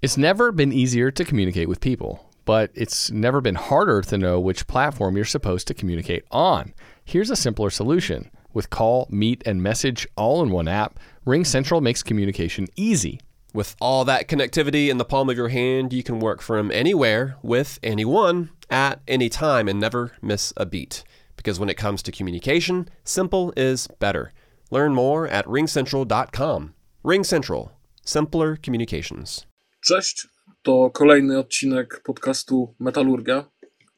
It's never been easier to communicate with people, but it's never been harder to know which platform you're supposed to communicate on. Here's a simpler solution. With call, meet, and message all in one app, RingCentral makes communication easy. With all that connectivity in the palm of your hand, you can work from anywhere with anyone at any time and never miss a beat. Because when it comes to communication, simple is better. Learn more at ringcentral.com. RingCentral. Simpler communications. Cześć, to kolejny odcinek podcastu Metalurgia.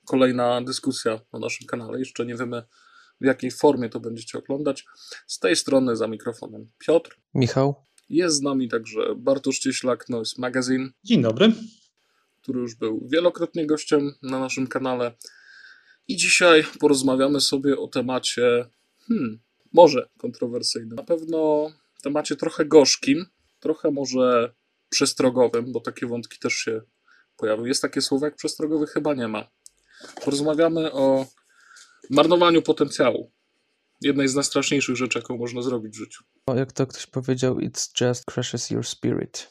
Kolejna dyskusja na naszym kanale. Jeszcze nie wiemy, w jakiej formie to będziecie oglądać. Z tej strony za mikrofonem Piotr. Michał. Jest z nami także Bartosz Cieślak, Noise Magazine. Dzień dobry. Który już był wielokrotnie gościem na naszym kanale. I dzisiaj porozmawiamy sobie o temacie, hmm, może kontrowersyjnym. Na pewno temacie trochę gorzkim, trochę może przestrogowym, bo takie wątki też się pojawią. Jest takie słowo jak przestrogowy? Chyba nie ma. Porozmawiamy o marnowaniu potencjału. Jednej z najstraszniejszych rzeczy, jaką można zrobić w życiu. Jak to ktoś powiedział, it's just crushes your spirit.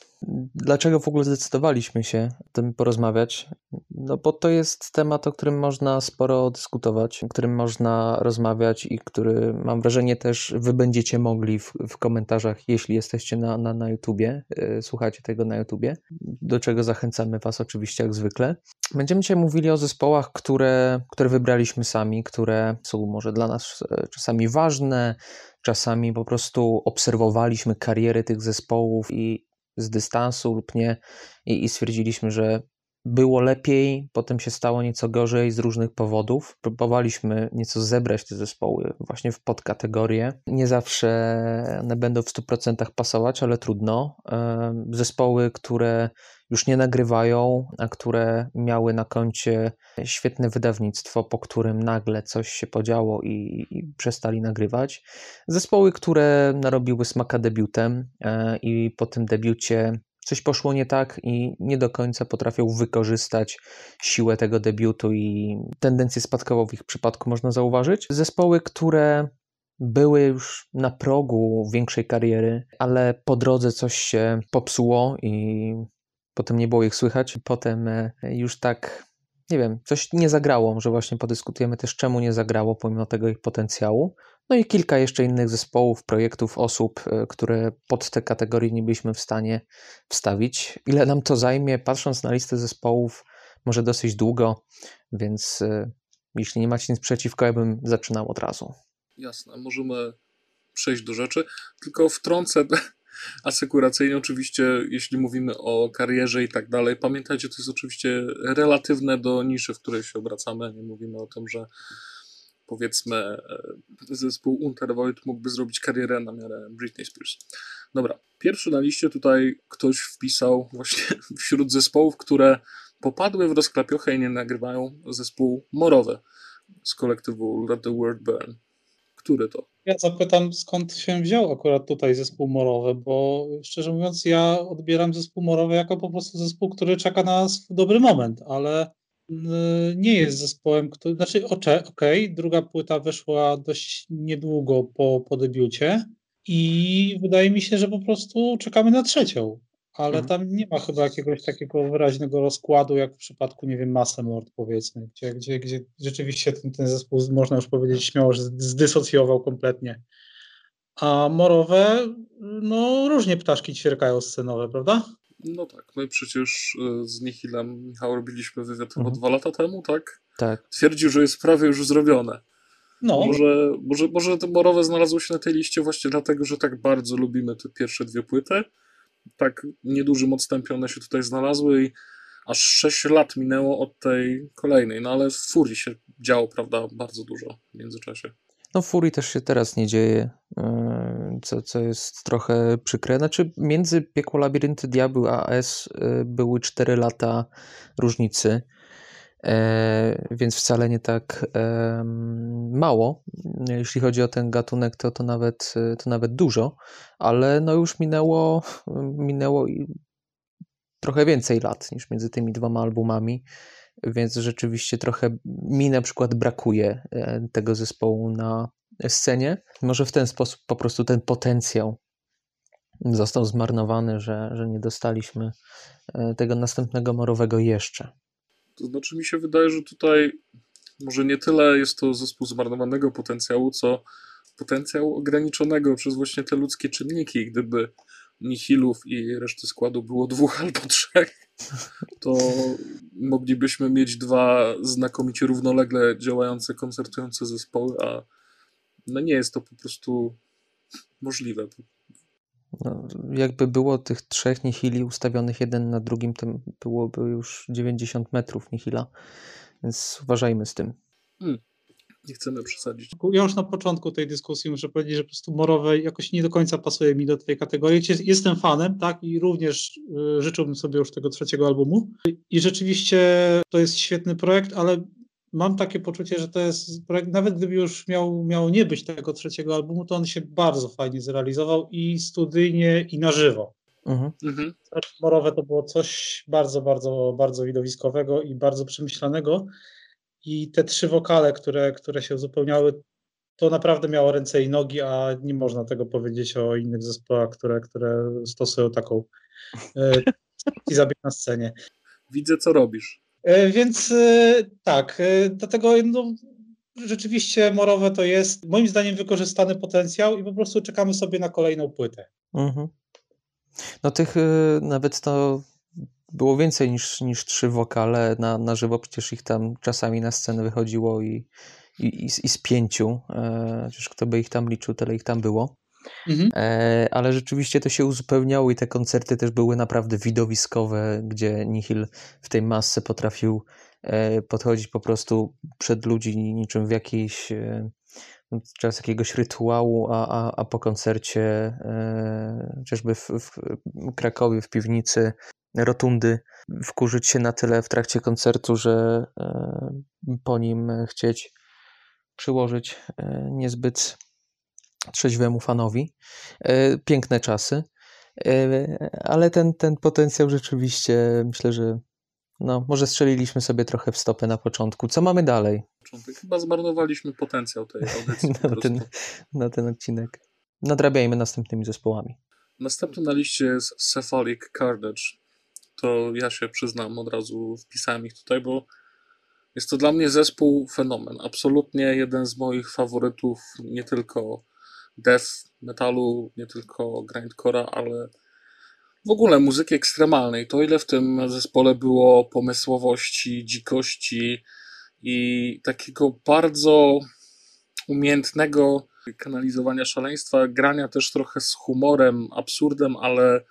Dlaczego w ogóle zdecydowaliśmy się o tym porozmawiać? No bo to jest temat, o którym można sporo dyskutować, o którym można rozmawiać i który mam wrażenie też wy będziecie mogli w, w komentarzach, jeśli jesteście na, na, na YouTubie, yy, słuchacie tego na YouTubie, do czego zachęcamy was oczywiście jak zwykle. Będziemy dzisiaj mówili o zespołach, które, które wybraliśmy sami, które są może dla nas e, czasami ważne, czasami po prostu obserwowaliśmy kariery tych zespołów i z dystansu lub nie i, i stwierdziliśmy, że było lepiej, potem się stało nieco gorzej z różnych powodów. Próbowaliśmy nieco zebrać te zespoły właśnie w podkategorie. Nie zawsze one będą w 100% pasować, ale trudno. Zespoły, które już nie nagrywają, a które miały na koncie świetne wydawnictwo, po którym nagle coś się podziało i, i przestali nagrywać. Zespoły, które narobiły smaka debiutem e, i po tym debiucie coś poszło nie tak i nie do końca potrafią wykorzystać siłę tego debiutu i tendencję spadkową w ich przypadku można zauważyć. Zespoły, które były już na progu większej kariery, ale po drodze coś się popsuło i potem nie było ich słychać. Potem e, już tak, nie wiem, coś nie zagrało, że właśnie podyskutujemy też czemu nie zagrało pomimo tego ich potencjału. No i kilka jeszcze innych zespołów, projektów, osób, e, które pod te kategorie nie byliśmy w stanie wstawić. Ile nam to zajmie, patrząc na listę zespołów, może dosyć długo, więc e, jeśli nie macie nic przeciwko, ja bym zaczynał od razu. Jasne, możemy przejść do rzeczy, tylko wtrącę asekuracyjnie oczywiście, jeśli mówimy o karierze i tak dalej, pamiętajcie, to jest oczywiście relatywne do niszy, w której się obracamy, nie mówimy o tym, że powiedzmy e, zespół Untervoid mógłby zrobić karierę na miarę Britney Spears. Dobra, pierwszy na liście tutaj ktoś wpisał właśnie wśród zespołów, które popadły w rozklapiochę i nie nagrywają zespół Morowe z kolektywu Let the World Burn. Który to? Ja zapytam, skąd się wziął akurat tutaj zespół Morowy, bo szczerze mówiąc, ja odbieram zespół Morowy jako po prostu zespół, który czeka na nas dobry moment, ale nie jest zespołem, który, znaczy okej, okay, druga płyta wyszła dość niedługo po, po debiucie i wydaje mi się, że po prostu czekamy na trzecią, ale mhm. tam nie ma chyba jakiegoś takiego wyraźnego rozkładu, jak w przypadku, nie wiem, Massemord powiedzmy, gdzie, gdzie, gdzie rzeczywiście ten, ten zespół, można już powiedzieć śmiało, że zdysocjował kompletnie. A morowe, no różnie ptaszki ćwierkają scenowe, prawda? No tak, my przecież e, z Nihilem, Michał, robiliśmy wywiad chyba mhm. dwa lata temu, tak? Tak. Twierdził, że jest prawie już zrobione. No. Może, może, może te morowe znalazło się na tej liście właśnie dlatego, że tak bardzo lubimy te pierwsze dwie płyty. Tak niedużym odstępie one się tutaj znalazły i aż 6 lat minęło od tej kolejnej. No ale w Furii się działo, prawda, bardzo dużo w międzyczasie. No, Furii też się teraz nie dzieje, e, co, co jest trochę przykre. Znaczy, między Piekło Labirynty Diabeł a AS e, były 4 lata różnicy, więc wcale nie tak mało. Jeśli chodzi o ten gatunek, to, to, nawet, to nawet dużo, ale no już minęło, minęło trochę więcej lat niż między tymi dwoma albumami więc rzeczywiście trochę mi na przykład brakuje e, tego zespołu na scenie. Może w ten sposób po prostu ten potencjał został zmarnowany, że, że nie dostaliśmy e, tego następnego morowego jeszcze. To znaczy mi się wydaje, że tutaj może nie tyle jest to zespół zmarnowanego potencjału, co potencjał ograniczonego przez właśnie te ludzkie czynniki. Gdyby Nihilów i reszty składu było dwóch albo trzech, to moglibyśmy mieć dwa znakomicie równolegle działające, koncertujące zespoły, a no nie jest to po prostu możliwe. No, jakby było tych trzech Nihili ustawionych jeden na drugim, to byłoby już 90 metrów Nihila, więc uważajmy z tym. Hmm. Nie chcemy przesadzić. Ja już na początku tej dyskusji muszę powiedzieć, że po prostu Morowej jakoś nie do końca pasuje mi do tej kategorii. Jestem fanem, tak, i również y, życzyłbym sobie już tego trzeciego albumu. I rzeczywiście to jest świetny projekt, ale mam takie poczucie, że to jest projekt, nawet gdyby już miał, miał nie być tego trzeciego albumu, to on się bardzo fajnie zrealizował i studyjnie, i na żywo. Mhm. mhm. Morowe to było coś bardzo, bardzo, bardzo widowiskowego i bardzo przemyślanego. I te trzy wokale, które, które się uzupełniały, to naprawdę miało ręce i nogi, a nie można tego powiedzieć o innych zespołach, które, które stosują taką e, i zabieg na scenie. Widzę, co robisz. E, więc e, tak, e, dlatego no, rzeczywiście Morowe to jest moim zdaniem wykorzystany potencjał i po prostu czekamy sobie na kolejną płytę. Mhm. No tych nawet to było więcej niż, niż trzy wokale na, na żywo, przecież ich tam czasami na scenę wychodziło i, i, i, z pięciu, przecież kto by ich tam liczył, tyle ich tam było. Mhm. E, ale rzeczywiście to się uzupełniało i te koncerty też były naprawdę widowiskowe, gdzie Nihil w tej masce potrafił e, podchodzić po prostu przed ludzi niczym w jakiejś e, czas jakiegoś rytuału, a, a, a po koncercie e, chociażby w, w Krakowie, w piwnicy rotundy wkurzyć się na tyle w trakcie koncertu, że e, po nim chcieć przyłożyć e, niezbyt trzeźwemu fanowi. E, piękne czasy, ale ten, ten potencjał rzeczywiście myślę, że no, może strzeliliśmy sobie trochę w stopę na początku. Co mamy dalej? Chyba zmarnowaliśmy potencjał tej audycji. na, ten, na ten odcinek. Nadrabiajmy następnymi zespołami. Następny na liście jest Cephalic Carnage to ja się przyznam od razu, wpisałem ich tutaj, bo jest to dla mnie zespół fenomen. Absolutnie jeden z moich faworytów, nie tylko death metalu, nie tylko grindcora, ale w ogóle muzyki ekstremalnej. To ile w tym zespole było pomysłowości, dzikości i takiego bardzo umiejętnego kanalizowania szaleństwa, grania też trochę z humorem, absurdem, ale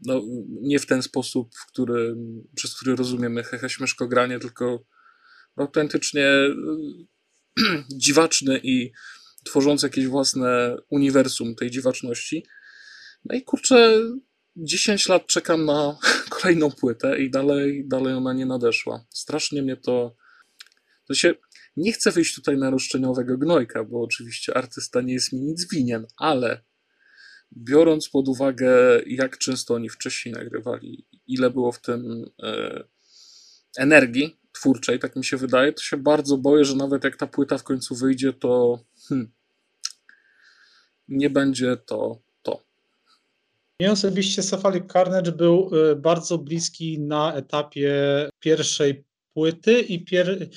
no, nie w ten sposób, w który, przez który rozumiemy hehe śmieszkogranie, tylko autentycznie dziwaczny i tworzący jakieś własne uniwersum tej dziwaczności. No i kurczę, 10 lat czekam na kolejną płytę i dalej, dalej ona nie nadeszła. Strasznie mnie to. To się. Nie chcę wyjść tutaj na roszczeniowego gnojka, bo oczywiście artysta nie jest mi nic winien, ale biorąc pod uwagę, jak często oni wcześniej nagrywali, ile było w tym e, energii twórczej, tak mi się wydaje, to się bardzo boję, że nawet jak ta płyta w końcu wyjdzie, to hmm, nie będzie to to. Mnie osobiście Cephalic Carnage był e, bardzo bliski na etapie pierwszej płyty i pier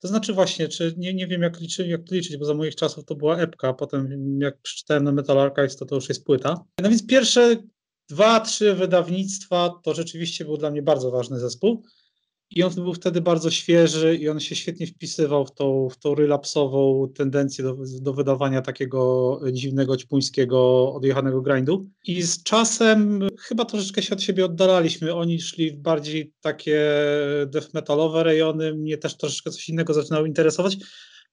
to znaczy właśnie, czy nie, nie wiem jak, liczy, jak liczyć, bo za moich czasów to była epka, a potem jak przeczytałem na Metal Archives, to to już jest płyta. No więc pierwsze dwa, trzy wydawnictwa to rzeczywiście był dla mnie bardzo ważny zespół. I on był wtedy bardzo świeży i on się świetnie wpisywał w tą, w tą relapsową tendencję do, do wydawania takiego dziwnego, ćpuńskiego, odjechanego grindu. I z czasem chyba troszeczkę się od siebie oddalaliśmy. Oni szli w bardziej takie death metalowe rejony, mnie też troszeczkę coś innego zaczynało interesować,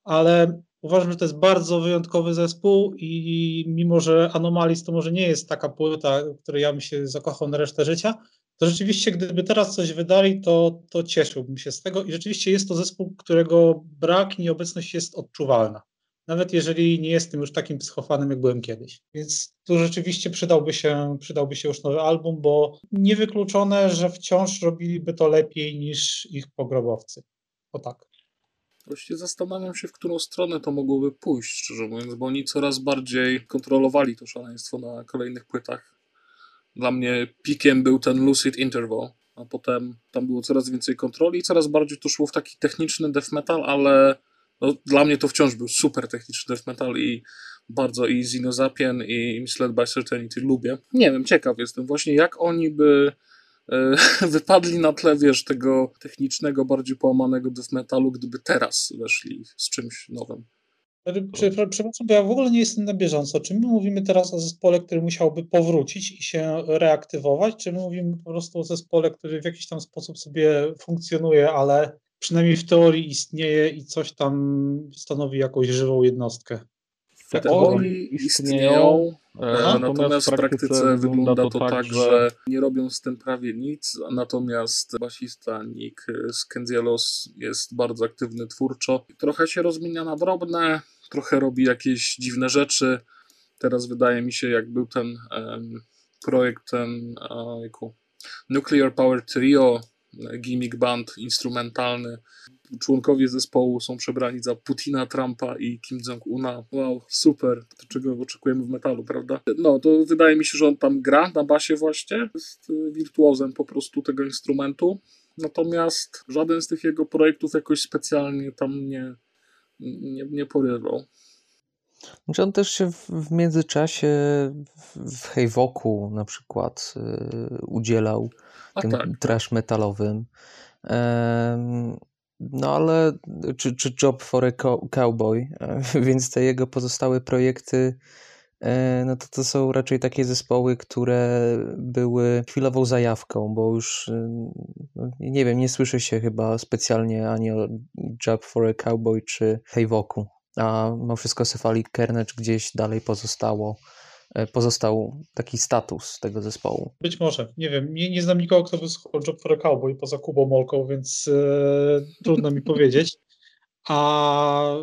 ale uważam, że to jest bardzo wyjątkowy zespół i mimo, że Anomalis to może nie jest taka płyta, której ja bym się zakochał na resztę życia, to rzeczywiście gdyby teraz coś wydali, to, to cieszyłbym się z tego i rzeczywiście jest to zespół, którego brak, nieobecność jest odczuwalna. Nawet jeżeli nie jestem już takim psychofanem, jak byłem kiedyś. Więc tu rzeczywiście przydałby się, przydałby się już nowy album, bo niewykluczone, że wciąż robiliby to lepiej niż ich pogrobowcy. O tak. Właściwie zastanawiam się, w którą stronę to mogłoby pójść, szczerze mówiąc, bo oni coraz bardziej kontrolowali to szaleństwo na kolejnych płytach Dla mnie pikiem był ten Lucid Interval, a potem tam było coraz więcej kontroli i coraz bardziej to szło w taki techniczny death metal, ale no, dla mnie to wciąż był super techniczny death metal i bardzo i Zinozapien i Misled by Certainty lubię. Nie wiem, ciekaw jestem właśnie jak oni by e, wypadli na tle, wiesz, tego technicznego, bardziej połamanego death metalu, gdyby teraz weszli z czymś nowym. Przepraszam, bo ja w ogóle nie jestem na bieżąco. Czy my mówimy teraz o zespole, który musiałby powrócić i się reaktywować, czy my mówimy po prostu o zespole, który w jakiś tam sposób sobie funkcjonuje, ale przynajmniej w teorii istnieje i coś tam stanowi jakąś żywą jednostkę? W teorii istnieją, e, natomiast w praktyce wygląda to tak, że nie robią z tym prawie nic, natomiast basista Nick Skenzielos jest bardzo aktywny twórczo. Trochę się rozmienia na drobne, trochę robi jakieś dziwne rzeczy. Teraz wydaje mi się, jak był ten um, projekt, ten um, Nuclear Power Trio, gimmick band instrumentalny. Członkowie zespołu są przebrani za Putina, Trumpa i Kim Jong-una. Wow, super. To czego oczekujemy w metalu, prawda? No, to wydaje mi się, że on tam gra na basie właśnie. Jest y, wirtuozem po prostu tego instrumentu. Natomiast żaden z tych jego projektów jakoś specjalnie tam nie, nie, nie porywał. Znaczy on też się w, w międzyczasie w Hejwoku na przykład y, udzielał A tym tak. trash metalowym. no ale, czy, czy Job for a Cowboy, więc te jego pozostałe projekty, no to to są raczej takie zespoły, które były chwilową zajawką, bo już, y, no, nie wiem, nie słyszy się chyba specjalnie ani o Job for a Cowboy czy Hejwoku a mimo wszystko Cephalic Carnage gdzieś dalej pozostało, e, pozostał taki status tego zespołu. Być może, nie wiem, nie, nie znam nikogo, kto by słuchał Job for a Cowboy poza Kubą Molką, więc e, trudno mi powiedzieć. A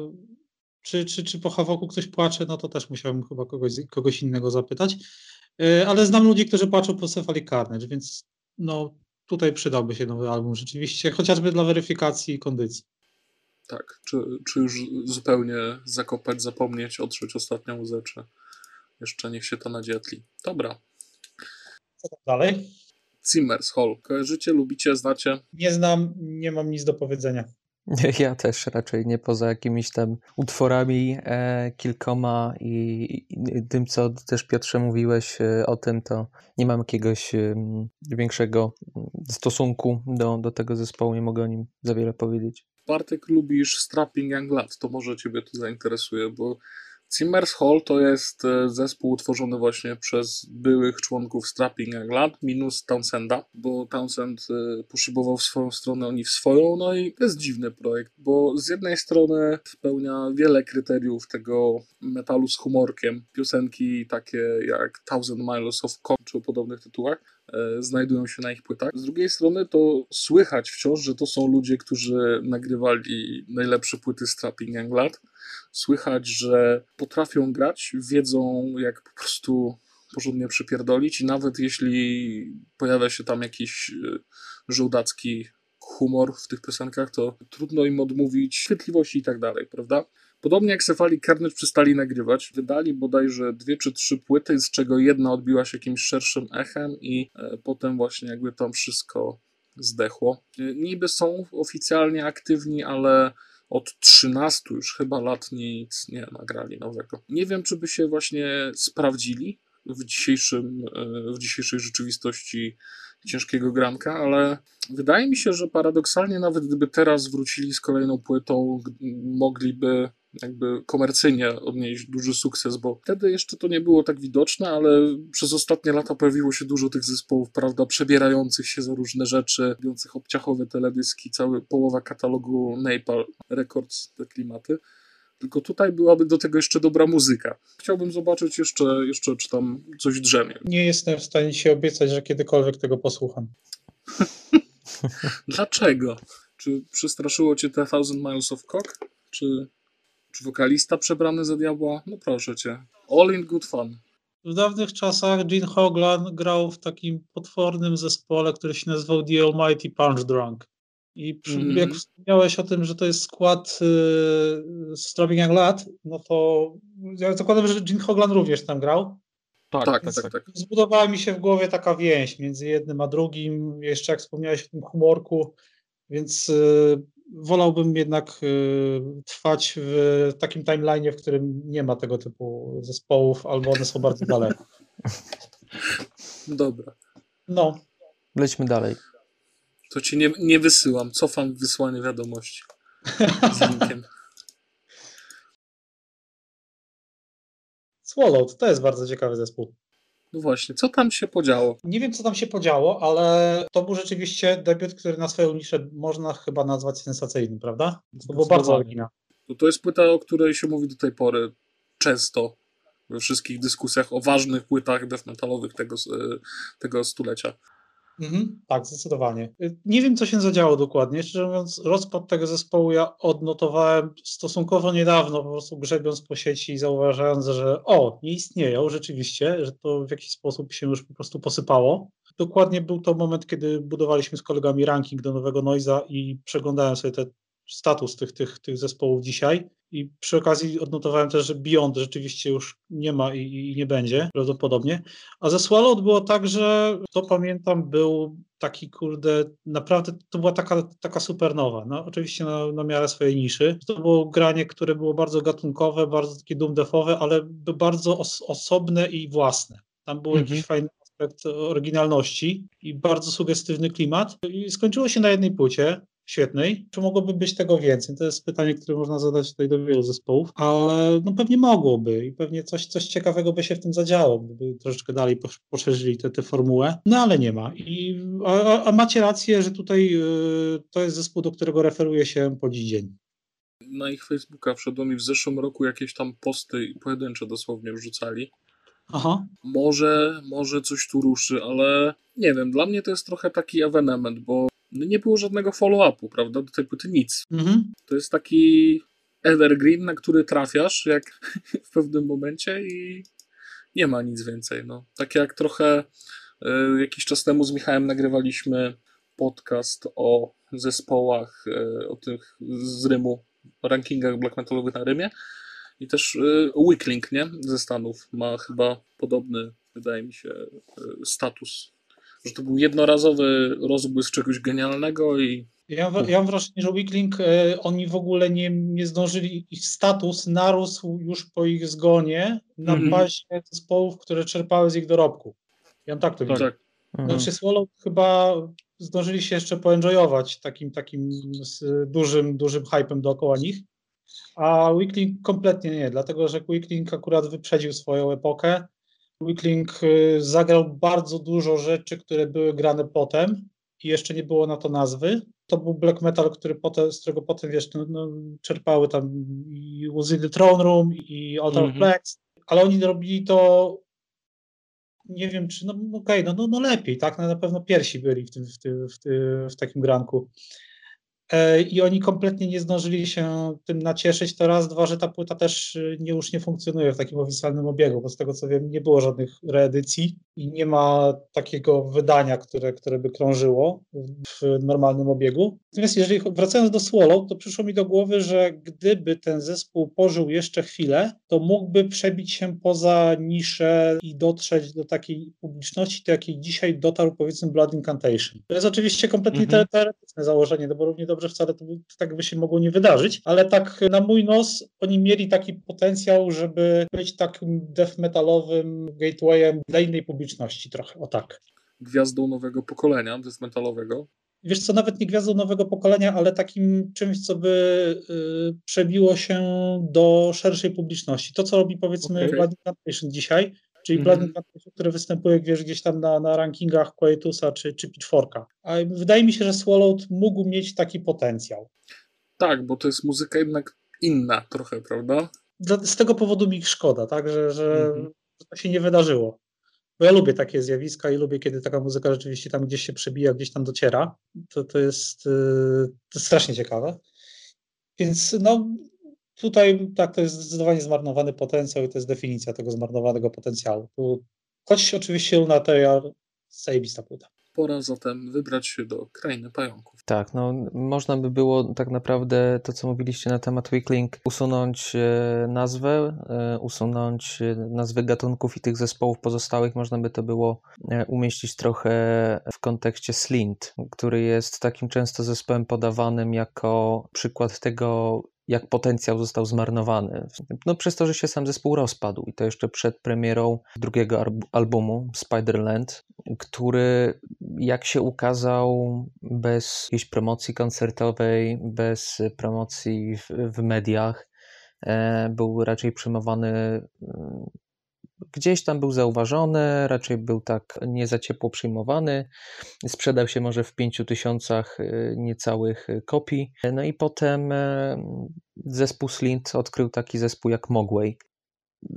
czy, czy, czy po Hawoku ktoś płacze, no to też musiałbym chyba kogoś, kogoś innego zapytać. E, ale znam ludzi, którzy płaczą po Cephalic Carnage, więc no tutaj przydałby się nowy album rzeczywiście, chociażby dla weryfikacji kondycji. Tak, czy, czy już zupełnie zakopać, zapomnieć, otrzeć ostatnią łzę, czy jeszcze niech się to nadzietli. Dobra. Co tam dalej? Zimmers Hall. Kojarzycie, lubicie, znacie? Nie znam, nie mam nic do powiedzenia. Ja też raczej nie poza jakimiś tam utworami e, kilkoma i, i, tym, co też Piotrze mówiłeś e, o tym, to nie mam jakiegoś e, większego stosunku do, do tego zespołu, nie mogę o nim za wiele powiedzieć. Bartek, lubisz Strapping Young Lad, to może Ciebie to zainteresuje, bo Zimmers Hall to jest e, zespół utworzony właśnie przez byłych członków Strapping Young Lad minus Townsenda, bo Townsend e, poszybował w swoją stronę, oni w swoją, no i to jest dziwny projekt, bo z jednej strony spełnia wiele kryteriów tego metalu z humorkiem, piosenki takie jak Thousand Miles of Coke czy o podobnych tytułach, znajdują się na ich płytach. Z drugiej strony to słychać wciąż, że to są ludzie, którzy nagrywali najlepsze płyty Strapping Young Lad. Słychać, że potrafią grać, wiedzą jak po prostu porządnie przypierdolić i nawet jeśli pojawia się tam jakiś e, żołdacki humor w tych piosenkach, to trudno im odmówić chwytliwości i tak dalej, prawda? Podobnie jak Cephali Carnage przestali nagrywać, wydali bodajże dwie czy trzy płyty, z czego jedna odbiła się jakimś szerszym echem i e, potem właśnie jakby tam wszystko zdechło. E, niby są oficjalnie aktywni, ale od 13 już chyba lat nic nie nagrali nowego. Nie wiem, czy by się właśnie sprawdzili w, dzisiejszym, e, w dzisiejszej rzeczywistości ciężkiego granka, ale wydaje mi się, że paradoksalnie nawet gdyby teraz wrócili z kolejną płytą, mogliby jakby komercyjnie odnieść duży sukces, bo wtedy jeszcze to nie było tak widoczne, ale przez ostatnie lata pojawiło się dużo tych zespołów, prawda, przebierających się za różne rzeczy, robiących obciachowe teledyski, cały połowa katalogu Napal Records, te klimaty. Tylko tutaj byłaby do tego jeszcze dobra muzyka. Chciałbym zobaczyć jeszcze, jeszcze czy tam coś drzemie. Nie jestem w stanie się obiecać, że kiedykolwiek tego posłucham. Dlaczego? Czy przestraszyło cię te Thousand Miles of Cock? Czy czy wokalista przebrany za diabła? No proszę cię. All in good fun. W dawnych czasach Gene Hoglan grał w takim potwornym zespole, który się nazywał The Almighty Punch Drunk. I przy, mm -hmm. jak wspomniałeś o tym, że to jest skład yy, Strapping Young Lad, no to ja zakładam, że Gene Hoglan również tam grał. Tak, tak, tak, tak. Zbudowała mi się w głowie taka więź między jednym a drugim. Jeszcze jak wspomniałeś o tym humorku, więc y, wolałbym jednak y, trwać w takim timeline, w którym nie ma tego typu zespołów, albo one są bardzo daleko. Dobra. No, Lećmy dalej. To ci nie, nie wysyłam. Cofam wysłanie wiadomości z linkiem. Swallowed to jest bardzo ciekawy zespół. No właśnie, co tam się podziało? Nie wiem, co tam się podziało, ale to był rzeczywiście debiut, który na swoją niszę można chyba nazwać sensacyjnym, prawda? To było bardzo oryginalne. No to jest płyta, o której się mówi do tej pory często we wszystkich dyskusjach o ważnych płytach death metalowych tego, e, tego stulecia. Mhm, tak, zdecydowanie. Y, Nie wiem, co się zadziało dokładnie. Szczerze mówiąc, rozpad tego zespołu ja odnotowałem stosunkowo niedawno, po prostu grzebiąc po sieci i zauważając, że o, nie istnieją rzeczywiście, że to w jakiś sposób się już po prostu posypało. Dokładnie był to moment, kiedy budowaliśmy z kolegami ranking do nowego Noiza i przeglądałem sobie ten status tych, tych, tych zespołów dzisiaj. I przy okazji odnotowałem też, że Beyond rzeczywiście już nie ma i, i nie będzie prawdopodobnie. A ze Swallowed było tak, że to pamiętam był taki kurde, naprawdę to była taka, taka supernowa. No, oczywiście na, na miarę swojej niszy. To było granie, które było bardzo gatunkowe, bardzo takie doom-defowe, ale bardzo os osobne i własne. Tam był Mhm. jakiś fajny aspekt oryginalności i bardzo sugestywny klimat. I skończyło się na jednej płycie, świetnej. Czy mogłoby być tego więcej? To jest pytanie, które można zadać tutaj do wielu zespołów, ale no pewnie mogłoby i pewnie coś, coś ciekawego by się w tym zadziało, gdyby troszeczkę dalej posz- poszerzyli tę formułę, no ale nie ma. I, a, a- macie rację, że tutaj y, to jest zespół, do którego referuje się po dziś dzień. Na ich Facebooka wszedło mi w zeszłym roku jakieś tam posty i pojedyncze dosłownie wrzucali. Aha. Może, może coś tu ruszy, ale nie wiem, dla mnie to jest trochę taki ewenement, bo nie było żadnego follow-upu, prawda, do tej płyty nic. Mhm. To jest taki evergreen, na który trafiasz jak w pewnym momencie i nie ma nic więcej. No. Tak jak trochę e, jakiś czas temu z Michałem nagrywaliśmy podcast o zespołach, e, o tych z Rymu, o rankingach black metalowych na Rymie i też Weakling, nie? Ze Stanów ma chyba podobny, wydaje mi się, status. Że to był jednorazowy rozbłysk czegoś genialnego i Ja, mam- ja mam wrażenie, że Weakling, e, oni w ogóle nie, nie zdążyli, ich status narósł już po ich zgonie na Mhm. bazie zespołów, które czerpały z ich dorobku. Ja tak to widzę. tak. Znaczy Swallow chyba zdążyli się jeszcze poenjoyować takim, takim z dużym, dużym hypem dookoła nich, a Weakling kompletnie nie, dlatego że Weakling akurat wyprzedził swoją epokę. Weakling y, zagrał bardzo dużo rzeczy, które były grane potem i jeszcze nie było na to nazwy. To był black metal, który potem, z którego potem wiesz, no, no, czerpały tam i in the Throne Room i Altar of Mhm. Plagues, ale oni robili to nie wiem, czy, no okej, no, no, no lepiej, tak, no, na pewno pierwsi byli w, tym, w, tym, w, tym, w takim granku. E, I oni kompletnie nie zdążyli się tym nacieszyć. To raz, dwa, że ta płyta też y, nie, już nie funkcjonuje w takim oficjalnym obiegu, bo z tego co wiem, nie było żadnych reedycji i nie ma takiego wydania, które, które by krążyło w normalnym obiegu. Natomiast jeżeli wracając do Swallow, to przyszło mi do głowy, że gdyby ten zespół pożył jeszcze chwilę, to mógłby przebić się poza niszę i dotrzeć do takiej publiczności, do jakiej dzisiaj dotarł powiedzmy Blood Incantation. To jest oczywiście kompletnie Mhm. teoretyczne założenie, no bo równie dobrze wcale to, by- tak by się mogło nie wydarzyć, ale tak na mój nos oni mieli taki potencjał, żeby być takim death metalowym gatewayem dla innej publiczności trochę, o tak. gwiazdą nowego pokolenia death metalowego. Wiesz co, nawet nie gwiazdą nowego pokolenia, ale takim czymś, co by y, przebiło się do szerszej publiczności. To, co robi powiedzmy. Blood Incantation dzisiaj, czyli Mhm. Blood Incantation, które występuje wiesz, gdzieś tam na, na rankingach Quietusa czy, czy Pitchforka. A wydaje mi się, że Swallowed mógł mieć taki potencjał. Tak, bo to jest muzyka jednak inna trochę, prawda? Dla, z tego powodu mi ich szkoda, tak, że, że, Mhm. że to się nie wydarzyło. Bo ja lubię takie zjawiska i lubię, kiedy taka muzyka rzeczywiście tam gdzieś się przebija, gdzieś tam dociera. To, to, jest, yy, to jest strasznie ciekawe. Więc no, tutaj tak, to jest zdecydowanie zmarnowany potencjał i to jest definicja tego zmarnowanego potencjału. Tu, choć oczywiście Lunateja zajebista płyta. Pora zatem wybrać się do krainy pająków. Tak, no można by było tak naprawdę to, co mówiliście na temat Weekling, usunąć e, nazwę, e, usunąć e, nazwy gatunków i tych zespołów pozostałych. Można by to było umieścić trochę w kontekście Slint, który jest takim często zespołem podawanym jako przykład tego, jak potencjał został zmarnowany. No przez to, że się sam zespół rozpadł i to jeszcze przed premierą drugiego albumu Spiderland, który jak się ukazał bez jakiejś promocji koncertowej, bez promocji w, w mediach, e, był raczej przyjmowany mm, gdzieś tam był zauważony, raczej był tak nie za ciepło przyjmowany. Sprzedał się może w pięciu tysiącach y, niecałych y, kopii. No i potem e, zespół Slint odkrył taki zespół jak Mogwai.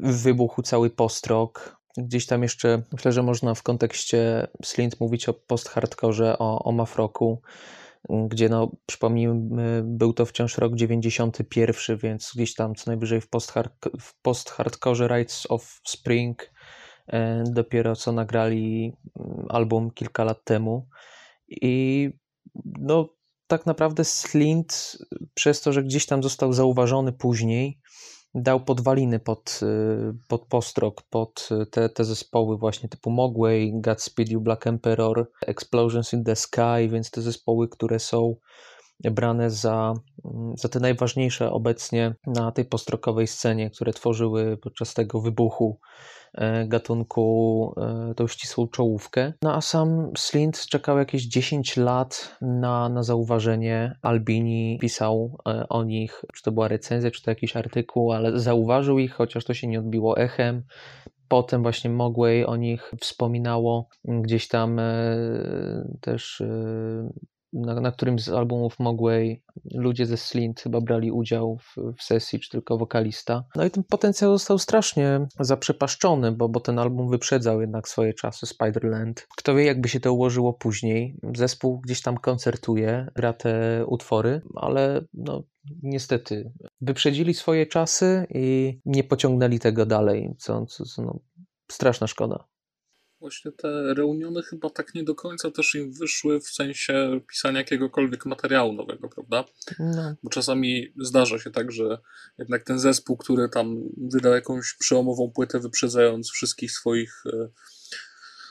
Wybuchł cały postrok. Gdzieś tam jeszcze myślę, że można w kontekście Slint mówić o post-hardkorze, o, o mafroku gdzie no, przypomnijmy, był to wciąż rok 91, więc gdzieś tam co najwyżej w post-hardkorze Rights of Spring e, dopiero co nagrali mm, album kilka lat temu. I no tak naprawdę Slint przez to, że gdzieś tam został zauważony później, dał podwaliny pod, y, pod postrok, pod te, te zespoły właśnie typu Mogwai, Godspeed You Black Emperor, Explosions in the Sky, więc te zespoły, które są brane za, za te najważniejsze obecnie na tej postrokowej scenie, które tworzyły podczas tego wybuchu gatunku e, tą ścisłą czołówkę. No a sam Slint czekał jakieś 10 lat na, na zauważenie. Albini pisał e, o nich, czy to była recenzja, czy to jakiś artykuł, ale zauważył ich, chociaż to się nie odbiło echem. Potem właśnie Mogwai o nich wspominało, gdzieś tam też na, na którymś z albumów Mogwai ludzie ze Slint chyba brali udział w, w, sesji, czy tylko wokalista. No i ten potencjał został strasznie zaprzepaszczony, bo, bo ten album wyprzedzał jednak swoje czasy, Spiderland. Kto wie, jakby się to ułożyło później. Zespół gdzieś tam koncertuje, gra te utwory, ale no, niestety wyprzedzili swoje czasy i nie pociągnęli tego dalej, co, co, co no, straszna szkoda. Właśnie te reuniony chyba tak nie do końca też im wyszły w sensie pisania jakiegokolwiek materiału nowego, prawda? No. Bo czasami zdarza się tak, że jednak ten zespół, który tam wydał jakąś przełomową płytę, wyprzedzając wszystkich swoich e,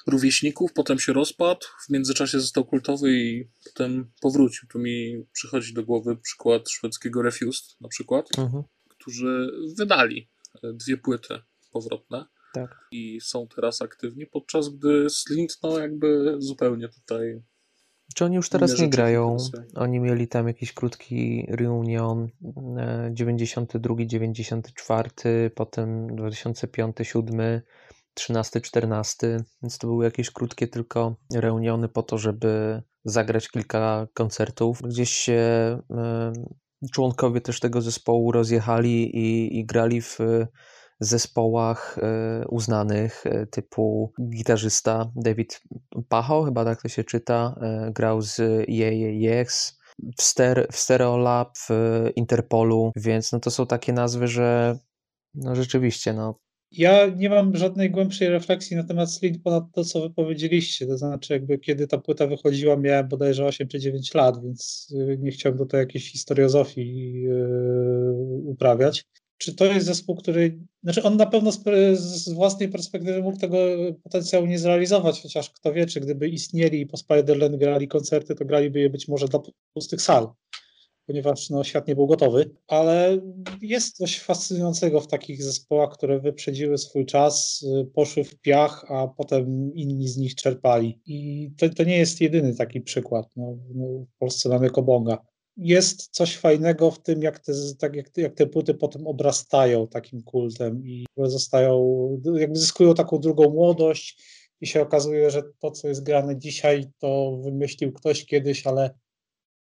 rówieśników, potem się rozpadł, w międzyczasie został kultowy i potem powrócił. Tu mi przychodzi do głowy przykład szwedzkiego Refused na przykład, mhm. którzy wydali e, dwie płyty powrotne tak. i są teraz aktywni, podczas gdy Slint no jakby zupełnie tutaj czy oni już teraz nie grają? Oni mieli tam jakiś krótki reunion 92, 94, potem 2005, 7, 13, 14, więc to były jakieś krótkie tylko reuniony po to, żeby zagrać kilka koncertów. Gdzieś się członkowie też tego zespołu rozjechali i, i grali w zespołach e, uznanych e, typu gitarzysta David Pacho, chyba tak to się czyta, e, grał z Yex, w, Ster w Stereolab, w Interpolu, więc no to są takie nazwy, że no rzeczywiście, no ja nie mam żadnej głębszej refleksji na temat Slint ponad to, co wy powiedzieliście. To znaczy, jakby kiedy ta płyta wychodziła, miałem bodajże 8 czy 9 lat, więc nie chciałbym tutaj jakiejś historiozofii uprawiać. Czy to jest zespół, który. Znaczy, on na pewno z, z, własnej perspektywy mógł tego potencjału nie zrealizować, chociaż kto wie, czy gdyby istnieli i po Spiderland grali koncerty, to graliby je być może dla pustych sal, ponieważ no, świat nie był gotowy. Ale jest coś fascynującego w takich zespołach, które wyprzedziły swój czas, poszły w piach, a potem inni z nich czerpali. I to, to nie jest jedyny taki przykład. No, no w Polsce mamy Kobonga jest coś fajnego w tym, jak te, tak jak, jak te płyty potem obrastają takim kultem i zostają, jakby zyskują taką drugą młodość i się okazuje, że to, co jest grane dzisiaj, to wymyślił ktoś kiedyś, ale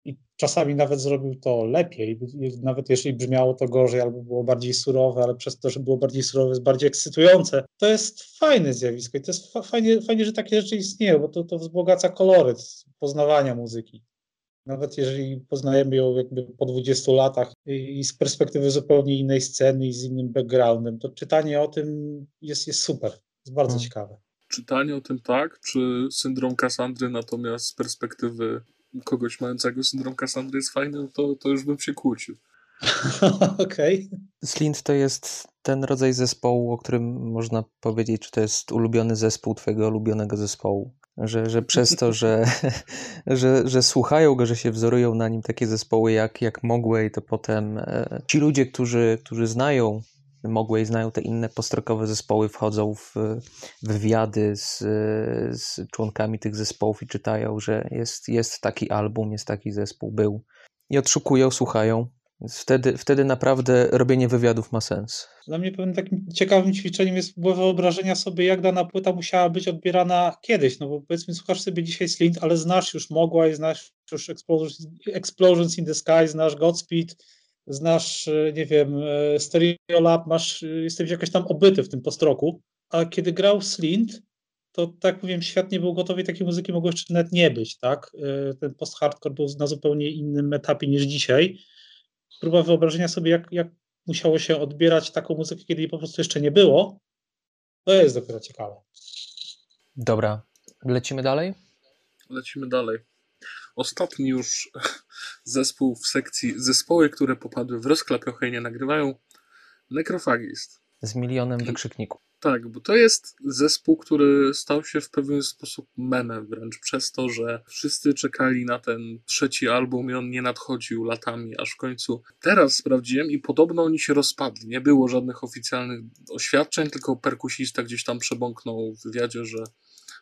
i czasami nawet zrobił to lepiej, nawet jeśli brzmiało to gorzej albo było bardziej surowe, ale przez to, że było bardziej surowe, jest bardziej ekscytujące. To jest fajne zjawisko i to jest fajnie, fajnie że takie rzeczy istnieją, bo to, to wzbogaca koloryt poznawania muzyki. Nawet jeżeli poznajemy ją jakby po 20 latach i z perspektywy zupełnie innej sceny i z innym backgroundem, to czytanie o tym jest, jest super, jest bardzo hmm. ciekawe. czytanie o tym tak, czy syndrom Kassandry natomiast z perspektywy kogoś mającego syndrom Kassandry jest fajny, to, to już bym się kłócił. Okej. Okay. Slint to jest ten rodzaj zespołu, o którym można powiedzieć, czy to jest ulubiony zespół twojego ulubionego zespołu. Że, że przez to, że, że, że słuchają go, że się wzorują na nim takie zespoły jak, jak Mogway, to potem e, ci ludzie, którzy, którzy znają Mogway, znają te inne postrokowe zespoły, wchodzą w wywiady z, z członkami tych zespołów i czytają, że jest, jest taki album, jest taki zespół, był. I odszukują, słuchają. Więc wtedy, wtedy naprawdę robienie wywiadów ma sens. Dla mnie pewnym takim ciekawym ćwiczeniem jest wyobrażenia sobie, jak dana płyta musiała być odbierana kiedyś. No bo powiedzmy, słuchasz sobie dzisiaj Slint, ale znasz już Mogwai, znasz już Explosions, in the Sky, znasz Godspeed, znasz, e, nie wiem, e, Stereo Lab, masz, e, jesteś jakoś tam obyty w tym postroku. A kiedy grał Slint, to tak powiem, świat nie był gotowy takiej muzyki mogło jeszcze nawet nie być, tak? Ten post-hardcore był na zupełnie innym etapie niż dzisiaj próba wyobrażenia sobie, jak, jak musiało się odbierać taką muzykę, kiedy jej po prostu jeszcze nie było, to jest dopiero ciekawe. Dobra, lecimy dalej? Lecimy dalej. Ostatni już zespół w sekcji zespoły, które popadły w rozklep nie nagrywają Necrophagist. Z milionem wykrzykników. Tak, bo to jest zespół, który stał się w pewien sposób memem wręcz przez to, że wszyscy czekali na ten trzeci album i on nie nadchodził latami, aż w końcu teraz sprawdziłem i podobno oni się rozpadli. Nie było żadnych oficjalnych oświadczeń, tylko perkusista gdzieś tam przebąknął w wywiadzie, że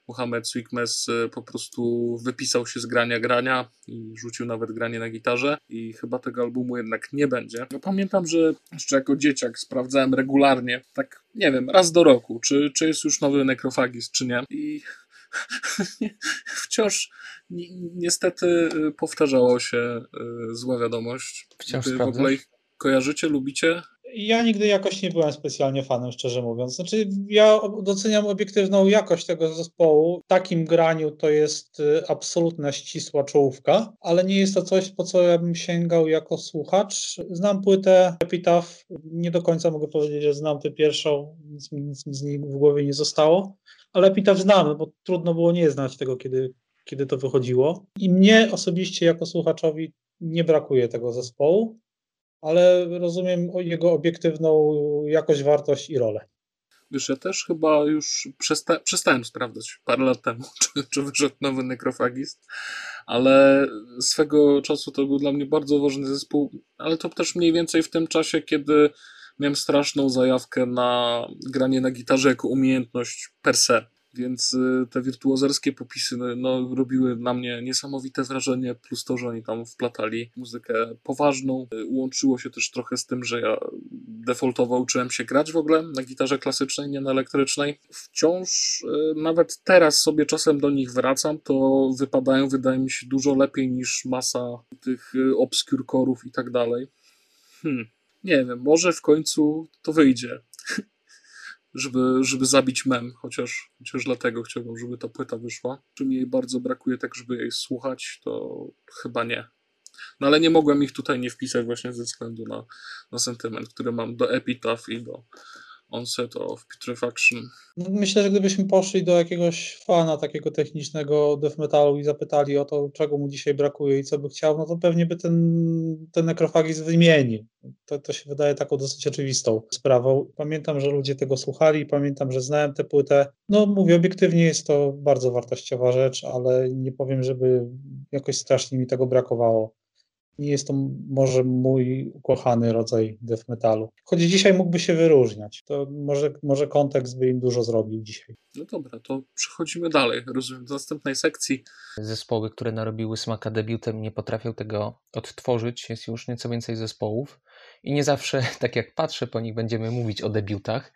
Mohamed Swikmes e, po prostu wypisał się z grania grania i rzucił nawet granie na gitarze i chyba tego albumu jednak nie będzie. Ja pamiętam, że jeszcze jako dzieciak sprawdzałem regularnie, tak nie wiem, raz do roku, czy, czy jest już nowy Necrophagist, czy nie. I wciąż ni niestety e, powtarzało się e, zła wiadomość. Wciąż w ogóle ich kojarzycie, lubicie? Ja nigdy jakoś nie byłem specjalnie fanem, szczerze mówiąc. Znaczy, ja doceniam obiektywną jakość tego zespołu. W takim graniu to jest y, absolutna ścisła czołówka, ale nie jest to coś, po co ja bym sięgał jako słuchacz. Znam płytę Epitaph, nie do końca mogę powiedzieć, że znam tę pierwszą, nic mi, z niej w głowie nie zostało, ale Epitaph znam, bo trudno było nie znać tego, kiedy, kiedy to wychodziło. I mnie osobiście jako słuchaczowi nie brakuje tego zespołu ale rozumiem jego obiektywną jakość, wartość i rolę. Wiesz, ja też chyba już przesta przestałem sprawdzać parę lat temu, czy, czy wyszedł nowy nekrofagist, ale swego czasu to był dla mnie bardzo ważny zespół, ale to też mniej więcej w tym czasie, kiedy miałem straszną zajawkę na granie na gitarze jako umiejętność per se. Więc y, te wirtuozerskie popisy no, no, robiły na mnie niesamowite wrażenie, plus to, że oni tam wplatali muzykę poważną. Y, łączyło się też trochę z tym, że ja defaultowo uczyłem się grać w ogóle na gitarze klasycznej, nie na elektrycznej. Wciąż y, nawet teraz sobie czasem do nich wracam, to wypadają, wydaje mi się, dużo lepiej niż masa tych obscure korów i tak dalej. Hmm. Nie wiem, może w końcu to wyjdzie żeby, żeby zabić mem, chociaż, chociaż dlatego chciałbym, żeby ta płyta wyszła. Czy mi jej bardzo brakuje tak, żeby jej słuchać, to chyba nie. No ale nie mogłem ich tutaj nie wpisać właśnie ze względu na, na sentyment, który mam do Epitaph i do, Onset of Putrefaction. No, myślę, że gdybyśmy poszli do jakiegoś fana takiego technicznego death metalu i zapytali o to, czego mu dzisiaj brakuje i co by chciał, no to pewnie by ten, ten nekrofagizm wymienił. To, to się wydaje taką dosyć oczywistą sprawą. Pamiętam, że ludzie tego słuchali, pamiętam, że znałem tę płytę. No mówię, obiektywnie jest to bardzo wartościowa rzecz, ale nie powiem, żeby jakoś strasznie mi tego brakowało nie jest to może mój ukochany rodzaj death metalu. Choć dzisiaj mógłby się wyróżniać, to może, może kontekst by im dużo zrobił dzisiaj. No dobra, to przechodzimy dalej, rozumiem, do następnej sekcji. Zespoły, które narobiły smaka debiutem, nie potrafią tego odtworzyć. Jest już nieco więcej zespołów i nie zawsze, tak jak patrzę po nich, będziemy mówić o debiutach,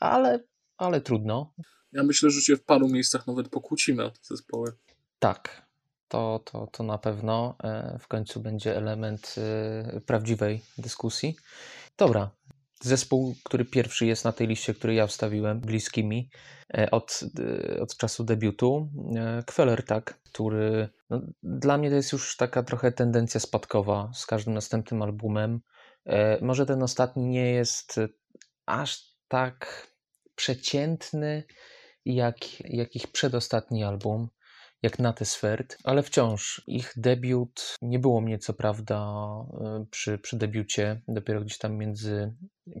ale, ale trudno. Ja myślę, że się w paru miejscach nawet pokłócimy o te zespoły. Tak, to, to, to na pewno e, w końcu będzie element e, prawdziwej dyskusji. Dobra, zespół, który pierwszy jest na tej liście, który ja wstawiłem, bliskimi e, od, od czasu debiutu, Quellertag, który no, dla mnie to jest już taka trochę tendencja spadkowa z każdym następnym albumem. Może ten ostatni nie jest aż tak przeciętny, jak, jak ich przedostatni album, jak Natesfert, ale wciąż ich debiut nie było mnie co prawda e, przy, przy debiucie, dopiero gdzieś tam między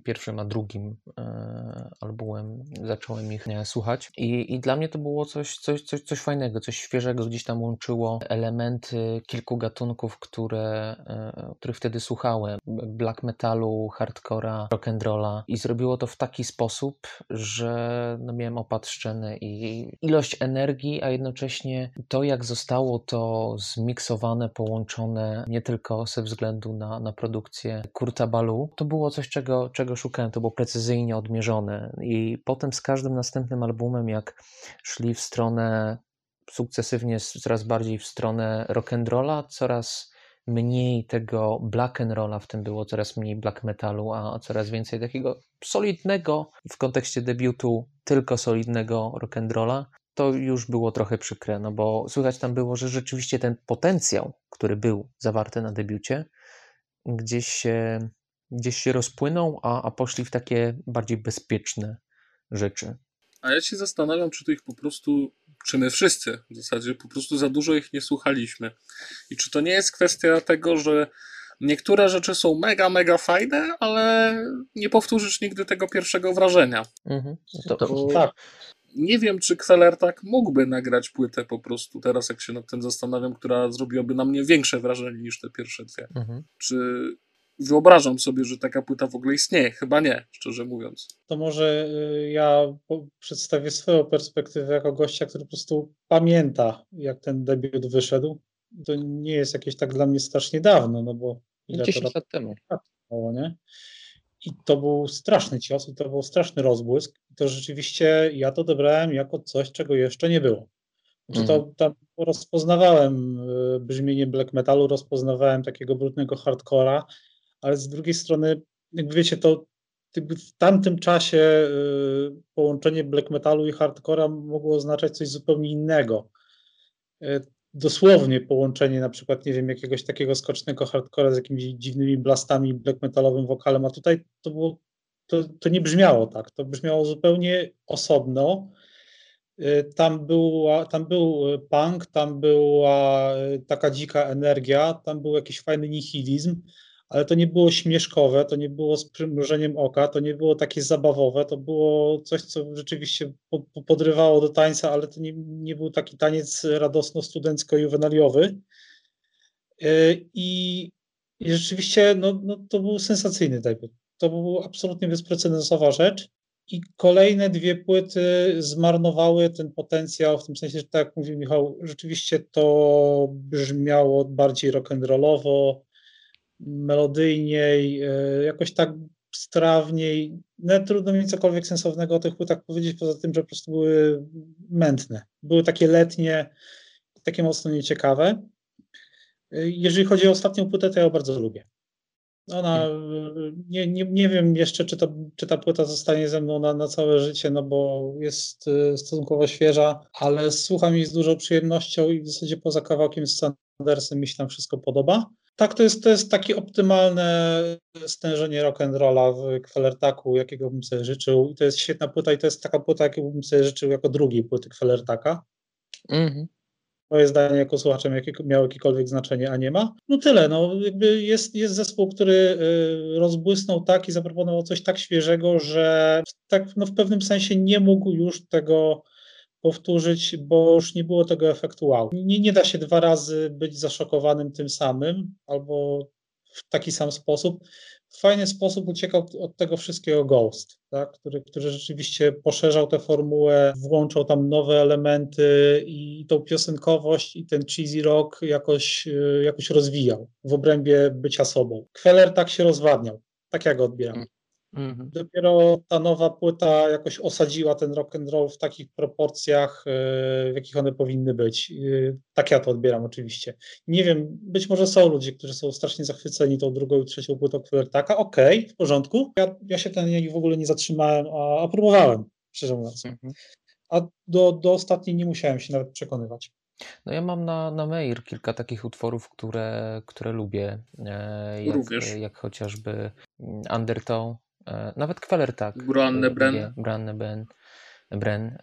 pierwszym a drugim e, albumem zacząłem ich nie, słuchać. I, i dla mnie to było coś, coś, coś, coś fajnego, coś świeżego, gdzieś tam łączyło elementy kilku gatunków, które, e, których wtedy słuchałem, black metalu, hardcora, rock'n'rolla. I zrobiło to w taki sposób, że no, miałem opatrzczeny i ilość energii, a jednocześnie to, jak zostało to zmiksowane, połączone nie tylko ze względu na, na produkcję Kurta Balu, to było coś, czego szukałem, to było precyzyjnie odmierzone. I potem z każdym następnym albumem, jak szli w stronę sukcesywnie coraz bardziej w stronę rock'n'rolla, coraz mniej tego black and rolla, w tym było coraz mniej black metalu, a coraz więcej takiego solidnego w kontekście debiutu tylko solidnego rock'n'rolla to już było trochę przykre, no bo słychać tam było, że rzeczywiście ten potencjał, który był zawarty na debiucie, gdzieś się, gdzieś się rozpłynął, a, a poszli w takie bardziej bezpieczne rzeczy. A ja się zastanawiam, czy to ich po prostu, czy my wszyscy w zasadzie po prostu za dużo ich nie słuchaliśmy. I czy to nie jest kwestia tego, że niektóre rzeczy są mega, mega fajne, ale nie powtórzysz nigdy tego pierwszego wrażenia. Mhm. To, to, tak nie wiem, czy Kweler tak mógłby nagrać płytę po prostu, teraz jak się nad tym zastanawiam, która zrobiłaby na mnie większe wrażenie niż te pierwsze dwie. Mhm. Czy wyobrażam sobie, że taka płyta w ogóle istnieje? Chyba nie, szczerze mówiąc. To może y, ja przedstawię swoją perspektywę jako gościa, który po prostu pamięta, jak ten debiut wyszedł. To nie jest jakieś tak dla mnie strasznie dawno, no bo ile 10 to lat temu. nie? I to był straszny cios, i to był straszny rozbłysk. I to rzeczywiście ja to odebrałem jako coś, czego jeszcze nie było. Znaczy to mhm. tam rozpoznawałem y, brzmienie black metalu, rozpoznawałem takiego brudnego hardcora, ale z drugiej strony, jak wiecie, to w tamtym czasie y, połączenie black metalu i hardcora mogło oznaczać coś zupełnie innego. Y, dosłownie połączenie na przykład, nie wiem, jakiegoś takiego skocznego hardcora z jakimiś dziwnymi blastami black metalowym wokalem, a tutaj to było, to, to nie brzmiało tak, to brzmiało zupełnie osobno. Y, tam, była, tam był punk, tam była taka dzika energia, tam był jakiś fajny nihilizm, ale to nie było śmieszkowe, to nie było z przymrużeniem oka, to nie było takie zabawowe, to było coś, co rzeczywiście podrywało do tańca, ale to nie, nie był taki taniec radosno-studencko-juwenaliowy. Y, I, I, rzeczywiście no, no, to był sensacyjny debiut. To była absolutnie bezprecedensowa rzecz. I kolejne dwie płyty zmarnowały ten potencjał, w tym sensie, że tak jak mówił Michał, rzeczywiście to brzmiało bardziej rock'n'rollowo, melodyjniej, e, jakoś tak strawniej. No, trudno mi cokolwiek sensownego o tych płytach powiedzieć, poza tym, że po prostu były mętne. Były takie letnie, takie mocno nieciekawe. E, jeżeli chodzi o ostatnią płytę, to ja ją bardzo lubię. Ona, nie, nie, nie wiem jeszcze, czy, to, czy ta płyta zostanie ze mną na, na całe życie, no bo jest e, stosunkowo świeża, ale słucham jej z dużą przyjemnością i w zasadzie poza kawałkiem z Sandersem mi się tam wszystko podoba. Tak, to jest, to jest takie optymalne stężenie rock'n'rolla w Kwelertaku, jakiego bym sobie życzył. I to jest świetna płyta i to jest taka płyta, jakiego bym sobie życzył jako drugiej płyty Kwelertaka. Mhm. Moje zdanie jako słuchaczem jakie, miało jakiekolwiek znaczenie, a nie ma. No tyle, no jakby jest, jest zespół, który y, rozbłysnął tak i zaproponował coś tak świeżego, że tak no w pewnym sensie nie mógł już tego powtórzyć, bo już nie było tego efektu wow. Nie, nie da się dwa razy być zaszokowanym tym samym albo w taki sam sposób. W fajny sposób uciekał od tego wszystkiego Ghost, tak? który, który rzeczywiście poszerzał tę formułę, włączał tam nowe elementy i tą piosenkowość i ten cheesy rock jakoś, e, jakoś rozwijał w obrębie bycia sobą. Kweller tak się rozwadniał, tak ja go odbieram. Mhm. Dopiero ta nowa płyta jakoś osadziła ten rock and roll w takich proporcjach, e, w jakich one powinny być. E, tak ja to odbieram oczywiście. Nie wiem, być może są ludzie, którzy są strasznie zachwyceni tą drugą i trzecią płytą Kwertaka. Okej, okay, w porządku. Ja, ja się ten nich w ogóle nie zatrzymałem, a, a próbowałem, szczerze mówiąc. Mhm. A do, do ostatniej nie musiałem się nawet przekonywać. No ja mam na, na mail kilka takich utworów, które, które lubię. E, jak, Również. jak chociażby Undertow, nawet Queller tak. Branne Ben. Branne Ben. Bren.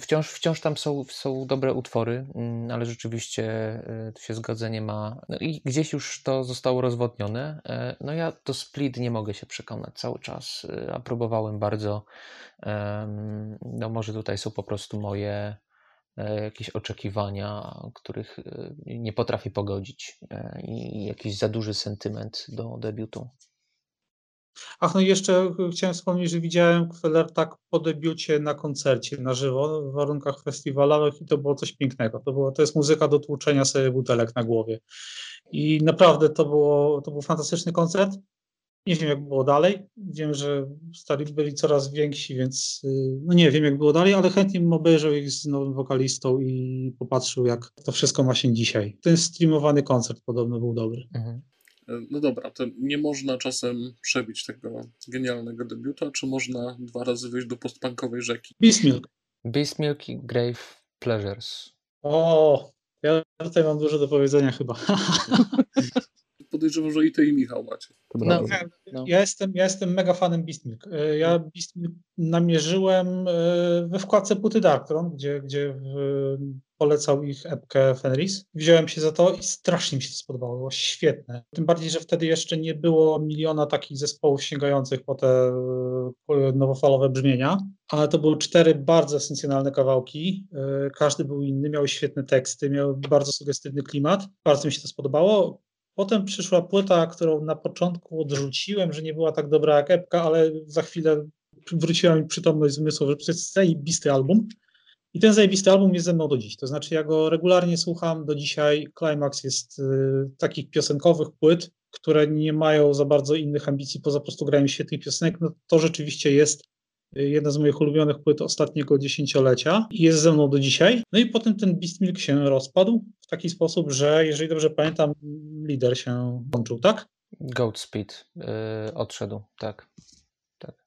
Wciąż, wciąż tam są, są dobre utwory, mm, ale rzeczywiście tu się zgodzę, nie ma. No i gdzieś już to zostało rozwodnione. No ja do Split nie mogę się przekonać cały czas, a próbowałem bardzo. No może tutaj są po prostu moje E, jakieś oczekiwania, których e, nie potrafi pogodzić e, i jakiś za duży sentyment do debiutu. Ach, no i jeszcze chciałem wspomnieć, że widziałem tak po debiucie na koncercie na żywo, w warunkach festiwalowych i to było coś pięknego. To, było, to jest muzyka do tłuczenia sobie butelek na głowie. I naprawdę to, było, to był fantastyczny koncert. Nie wiem, jak było dalej. Wiem, że stali byli coraz więksi, więc y, no nie wiem, jak było dalej, ale chętnie bym obejrzał ich z nowym wokalistą i popatrzył, jak to wszystko ma się dzisiaj. Ten streamowany koncert podobno był dobry. Mhm. No dobra, to nie można czasem przebić tego genialnego debiuta, czy można dwa razy wyjść do postpunkowej rzeki? Beastmilk. Beastmilk i Grave Pleasures. O, ja tutaj mam dużo do powiedzenia chyba. podejrzewam, że i ty i Michał macie. No, no. Ja, jestem, ja jestem mega fanem Beastmilk. E, ja Beastmilk namierzyłem e, we wkładce Puty Darktron, gdzie, gdzie polecał ich epkę Fenris. Wziąłem się za to i strasznie mi się to spodobało. Było świetne. Tym bardziej, że wtedy jeszcze nie było miliona takich zespołów sięgających po te e, nowofalowe brzmienia, ale to były cztery bardzo esencjonalne kawałki. Każdy był inny, miał świetne teksty, miał bardzo sugestywny klimat. Bardzo mi się to spodobało. Potem przyszła płyta, którą na początku odrzuciłem, że nie była tak dobra jak epka, ale za chwilę wróciła mi przytomność zmysłu, że to jest zajebisty album. I ten zajebisty album jest ze mną do dziś. To znaczy, ja go regularnie słucham do dzisiaj. Climax jest y, takich piosenkowych płyt, które nie mają za bardzo innych ambicji, poza po prostu grają świetnych piosenek. No, to rzeczywiście jest jedna z moich ulubionych płyt ostatniego dziesięciolecia i jest ze mną do dzisiaj. No i potem ten Beast Milk się rozpadł w taki sposób, że jeżeli dobrze pamiętam, lider się łączył, tak? Goatspeed yy, odszedł, tak. tak.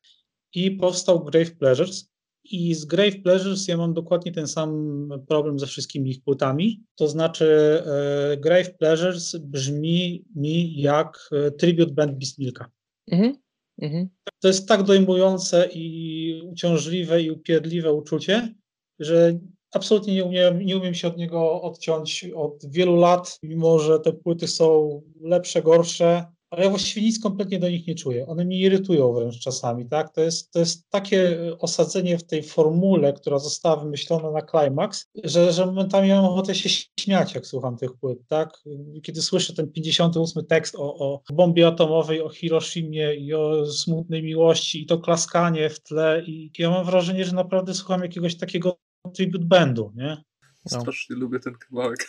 I powstał Grave Pleasures. I z Grave Pleasures ja mam dokładnie ten sam problem ze wszystkimi ich płytami. To znaczy, yy, Grave Pleasures brzmi mi jak yy, tribute band Beast Milka. Mhm. Mhm. To jest tak dojmujące i uciążliwe i upierdliwe uczucie, że absolutnie nie umiem, nie umiem się od niego odciąć od wielu lat, mimo że te płyty są lepsze, gorsze, ale ja właściwie nic kompletnie do nich nie czuję. One mnie irytują wręcz czasami, tak? To jest, to jest takie osadzenie w tej formule, która została wymyślona na Climax, że, że momentami mam ochotę się śmiać, jak słucham tych płyt, tak? Kiedy słyszę ten 58 tekst o, o bombie atomowej, o Hiroshimie i o smutnej miłości i to klaskanie w tle i ja mam wrażenie, że naprawdę słucham jakiegoś takiego tribute bandu, nie? No. Strasznie lubię ten kawałek.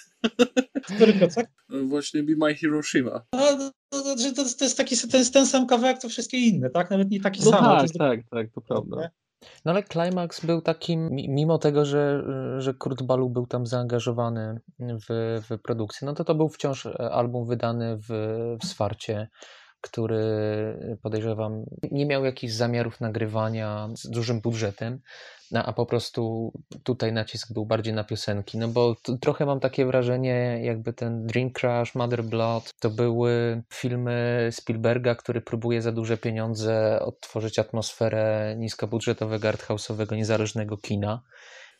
Który piotrek? Właśnie Be My Hiroshima. A, to, to, to, to, jest taki to jest ten sam kawałek, co wszystkie inne, tak? Nawet nie taki no sam. Tak, tak, tak, to prawda. No ale Climax był takim, mimo tego, że, że Kurt Balu był tam zaangażowany w, w produkcję, no to to był wciąż album wydany w, w Swarcie który podejrzewam nie miał jakichś zamiarów nagrywania z dużym budżetem, no, a po prostu tutaj nacisk był bardziej na piosenki, no bo trochę mam takie wrażenie, jakby ten Dream Crash, Mother Blood to były filmy Spielberga, który próbuje za duże pieniądze odtworzyć atmosferę niskobudżetowego, arthouse'owego, niezależnego kina.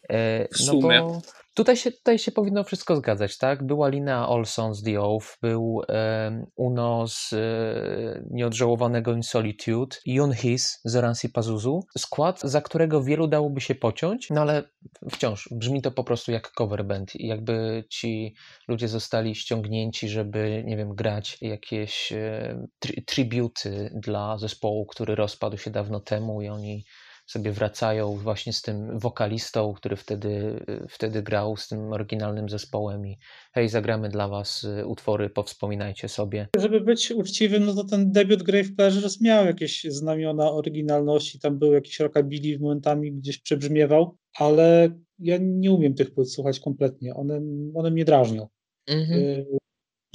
E, w no sumie. Bo tutaj, się, tutaj się powinno wszystko zgadzać, tak? Była Lina Olson z The Oath, był um, Uno z e, nieodżałowanego In Solitude, Yun His z Ransi Pazuzu. Skład, za którego wielu dałoby się pociąć, no ale wciąż brzmi to po prostu jak cover band i jakby ci ludzie zostali ściągnięci, żeby, nie wiem, grać jakieś e, tri tributy dla zespołu, który rozpadł się dawno temu i oni sobie wracają właśnie z tym wokalistą, który wtedy, wtedy grał z tym oryginalnym zespołem i hej, zagramy dla was y, utwory, powspominajcie sobie. Żeby być uczciwym, no to ten debiut Grave Pleasures miał jakieś znamiona oryginalności, tam był jakiś rockabilly momentami gdzieś przebrzmiewał, ale ja nie umiem tych płyt słuchać kompletnie, one, one mnie drażnią. Mhm.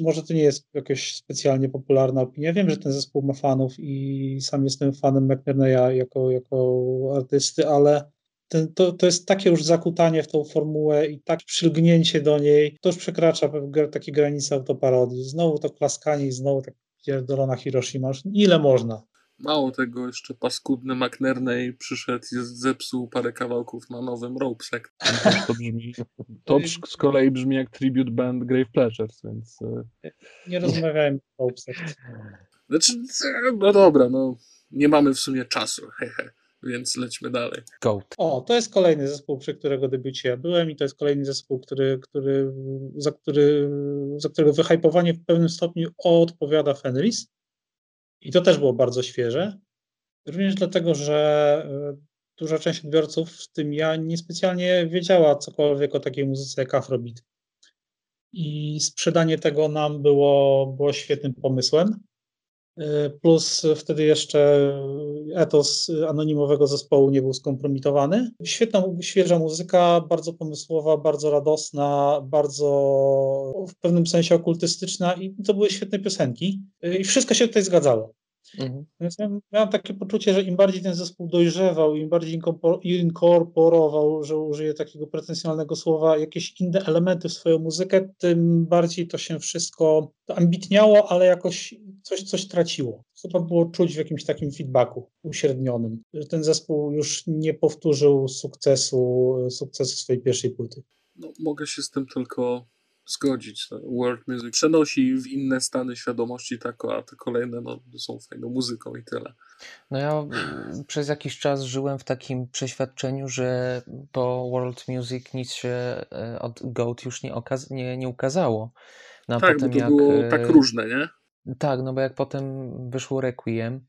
Może to nie jest jakaś specjalnie popularna opinia. Wiem, że ten zespół ma fanów i sam jestem fanem McNerney'a jako, jako artysty, ale ten, to, to jest takie już zakutanie w tą formułę i tak przylgnięcie do niej, to już przekracza takie granice autoparodii. Znowu to klaskanie i znowu tak pierdolona Hiroshima. Ile można? Mało tego, jeszcze paskudny McNerney przyszedł i zepsuł parę kawałków na nowym Rope Sect. To brzmi, to z kolei brzmi jak tribute band Grave Pleasures, więc... e, Nie rozmawiajmy o Obsect. Znaczy, no dobra, no nie mamy w sumie czasu, hehe, więc lećmy dalej. Goat. O, to jest kolejny zespół, przy którego debiucie ja byłem i to jest kolejny zespół, który, który, za, który, za którego wyhypowanie w pewnym stopniu odpowiada Fenris. I to też było bardzo świeże. Również dlatego, że e, duża część odbiorców, w tym ja, niespecjalnie wiedziała cokolwiek o takiej muzyce jak Afrobeat. I sprzedanie tego nam było, było świetnym pomysłem. E, Plus wtedy jeszcze etos anonimowego zespołu nie był skompromitowany. Świetna, świeża muzyka, bardzo pomysłowa, bardzo radosna, bardzo w pewnym sensie okultystyczna i to były świetne piosenki. E, I wszystko się tutaj zgadzało. Mhm. Więc ja miałem takie poczucie, że im bardziej ten zespół dojrzewał, im bardziej inkorpor- inkorporował, że użyję takiego pretensjonalnego słowa, jakieś inne elementy w swoją muzykę, tym bardziej to się wszystko to ambitniało, ale jakoś coś, coś traciło. To chyba było czuć w jakimś takim feedbacku uśrednionym, że ten zespół już nie powtórzył sukcesu, sukcesu swojej pierwszej płyty. No, mogę się z tym tylko zgodzić. No, World Music przenosi w inne stany świadomości, tak, a te kolejne no, są fajną muzyką i tyle. No ja mm, przez jakiś czas żyłem w takim przeświadczeniu, że po World Music nic się e, od Goat już nie, okaz- nie, nie ukazało. No tak, potem bo to jak, było e, tak różne, nie? Tak, no bo jak potem wyszło Requiem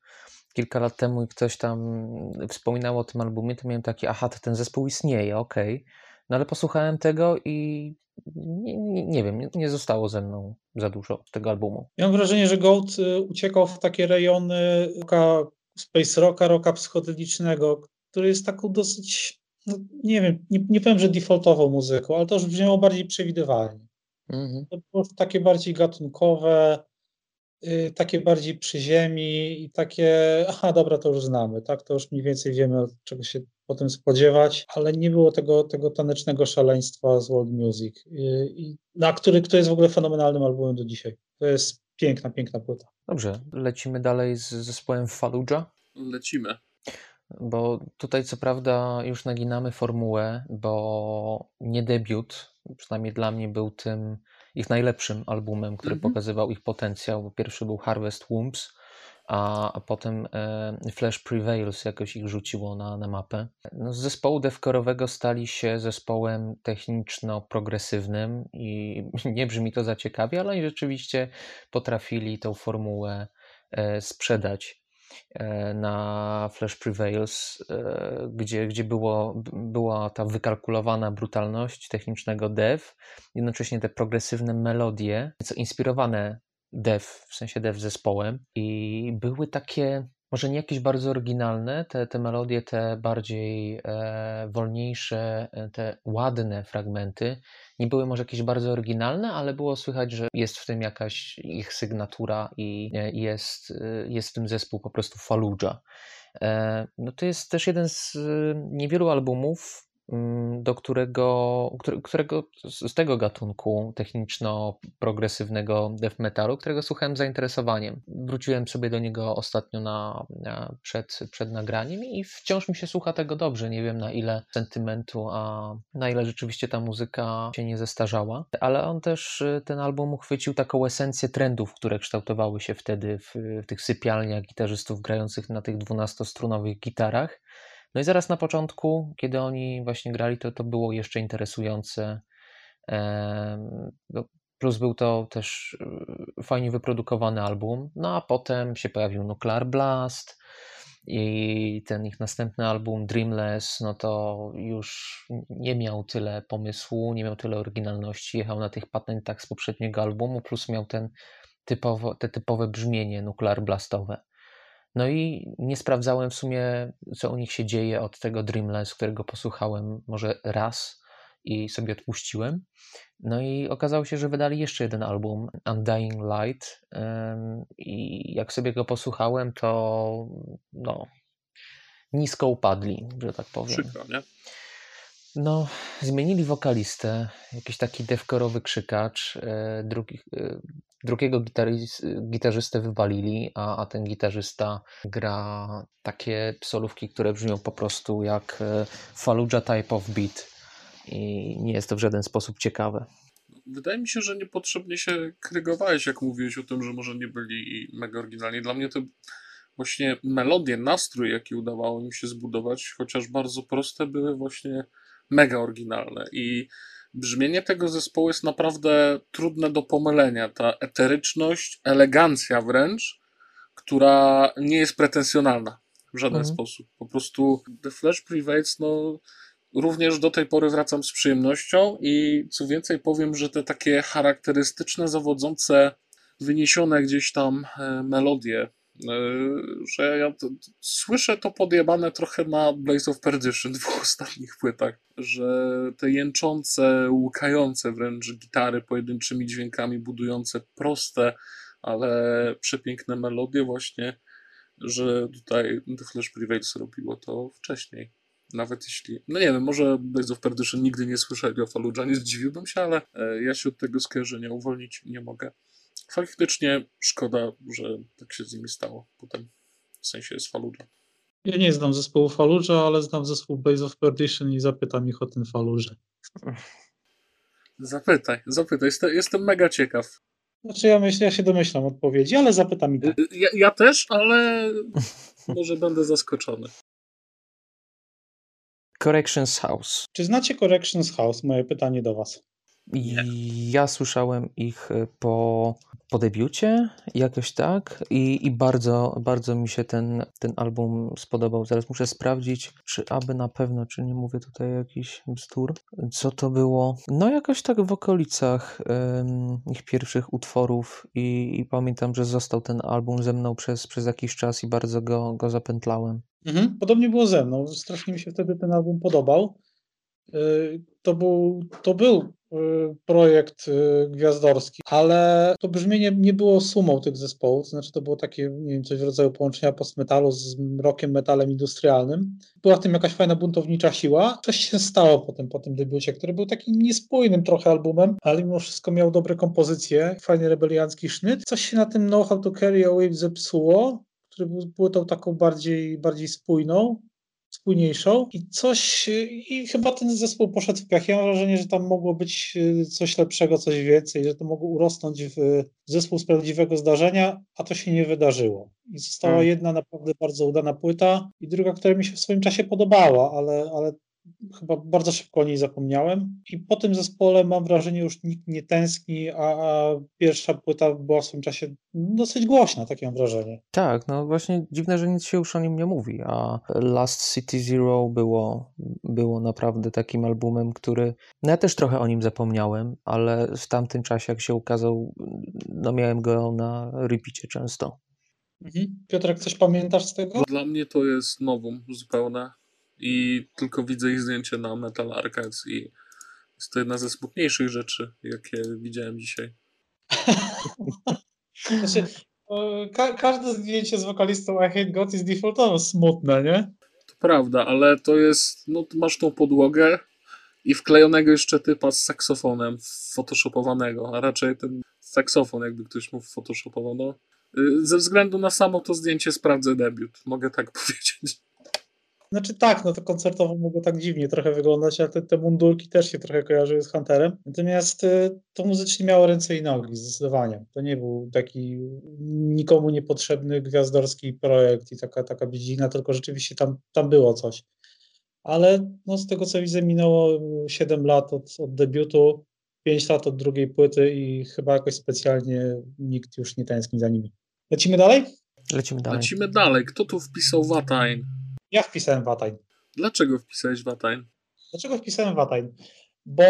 kilka lat temu i ktoś tam wspominał o tym albumie, to miałem takie, aha, to ten zespół istnieje, okej. No ale posłuchałem tego i nie, nie, nie wiem, nie, nie zostało ze mną za dużo tego albumu. Ja mam wrażenie, że Goat y, uciekał w takie rejony rocka, space rocka, rocka psychodelicznego, który jest taką dosyć, no, nie wiem, nie, nie powiem, że defaultową muzyką, ale to już brzmiało bardziej przewidywalnie. Mhm. To było takie bardziej gatunkowe, y, takie bardziej przy ziemi i takie, aha, dobra, to już znamy, tak, to już mniej więcej wiemy, czego się potem spodziewać, ale nie było tego, tego tanecznego szaleństwa z world music, y, i, na który, który jest w ogóle fenomenalnym albumem do dzisiaj. To jest piękna, piękna płyta. Dobrze, lecimy dalej z zespołem Fallujah. Lecimy. Bo tutaj co prawda już naginamy formułę, bo nie debiut, przynajmniej dla mnie był tym ich najlepszym albumem, który Mhm. pokazywał ich potencjał. Bo Pierwszy był Harvest Wombs, a, a potem e, Flash Prevails jakoś ich rzuciło na, na mapę. No, z zespołu devcorowego stali się zespołem techniczno-progresywnym i nie brzmi to za ciekawie, ale oni rzeczywiście potrafili tą formułę e, sprzedać na Flash Prevails, e, gdzie, gdzie było, była ta wykalkulowana brutalność technicznego dev, jednocześnie te progresywne melodie, co inspirowane dev, w sensie dev zespołem. I były takie, może nie jakieś bardzo oryginalne, te, te melodie, te bardziej e, wolniejsze, e, te ładne fragmenty, nie były może jakieś bardzo oryginalne, ale było słychać, że jest w tym jakaś ich sygnatura i e, jest, e, jest w tym zespół po prostu Fallujah. No to jest też jeden z niewielu albumów, do którego, które- którego z tego gatunku techniczno-progresywnego death metalu, którego słuchałem z zainteresowaniem. Wróciłem sobie do niego ostatnio na, na, przed, przed nagraniem i wciąż mi się słucha tego dobrze. Nie wiem na ile sentymentu, a na ile rzeczywiście ta muzyka się nie zestarzała. Ale on też, y, ten album uchwycił taką esencję trendów, które kształtowały się wtedy w, w tych sypialniach gitarzystów grających na tych 12-strunowych gitarach. No i zaraz na początku, kiedy oni właśnie grali, to, to było jeszcze interesujące. No, Plus był to też y, fajnie wyprodukowany album. No a potem się pojawił Nuclear Blast i ten ich następny album Dreamless, no to już nie miał tyle pomysłu, nie miał tyle oryginalności. Jechał na tych patentach z poprzedniego albumu, plus miał ten typowo, te typowe brzmienie Nuclear Blastowe. No i nie sprawdzałem w sumie, co u nich się dzieje od tego Dreamless, którego posłuchałem może raz i sobie odpuściłem. No i okazało się, że wydali jeszcze jeden album, Undying Light. I jak sobie go posłuchałem, to no, nisko upadli, że tak powiem. Przykro, nie? No, zmienili wokalistę, jakiś taki devkorowy krzykacz. e, Drugi, e, drugiego gitarzystę wywalili, a, a ten gitarzysta gra takie solówki, które brzmią po prostu jak e, Fallujah type of beat i nie jest to w żaden sposób ciekawe. Wydaje mi się, że niepotrzebnie się krygowałeś, jak mówiłeś o tym, że może nie byli mega oryginalni. Dla mnie to właśnie melodie, nastrój, jaki udawało im się zbudować, chociaż bardzo proste, były właśnie mega oryginalne. I brzmienie tego zespołu jest naprawdę trudne do pomylenia. Ta eteryczność, elegancja wręcz, która nie jest pretensjonalna w żaden mhm. sposób. Po prostu The Flash Prevails, no również do tej pory wracam z przyjemnością i co więcej powiem, że te takie charakterystyczne, zawodzące, wyniesione gdzieś tam e, melodie że ja to, słyszę to podjebane trochę na Blaze of Perdition, dwóch ostatnich płytach, że te jęczące, łukające wręcz gitary pojedynczymi dźwiękami, budujące proste, ale przepiękne melodie właśnie, że tutaj The Flash Prevails robiło to wcześniej. Nawet jeśli, no nie wiem, może Blaze of Perdition nigdy nie słyszeli o Fallujah, nie zdziwiłbym się, ale e, ja się od tego skojarzenia uwolnić nie mogę faktycznie szkoda, że tak się z nimi stało potem. W sensie z Fallujah. Ja nie znam zespołu Fallujah, ale znam zespół Base of Perdition i zapytam ich o ten Fallujah. Zapytaj, zapytaj. Jestem mega ciekaw. Znaczy ja myślę, ja się domyślam odpowiedzi, ale zapytam ich. Tak. Ja, ja też, ale może będę zaskoczony. Corrections House. Czy znacie Corrections House? Moje pytanie do was. Ja słyszałem ich e, po, po debiucie, jakoś tak, i, i bardzo, bardzo mi się ten, ten album spodobał. Zaraz muszę sprawdzić, czy aby na pewno, czy nie mówię tutaj jakiś bzdur. Co to było? No, jakoś tak w okolicach ich pierwszych utworów, i, i, pamiętam, że został ten album ze mną przez, przez jakiś czas i bardzo go, go zapętlałem. Mhm, podobnie było ze mną. Strasznie mi się wtedy ten album podobał. E, to był, to był projekt y, gwiazdorski, ale to brzmienie nie było sumą tych zespołów, znaczy to było takie, nie wiem, coś w rodzaju połączenia postmetalu z rockiem, metalem industrialnym. Była w tym jakaś fajna buntownicza siła. Coś się stało po tym, po tym debiucie, który był takim niespójnym trochę albumem, ale mimo wszystko miał dobre kompozycje, fajny rebeliancki sznyt. Coś się na tym Know How to Carry a Wave zepsuło, który był płytą taką bardziej, bardziej spójną spójniejszą i coś, i chyba ten zespół poszedł w piach. Ja mam wrażenie, że tam mogło być y, coś lepszego, coś więcej, że to mogło urosnąć w zespół z prawdziwego zdarzenia, a to się nie wydarzyło. I została hmm. jedna naprawdę bardzo udana płyta i druga, która mi się w swoim czasie podobała, ale, ale chyba bardzo szybko o niej zapomniałem. I po tym zespole mam wrażenie, już nikt nie tęskni, a, a, pierwsza płyta była w swoim czasie dosyć głośna, takie mam wrażenie. Tak, no właśnie dziwne, że nic się już o nim nie mówi, a Last City Zero było, było naprawdę takim albumem, który, no ja też trochę o nim zapomniałem, ale w tamtym czasie, jak się ukazał, no miałem go na repeacie często. Mhm. Piotrek, coś pamiętasz z tego? Dla mnie to jest nowum zupełne i tylko widzę ich zdjęcie na Metal Archives i jest to jedna ze smutniejszych rzeczy, jakie widziałem dzisiaj. znaczy, ka każde zdjęcie z wokalistą I Hate God is defaultowo smutne, nie? To prawda, ale to jest, no masz tą podłogę i wklejonego jeszcze typa z saksofonem photoshopowanego, a raczej ten saksofon, jakby ktoś mu photoshopował. No, y, ze względu na samo to zdjęcie sprawdzę debiut, mogę tak powiedzieć. Znaczy tak, no to koncertowo mogło tak dziwnie trochę wyglądać, ale te, te mundurki też się trochę kojarzyły z Hunterem. Natomiast y, to muzycznie miało ręce i nogi, zdecydowanie. To nie był taki nikomu niepotrzebny gwiazdorski projekt i taka, taka biedzina, tylko rzeczywiście tam, tam było coś. Ale no, z tego co widzę minęło 7 lat od, od debiutu, 5 lat od drugiej płyty i chyba jakoś specjalnie nikt już nie tęskni za nimi. Lecimy dalej? Lecimy dalej. Lecimy dalej. Kto tu wpisał Watain? Ja wpisałem Watain. Dlaczego wpisałeś Watain? Dlaczego wpisałem Watain? Bo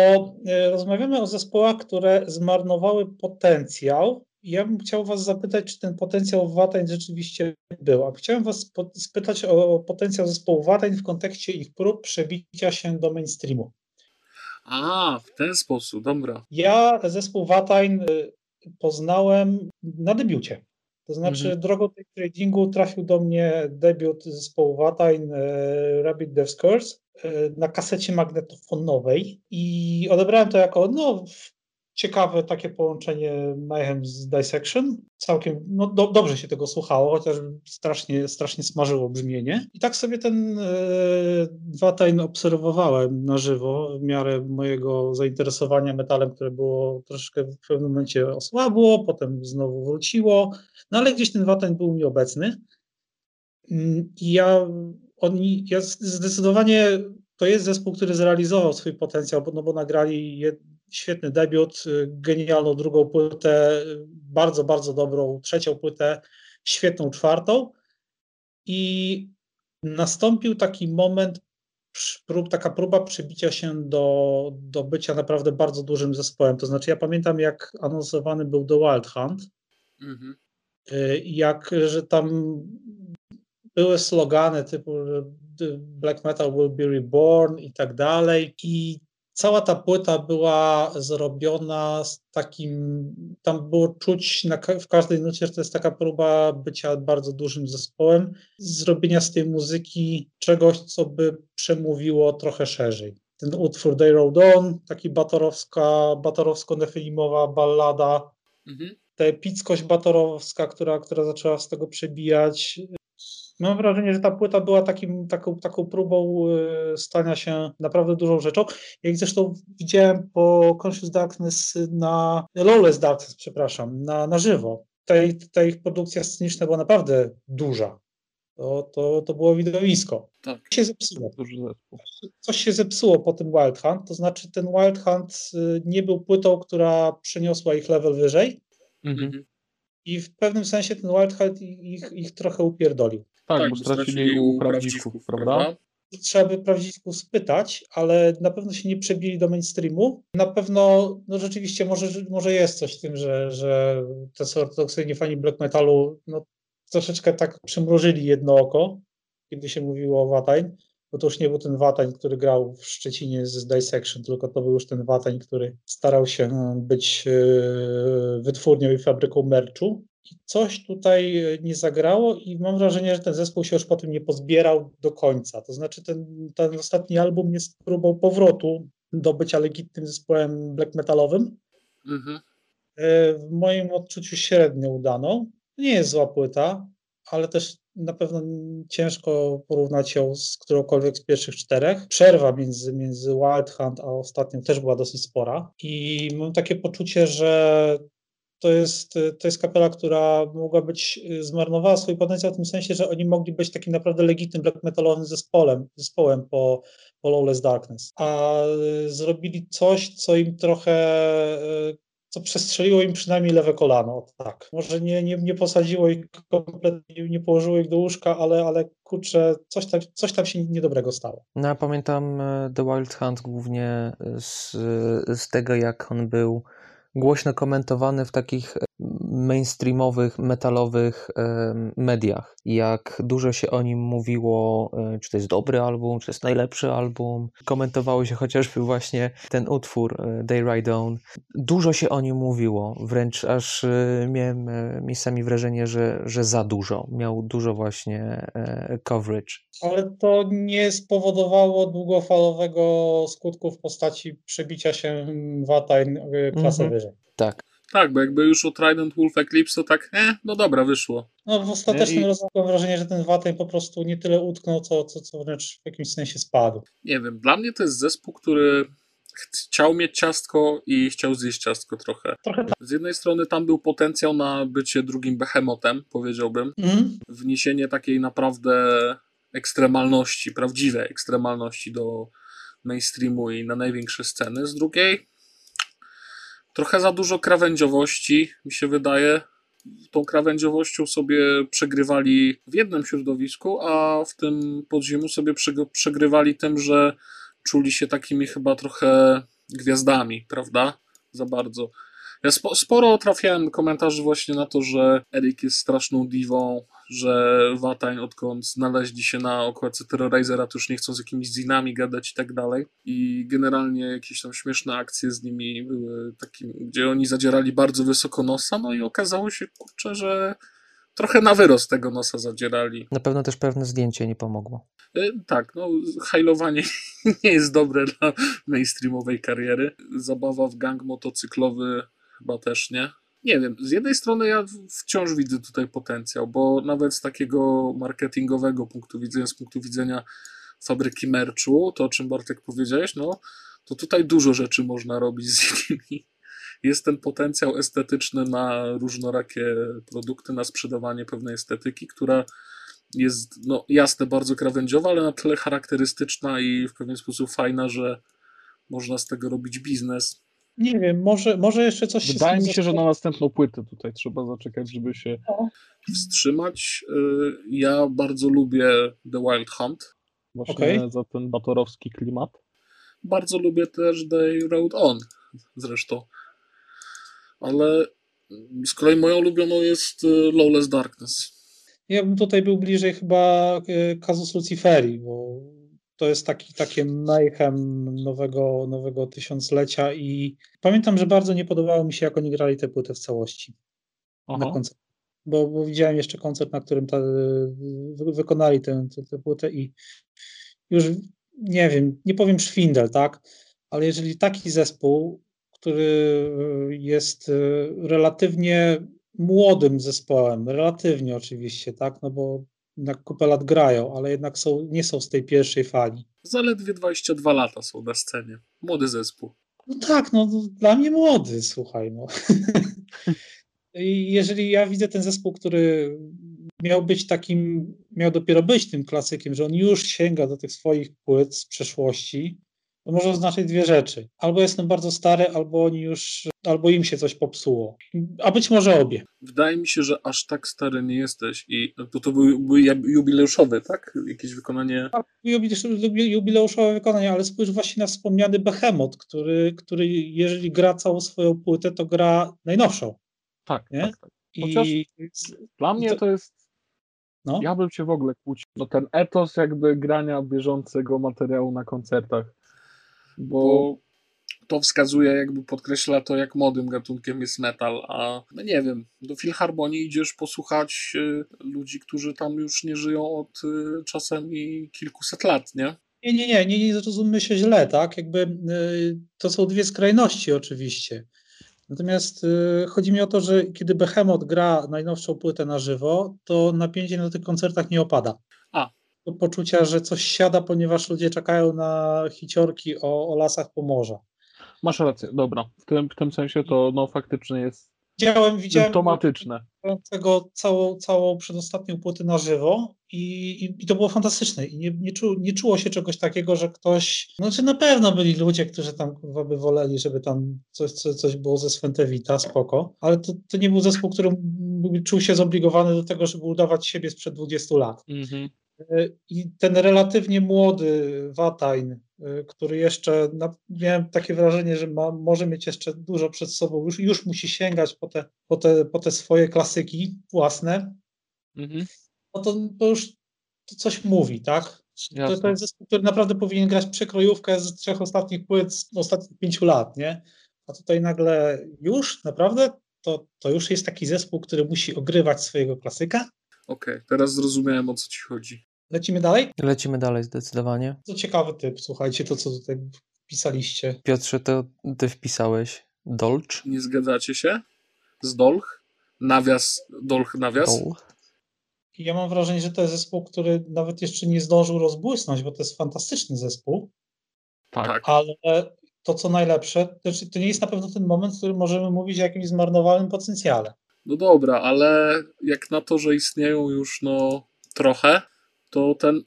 e, rozmawiamy o zespołach, które zmarnowały potencjał. Ja bym chciał Was zapytać, czy ten potencjał Watain rzeczywiście był. A chciałem Was spytać o potencjał zespołu Watain w kontekście ich prób przebicia się do mainstreamu. A, w ten sposób, dobra. Ja zespół Watain e, poznałem na debiucie. To znaczy, mhm. drogą tej tradingu trafił do mnie debiut zespołu Watain e, Rabbit Death Curse na kasecie magnetofonowej i odebrałem to jako no, ciekawe takie połączenie Mayhem z Dissection. Całkiem no, do, dobrze się tego słuchało, chociaż strasznie, strasznie smażyło brzmienie. I tak sobie ten e, Watain obserwowałem na żywo w miarę mojego zainteresowania metalem, które było troszeczkę w pewnym momencie osłabło, potem znowu wróciło, no ale gdzieś ten Watain był mi obecny. Mm, I ja, oni, ja zdecydowanie to jest zespół, który zrealizował swój potencjał, no bo nagrali świetny debiut, y, genialną drugą płytę, y, bardzo, bardzo dobrą trzecią płytę, świetną czwartą. I nastąpił taki moment, prób, taka próba przebicia się do, do bycia naprawdę bardzo dużym zespołem. To znaczy, ja pamiętam, jak anonsowany był The Wild Hunt, mhm. Y, jak, że tam były slogany typu Black Metal will be reborn i tak dalej. I cała ta płyta była zrobiona z takim, tam było czuć na, w każdej nucie, że to jest taka próba bycia bardzo dużym zespołem, zrobienia z tej muzyki czegoś, co by przemówiło trochę szerzej. Ten utwór Day Road On, taki batorowska, batorowsko-nefilimowa ballada, mhm. ta epickość batorowska, która, która zaczęła z tego przebijać, Mam wrażenie, że ta płyta była takim, taką, taką próbą e, stania się naprawdę dużą rzeczą. Jak zresztą widziałem po Conscious Darkness na Lawless Darkness, przepraszam, na, na żywo. Ta, ta ich produkcja sceniczna była naprawdę duża. To, to, to było widowisko. Tak. Coś się zepsuło. Coś się zepsuło po tym Wild Hunt, to znaczy ten Wild Hunt y, nie był płytą, która przeniosła ich level wyżej. Mhm. I w pewnym sensie ten Wild Hunt ich, ich trochę upierdolił. Tak, tak bo stracili u prawdziwków, prawda? Trzeba by prawdziwków spytać, ale na pewno się nie przebili do mainstreamu. Na pewno, no rzeczywiście, może, może jest coś w tym, że, że te ortodoksyjni fani black metalu no, troszeczkę tak przymrużyli jedno oko, kiedy się mówiło o Watain, bo to już nie był ten Watań, który grał w Szczecinie z Dissection, tylko to był już ten Watań, który starał się być e, wytwórnią i fabryką merchu. I coś tutaj e, nie zagrało i mam wrażenie, że ten zespół się już po tym nie pozbierał do końca. To znaczy ten, ten ostatni album jest próbą powrotu do bycia legitnym zespołem black metalowym. Mhm. E, w moim odczuciu średnio udaną. Nie jest zła płyta, ale też na pewno ciężko porównać ją z którąkolwiek z pierwszych czterech. Przerwa między, między Wild Hunt a ostatnią też była dosyć spora i mam takie poczucie, że to jest, to jest kapela, która mogła być, zmarnowała swój potencjał w tym sensie, że oni mogli być takim naprawdę legitnym black metalowym zespołem, zespołem po, po Lawless Darkness. A zrobili coś, co im trochę co przestrzeliło im przynajmniej lewe kolano, tak. Może nie, nie, nie posadziło ich kompletnie, nie położyło ich do łóżka, ale, ale kurczę, coś tam, coś tam się niedobrego stało. No ja pamiętam The Wild Hunt głównie z, z tego, jak on był głośno komentowany w takich mainstreamowych, metalowych mediach. Jak dużo się o nim mówiło, e, czy to jest dobry album, czy to jest najlepszy album. Komentowało się chociażby właśnie ten utwór e, Day Ride On. Dużo się o nim mówiło, wręcz aż e, miałem miejscami wrażenie, że, że za dużo. Miał dużo właśnie coverage. Ale to nie spowodowało długofalowego skutku w postaci przebicia się Watain klasę mm -hmm. Tak. Tak, bo jakby już u Trident Wolf Eclipse to tak, e, no dobra, wyszło. No w ostatecznym I... rozmowie mam wrażenie, że ten Watain po prostu nie tyle utknął, co, co, co wręcz w jakimś sensie spadł. Nie wiem, dla mnie to jest zespół, który chciał mieć ciastko i chciał zjeść ciastko trochę. trochę tak. Z jednej strony tam był potencjał na bycie drugim behemotem, powiedziałbym. Mm. Wniesienie takiej naprawdę ekstremalności, prawdziwej ekstremalności do mainstreamu i na największe sceny. Z drugiej trochę za dużo krawędziowości, mi się wydaje. Tą krawędziowością sobie przegrywali w jednym środowisku, a w tym podziemiu sobie przegrywali tym, że czuli się takimi chyba trochę gwiazdami, prawda? Za bardzo. Ja sporo trafiałem komentarzy właśnie na to, że Erik jest straszną diwą, że Watain odkąd znaleźli się na okładce Terrorizera, to już nie chcą z jakimiś zinami gadać i tak dalej. I generalnie jakieś tam śmieszne akcje z nimi były takie, gdzie oni zadzierali bardzo wysoko nosa, no i okazało się, kurczę, że trochę na wyrost tego nosa zadzierali. Na pewno też pewne zdjęcie nie pomogło. Y, Tak, no, hajlowanie nie jest dobre dla mainstreamowej kariery. Zabawa w gang motocyklowy chyba też nie. Nie wiem, z jednej strony ja wciąż widzę tutaj potencjał, bo nawet z takiego marketingowego punktu widzenia, z punktu widzenia fabryki merchu, to o czym Bartek powiedziałeś, no, to tutaj dużo rzeczy można robić z nimi. Jest ten potencjał estetyczny na różnorakie produkty, na sprzedawanie pewnej estetyki, która jest, no jasne, bardzo krawędziowa, ale na tyle charakterystyczna i w pewien sposób fajna, że można z tego robić biznes. Nie wiem, może, może jeszcze coś się z Wydaje mi się, że na następną płytę tutaj trzeba zaczekać, żeby się... Wstrzymać. Y, Ja bardzo lubię The Wild Hunt. Właśnie Okej. za ten batorowski klimat. Bardzo lubię też The Road On zresztą. Ale z kolei moją ulubioną jest y, Lawless Darkness. Ja bym tutaj był bliżej chyba Kazus Luciferi, bo to jest taki, takie mayhem nowego, nowego tysiąclecia i pamiętam, że bardzo nie podobało mi się, jak oni grali tę płytę w całości na Aha. koncert. Bo, bo widziałem jeszcze koncert, na którym ta, wy, wykonali tę, tę, tę płytę i już nie wiem, nie powiem szwindel, tak? Ale jeżeli taki zespół, który jest e, relatywnie młodym zespołem, relatywnie oczywiście, tak? No bo na kupę lat grają, ale jednak są, nie są z tej pierwszej fali. Zaledwie 22 lata są na scenie. Młody zespół. No tak, no dla mnie młody, słuchaj, no. I jeżeli ja widzę ten zespół, który miał być takim, miał dopiero być tym klasykiem, że on już sięga do tych swoich płyt z przeszłości, to może oznaczać dwie rzeczy. Albo jestem bardzo stary, albo oni już, albo im się coś popsuło. A być może obie. Wydaje mi się, że aż tak stary nie jesteś i to, to był, był jubileuszowy, tak? Jakieś wykonanie. Jubileusz- Jubileuszowe wykonanie, ale spójrz właśnie na wspomniany Behemoth, który, który jeżeli gra całą swoją płytę, to gra najnowszą. Tak, Nie? tak, tak. Chociaż I Dla mnie to- to jest... no, Ja bym się w ogóle kłócił. No ten etos jakby grania bieżącego materiału na koncertach. Bo bo to wskazuje, jakby podkreśla to, jak młodym gatunkiem jest metal, a no nie wiem, do Filharmonii idziesz posłuchać y, ludzi, którzy tam już nie żyją od y, czasami kilkuset lat, nie? Nie, nie, nie, nie, nie zrozummy się źle, tak? Jakby y, to są dwie skrajności oczywiście. Natomiast y, chodzi mi o to, że kiedy Behemoth gra najnowszą płytę na żywo, to napięcie na tych koncertach nie opada. A. Poczucia, że coś siada, ponieważ ludzie czekają na hiciorki o, o lasach Pomorza. masz rację, dobra. W tym, w tym sensie to no faktycznie jest Widziałem, widziałem symptomatyczne. tego całą, całą przedostatnią płytę na żywo i, i, i to było fantastyczne. I nie, nie, czu, nie czuło się czegoś takiego, że ktoś. Znaczy na pewno byli ludzie, którzy tam kurwa, by woleli, żeby tam coś, coś, coś było ze Swentewita, spoko, ale to, to nie był zespół, który czuł się zobligowany do tego, żeby udawać siebie sprzed 20 lat. Mhm. Y, I ten relatywnie młody Watain, y, który jeszcze, miałem takie wrażenie, że ma, może mieć jeszcze dużo przed sobą, już, już musi sięgać po te, po, te, po te swoje klasyki własne, Mhm. no to, to już to coś mówi, tak? To, to jest zespół, który naprawdę powinien grać przekrojówkę z trzech ostatnich płyt z ostatnich pięciu lat, nie? A tutaj nagle już, naprawdę, to, to już jest taki zespół, który musi ogrywać swojego klasyka. Okej, teraz zrozumiałem, o co ci chodzi. Lecimy dalej? Lecimy dalej zdecydowanie. To ciekawy typ, słuchajcie, to co tutaj pisaliście. Piotrze, to ty wpisałeś Dolcz? Nie zgadzacie się? Z Dolch? Nawias, Dolch nawias? Dol? I ja mam wrażenie, że to jest zespół, który nawet jeszcze nie zdążył rozbłysnąć, bo to jest fantastyczny zespół, Tak. Tak. ale to co najlepsze, to, znaczy, to nie jest na pewno ten moment, w którym możemy mówić o jakimś zmarnowanym potencjale. No dobra, ale jak na to, że istnieją już no trochę, to ten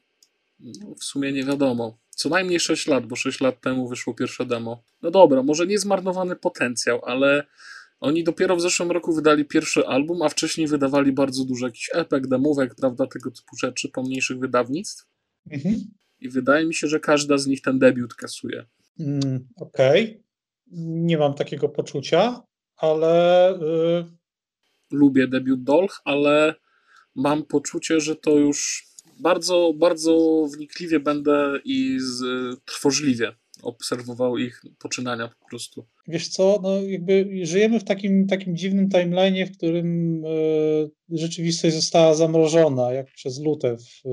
no, w sumie nie wiadomo. Co najmniej 6 lat, bo 6 lat temu wyszło pierwsze demo. No dobra, może nie zmarnowany potencjał, ale oni dopiero w zeszłym roku wydali pierwszy album, a wcześniej wydawali bardzo dużo jakichś epek, demówek, prawda, tego typu rzeczy pomniejszych wydawnictw. Mhm. I wydaje mi się, że każda z nich ten debiut kasuje. Mm, Okej, nie mam takiego poczucia, ale y, lubię debiut Dolch, ale mam poczucie, że to już bardzo, bardzo wnikliwie będę i z, trwożliwie obserwował ich poczynania po prostu. Wiesz co, no jakby żyjemy w takim, takim dziwnym timeline'ie, w którym e, rzeczywistość została zamrożona, jak przez Lutę w,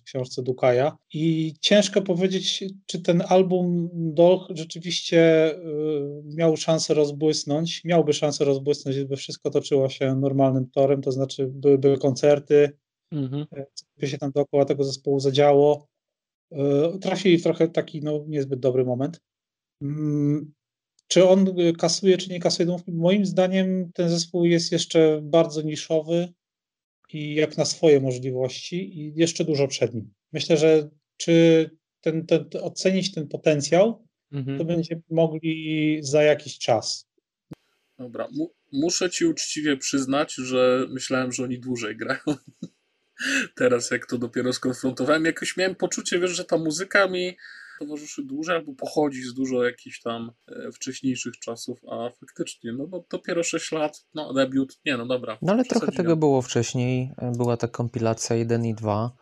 w książce Dukaja i ciężko powiedzieć, czy ten album Dolch rzeczywiście e, miał szansę rozbłysnąć, miałby szansę rozbłysnąć, gdyby wszystko toczyło się normalnym torem, to znaczy byłyby koncerty, mhm. E, co by się tam dookoła tego zespołu zadziało, E, trafili w trochę taki no, niezbyt dobry moment. Mm, czy on kasuje, czy nie kasuje domówki? Moim zdaniem ten zespół jest jeszcze bardzo niszowy i jak na swoje możliwości i jeszcze dużo przed nim. Myślę, że czy ten, ten, ocenić ten potencjał, mhm. to będziemy mogli za jakiś czas. Dobra, muszę ci uczciwie przyznać, że myślałem, że oni dłużej grają. teraz, jak to dopiero skonfrontowałem, jakoś miałem poczucie, wiesz, że ta muzyka mi towarzyszy dłużej albo pochodzi z dużo jakichś tam e, wcześniejszych czasów, a faktycznie, no bo dopiero 6 lat, no debiut, nie no dobra. No ale trochę tego było wcześniej, była ta kompilacja 1 i 2,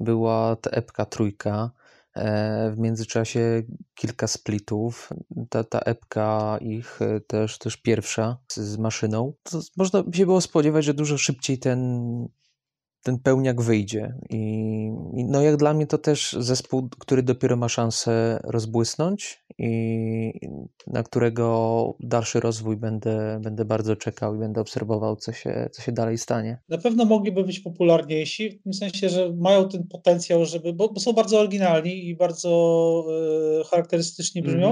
była ta epka trójka, e, w międzyczasie kilka splitów, ta, ta epka ich e, też, też pierwsza z, z maszyną. To można się było spodziewać, że dużo szybciej ten ten pełniak wyjdzie. I, no jak dla mnie to też zespół, który dopiero ma szansę rozbłysnąć i na którego dalszy rozwój będę, będę bardzo czekał i będę obserwował, co się, co się dalej stanie. Na pewno mogliby być popularniejsi, w tym sensie, że mają ten potencjał, żeby, bo, bo są bardzo oryginalni i bardzo e, charakterystycznie brzmią,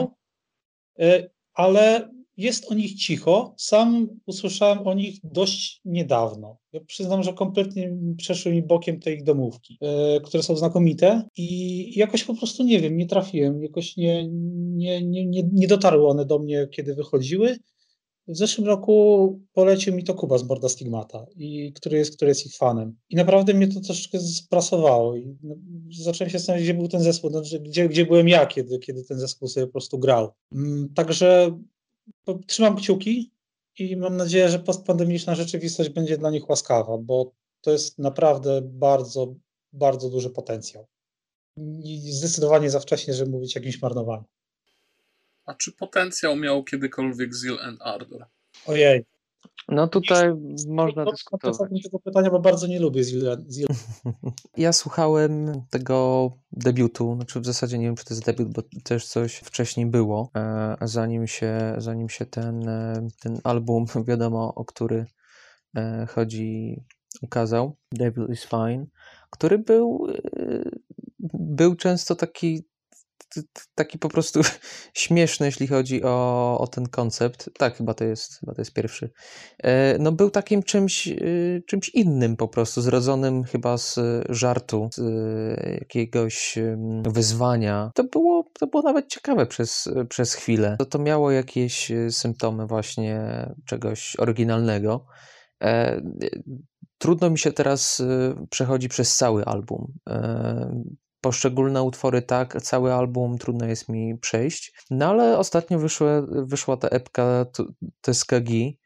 mm -hmm. ale jest o nich cicho. Sam usłyszałem o nich dość niedawno. Ja przyznam, że kompletnie przeszły mi bokiem te ich domówki, yy, które są znakomite i jakoś po prostu nie wiem, nie trafiłem, jakoś nie, nie, nie, nie, nie dotarły one do mnie, kiedy wychodziły. W zeszłym roku polecił mi to Kuba z Borda Stigmata, i, który, jest, który jest ich fanem. I naprawdę mnie to troszeczkę sprasowało. I no, zacząłem się zastanawiać, gdzie był ten zespół, znaczy, gdzie, gdzie byłem ja, kiedy, kiedy ten zespół sobie po prostu grał. Mm, także trzymam kciuki i mam nadzieję, że postpandemiczna rzeczywistość będzie dla nich łaskawa, bo to jest naprawdę bardzo, bardzo duży potencjał. I zdecydowanie za wcześnie, żeby mówić o jakimś marnowaniu. A czy potencjał miał kiedykolwiek Zeal and Ardor? Ojej, no tutaj można to, dyskutować. To tego pytania, bo bardzo nie lubię Zil. Ja słuchałem tego debiutu, znaczy w zasadzie nie wiem, czy to jest debiut, bo też coś wcześniej było, e, zanim się, zanim się ten, e, ten album, wiadomo o który e, chodzi, ukazał, Devil is Fine, który był, był często taki taki po prostu śmieszny, jeśli chodzi o, o ten koncept. Tak, chyba to jest, chyba to jest pierwszy. E, no był takim czymś, e, czymś innym po prostu, zrodzonym chyba z żartu, z jakiegoś wyzwania. To było, to było nawet ciekawe przez, przez chwilę. To, to miało jakieś symptomy właśnie czegoś oryginalnego. E, trudno mi się teraz przechodzi przez cały album poszczególne utwory tak, cały album trudno jest mi przejść. No ale ostatnio wyszła, wyszła ta epka Tuskegee,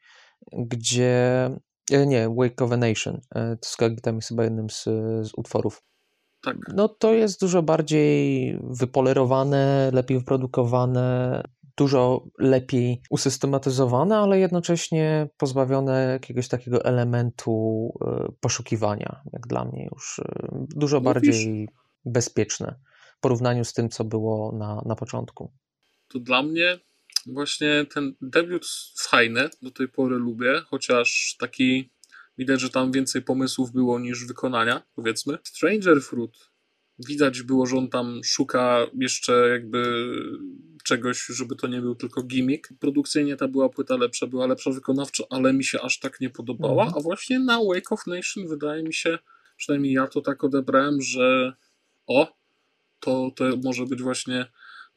gdzie e, nie, Wake of a Nation. E, Tuskegee tam jest chyba jednym z, z utworów. Tak. No to jest dużo bardziej wypolerowane, lepiej wyprodukowane, dużo lepiej usystematyzowane, ale jednocześnie pozbawione jakiegoś takiego elementu e, poszukiwania, jak dla mnie już dużo Mówisz? bardziej bezpieczne w porównaniu z tym, co było na, na początku. To dla mnie właśnie ten debiut fajny, do tej pory lubię, chociaż taki widać, że tam więcej pomysłów było niż wykonania, powiedzmy. Stranger Fruit widać było, że on tam szuka jeszcze jakby czegoś, żeby to nie był tylko gimmick. Produkcyjnie ta była płyta lepsza, była lepsza wykonawczo, ale mi się aż tak nie podobała, mhm. a właśnie na Wake of Nation wydaje mi się, przynajmniej ja to tak odebrałem, że o, to, to może być właśnie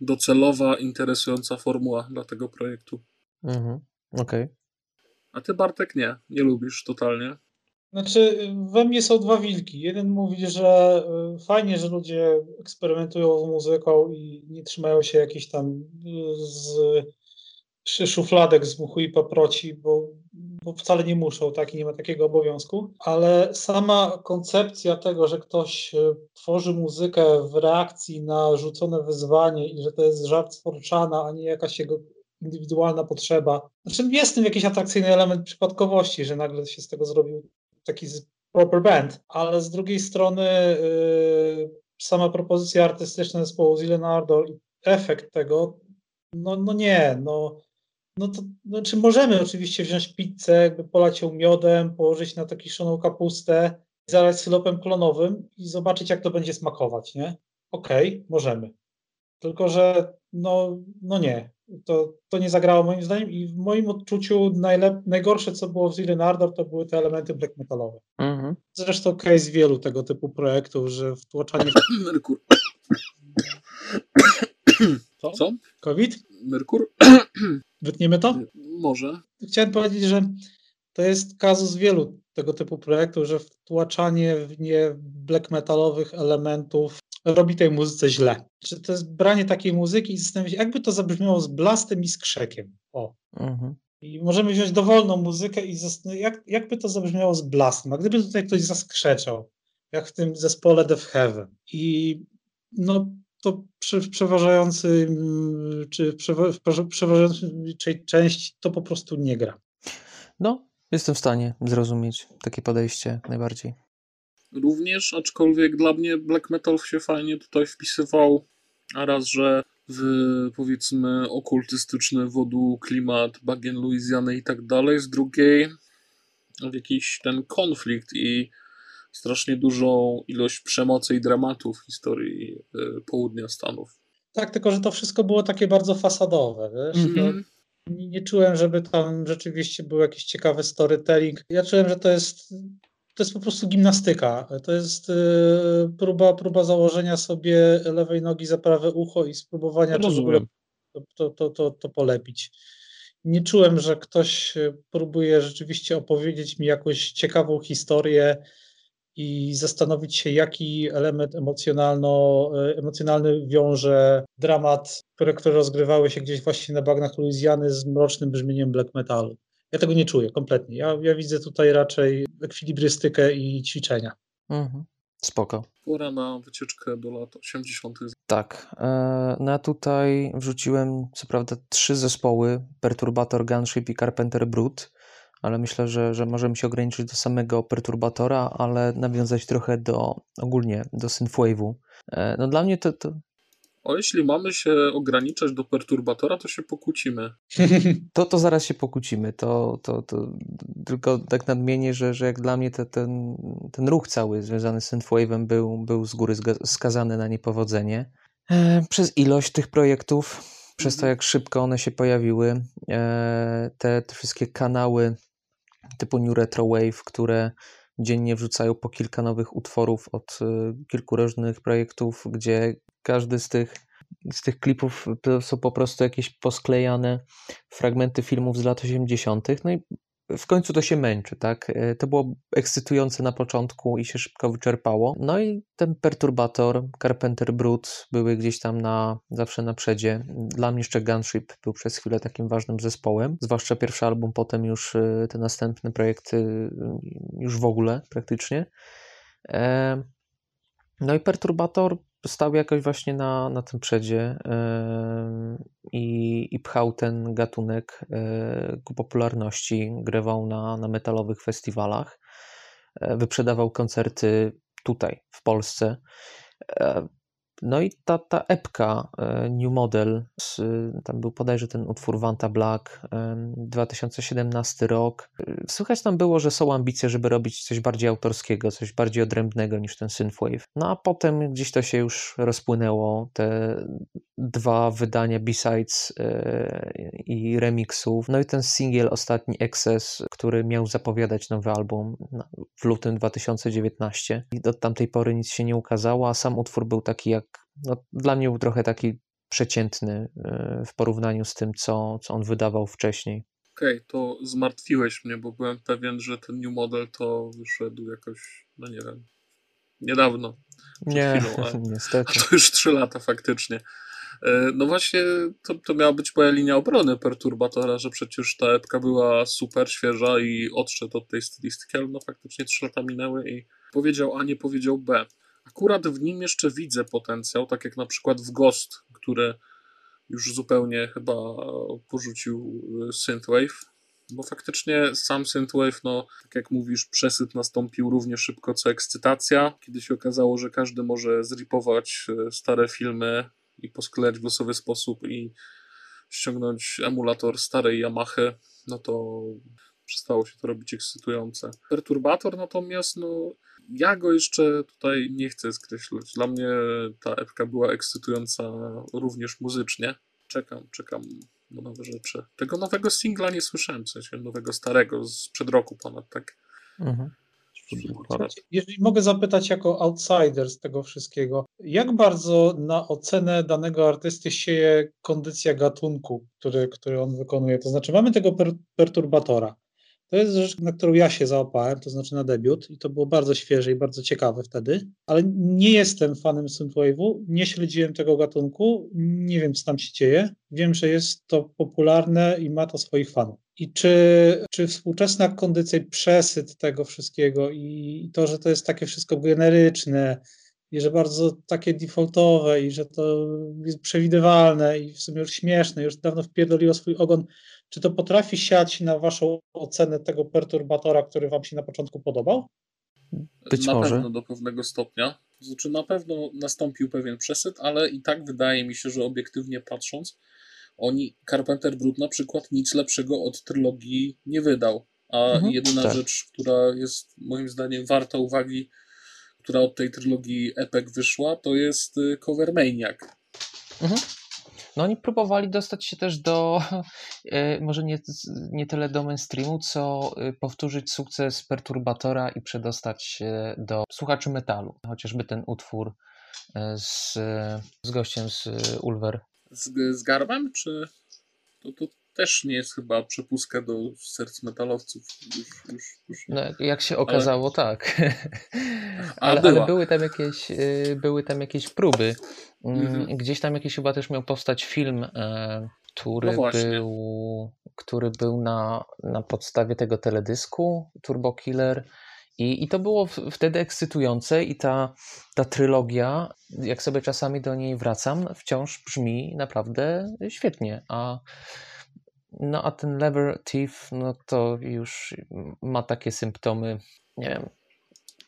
docelowa, interesująca formuła dla tego projektu. Mhm, okej. Okay. A ty, Bartek, nie, nie lubisz totalnie. Znaczy, we mnie są dwa wilki. Jeden mówi, że y, fajnie, że ludzie eksperymentują z muzyką i nie trzymają się jakichś tam y, z szufladek z muchu i paproci, bo bo wcale nie muszą, tak, i nie ma takiego obowiązku, ale sama koncepcja tego, że ktoś e, tworzy muzykę w reakcji na rzucone wyzwanie i że to jest żart Forczana, a nie jakaś jego indywidualna potrzeba. Znaczy jest w tym jakiś atrakcyjny element przypadkowości, że nagle się z tego zrobił taki proper band, ale z drugiej strony yy, sama propozycja artystyczna zespołu Leonardo i efekt tego, no, no nie, no, no to znaczy możemy oczywiście wziąć pizzę, jakby polać ją miodem, położyć na taką kiszoną kapustę, zalać sylopem klonowym i zobaczyć, jak to będzie smakować, nie? Okej, okay, możemy. Tylko, że no, no nie, to, to nie zagrało moim zdaniem i w moim odczuciu najlep- najgorsze, co było w Zillion Ardor, to były te elementy black metalowe. Mhm. Zresztą case wielu tego typu projektów, że wtłaczanie... Merkur. Co? Co? COVID? Merkur? Wytniemy to? Może. Chciałem powiedzieć, że to jest kazus wielu tego typu projektów, że wtłaczanie w nie black metalowych elementów robi tej muzyce źle. Czy to jest branie takiej muzyki i zastanawiać się, jakby to zabrzmiało z blastem i z krzekiem. O. Mhm. I możemy wziąć dowolną muzykę i jak, jakby to zabrzmiało z blastem. A gdyby tutaj ktoś zaskrzeczał, jak w tym zespole Death Heaven. I no, to przy przeważającym, czy w przeważającej części to po prostu nie gra. No, jestem w stanie zrozumieć takie podejście najbardziej. Również, aczkolwiek dla mnie black metal się fajnie tutaj wpisywał, a raz, że w powiedzmy okultystyczny wodu klimat, bagien Luizjany i tak dalej, z drugiej w jakiś ten konflikt i strasznie dużą ilość przemocy i dramatu w historii y, południa Stanów. Tak, tylko że to wszystko było takie bardzo fasadowe, wiesz? Mm -hmm. nie, nie czułem, żeby tam rzeczywiście był jakiś ciekawy storytelling. Ja czułem, że to jest to jest po prostu gimnastyka. To jest y, próba, próba założenia sobie lewej nogi za prawe ucho i spróbowania czy to, to, to, to polepić. Nie czułem, że ktoś próbuje rzeczywiście opowiedzieć mi jakąś ciekawą historię i zastanowić się, jaki element emocjonalno, y, emocjonalny wiąże dramat, które, które rozgrywały się gdzieś właśnie na bagnach Luizjany z mrocznym brzmieniem black metalu. Ja tego nie czuję kompletnie. Ja, ja widzę tutaj raczej ekwilibrystykę i ćwiczenia. Mhm. Spoko. Pora na wycieczkę do lat 80. Tak. E, no ja tutaj wrzuciłem co prawda trzy zespoły, Perturbator, Gunship i Carpenter Brute, ale myślę, że, że możemy się ograniczyć do samego Perturbatora, ale nawiązać trochę do ogólnie do synthwave'u. E, no dla mnie to, to, o, jeśli mamy się ograniczać do perturbatora, to się pokłócimy. To, to zaraz się pokłócimy. To, to, to tylko tak nadmienię, że, że jak dla mnie te, ten, ten ruch cały związany z synthwave'em był, był z góry skazany na niepowodzenie. E, przez ilość tych projektów, przez to mhm. jak szybko one się pojawiły, e, te, te wszystkie kanały typu New Retro Wave, które dziennie wrzucają po kilka nowych utworów od e, kilku różnych projektów, gdzie każdy z tych, z tych klipów to są po prostu jakieś posklejane fragmenty filmów z lat 80. No i w końcu to się męczy, tak? E, to było ekscytujące na początku i się szybko wyczerpało. No i ten perturbator, Carpenter Brut były gdzieś tam na, zawsze na przedzie. Dla mnie jeszcze Gunship był przez chwilę takim ważnym zespołem, zwłaszcza pierwszy album, potem już e, te następne projekty e, już w ogóle praktycznie. No i perturbator stał jakoś właśnie na, na tym przedzie i, i pchał ten gatunek e, ku popularności, grywał na, na metalowych festiwalach, e, wyprzedawał koncerty tutaj w Polsce. E, no i ta, ta epka e, New Model, tam był podajże ten utwór Vanta Black, 2017 rok. Słychać tam było, że są ambicje, żeby robić coś bardziej autorskiego, coś bardziej odrębnego niż ten synthwave. No a potem gdzieś to się już rozpłynęło, te dwa wydania B-sides e, i remixów. No i ten singiel ostatni Excess, który miał zapowiadać nowy album w lutym 2019. I od tamtej pory nic się nie ukazało, a sam utwór był taki jak no, dla mnie był trochę taki przeciętny e, w porównaniu z tym, co, co on wydawał wcześniej. Okej, okay, to zmartwiłeś mnie, bo byłem pewien, że ten New Model to wyszedł jakoś, no nie wiem, niedawno. Nie, chwilą, a, niestety. A to już trzy lata faktycznie. E, no właśnie, to, to miała być moja linia obrony Perturbatora, że przecież ta epka była super świeża i odszedł od tej stylistyki, ale no faktycznie trzy lata minęły i powiedział A, nie powiedział B. Akurat w nim jeszcze widzę potencjał, tak jak na przykład w Ghost, który już zupełnie chyba porzucił e, Synthwave, bo faktycznie sam Synthwave, no tak jak mówisz, przesyt nastąpił równie szybko co ekscytacja, kiedy się okazało, że każdy może zripować e, stare filmy i posklejać w losowy sposób i ściągnąć emulator starej Yamahy, no to przestało się to robić ekscytujące. Perturbator natomiast, no ja go jeszcze tutaj nie chcę skreślać. Dla mnie ta epka była ekscytująca również muzycznie. Czekam, czekam na nowe rzeczy. Tego nowego singla nie słyszałem, w sensie nowego starego, sprzed roku ponad, tak? Mhm. Jeżeli mogę zapytać jako outsider z tego wszystkiego, jak bardzo na ocenę danego artysty sieje kondycja gatunku, który, który on wykonuje? To znaczy, mamy tego per, perturbatora. To jest rzecz, na którą ja się załapałem, to znaczy na debiut i to było bardzo świeże i bardzo ciekawe wtedy, ale nie jestem fanem synthwave'u, nie śledziłem tego gatunku, nie wiem co tam się dzieje. Wiem, że jest to popularne i ma to swoich fanów. I czy, czy współczesna kondycja i przesyt tego wszystkiego i to, że to jest takie wszystko generyczne, i że bardzo takie defaultowe i że to jest przewidywalne i w sumie już śmieszne, już dawno wpierdoliło swój ogon, czy to potrafi siać na waszą ocenę tego perturbatora, który wam się na początku podobał? Być na może. pewno do pewnego stopnia. To znaczy na pewno nastąpił pewien przesyt, ale i tak wydaje mi się, że obiektywnie patrząc, oni, Carpenter Brut na przykład nic lepszego od trylogii nie wydał. A mhm, jedyna tak. rzecz, która jest moim zdaniem warta uwagi, która od tej trylogii Epic wyszła, to jest y, Cover Maniac. Mhm. No oni próbowali dostać się też do, e, może nie, nie tyle do mainstreamu, co e, powtórzyć sukces Perturbatora i przedostać się do słuchaczy metalu. Chociażby ten utwór e, z, z gościem z Ulver. Z, z Garbem, czy to, to też nie jest chyba przepustka do serc metalowców. Już, już, już. No, jak się okazało, ale... tak. ale, ale, były, tam jakieś, były tam jakieś próby. Mm, mhm. Gdzieś tam jakiś chyba też miał powstać film, e, który no był, który był na, na podstawie tego teledysku Turbo Killer. I, I to było wtedy ekscytujące, i ta, ta trylogia, jak sobie czasami do niej wracam, wciąż brzmi naprawdę świetnie. A, no, a ten Lever Thief, no to już ma takie symptomy, nie wiem,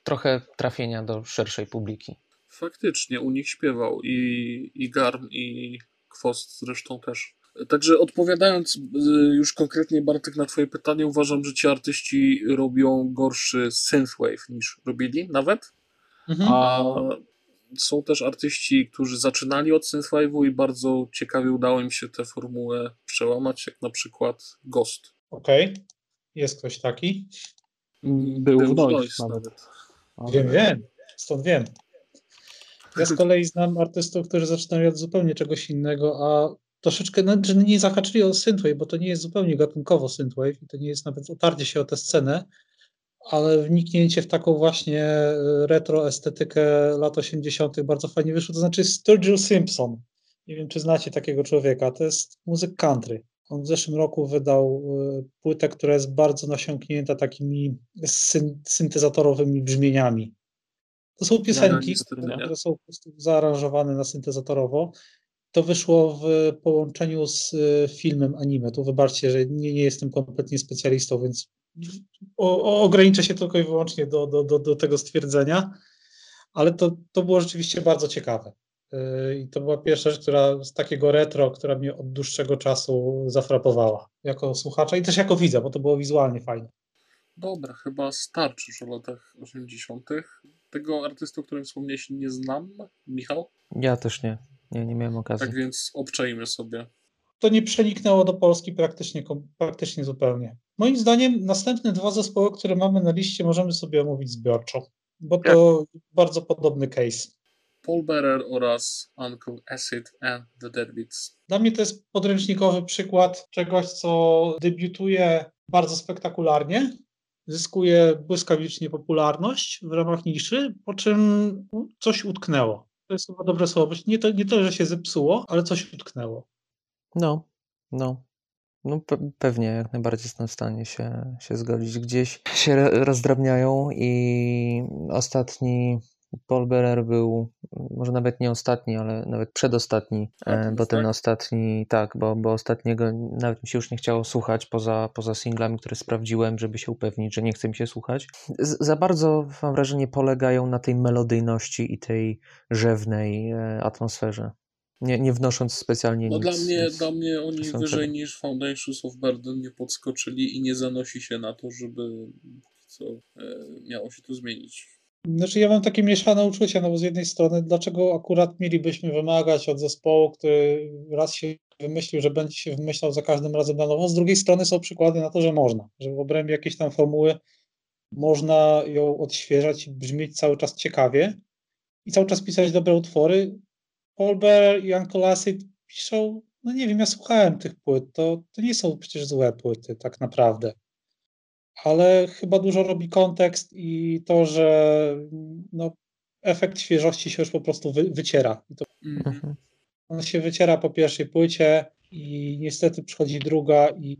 trochę trafienia do szerszej publiki faktycznie u nich śpiewał i, i Garm, i Kwost zresztą też. Także odpowiadając y, już konkretnie Bartek na twoje pytanie, uważam, że ci artyści robią gorszy synthwave niż robili nawet. Mhm. A są też artyści, którzy zaczynali od synthwave'u i bardzo ciekawie udało im się tę formułę przełamać, jak na przykład Ghost. Okej, okay. jest ktoś taki? Był, Był w Noise nawet. nawet. Wiem, wiem, stąd wiem. Ja z kolei znam artystów, którzy zaczynają od zupełnie czegoś innego, a troszeczkę no, nie zahaczyli o synthwave, bo to nie jest zupełnie gatunkowo synthwave i to nie jest nawet otarcie się o tę scenę, ale wniknięcie w taką właśnie e, retro estetykę lat 80. bardzo fajnie wyszło. To znaczy Sturgill Simpson. Nie wiem, czy znacie takiego człowieka. To jest muzyk country. On w zeszłym roku wydał e, płytę, która jest bardzo nasiąknięta takimi syntezatorowymi brzmieniami. To są piosenki, które są po prostu zaaranżowane na syntezatorowo. To wyszło w połączeniu z y, filmem anime. Tu wybaczcie, że nie, nie jestem kompletnie specjalistą, więc o, o, ograniczę się tylko i wyłącznie do, do, do, do tego stwierdzenia, ale to, to było rzeczywiście bardzo ciekawe. Y, I to była pierwsza rzecz, która z takiego retro, która mnie od dłuższego czasu zafrapowała jako słuchacza i też jako widza, bo to było wizualnie fajne. Dobra, chyba starczy już o latach 80. Tego artysty, o którym wspomniałeś, nie znam. Michał? Ja też nie. Nie, nie miałem okazji. Tak więc obczajmy sobie. To nie przeniknęło do Polski praktycznie, praktycznie zupełnie. Moim zdaniem następne dwa zespoły, które mamy na liście, możemy sobie omówić zbiorczo, bo to Jak? bardzo podobny case. Paul Bearer oraz Uncle Acid and the Deadbeats. Dla mnie to jest podręcznikowy przykład czegoś, co debiutuje bardzo spektakularnie, zyskuje błyskawicznie popularność w ramach niszy, po czym coś utknęło. To jest chyba dobre słowo. Nie to, nie to, że się zepsuło, ale coś utknęło. No, no. No pe pewnie, jak najbardziej jestem w stanie się, się zgodzić. Gdzieś się rozdrabniają i ostatni Paul Bearer był, może nawet nie ostatni, ale nawet przedostatni, e, bo ten tak? ostatni, tak, bo, bo ostatniego nawet mi się już nie chciało słuchać poza, poza singlami, które sprawdziłem, żeby się upewnić, że nie chce mi się słuchać. Z, za bardzo, mam wrażenie, polegają na tej melodyjności i tej rzewnej e, atmosferze. Nie, nie wnosząc specjalnie no nic. Dla mnie, nic dla mnie oni wyżej niż Foundations of Burden nie podskoczyli i nie zanosi się na to, żeby co e, miało się to zmienić. Znaczy ja mam takie mieszane uczucia, no bo z jednej strony, dlaczego akurat mielibyśmy wymagać od zespołu, który raz się wymyślił, że będzie się wymyślał za każdym razem na nowo, z drugiej strony są przykłady na to, że można, że w obrębie jakiejś tam formuły można ją odświeżać i brzmieć cały czas ciekawie i cały czas pisać dobre utwory. Paul Bear i Acid piszą, no nie wiem, ja słuchałem tych płyt, to, to nie są przecież złe płyty tak naprawdę ale chyba dużo robi kontekst i to, że no, efekt świeżości się już po prostu wy, wyciera. I to, mhm. On się wyciera po pierwszej płycie i niestety przychodzi druga i,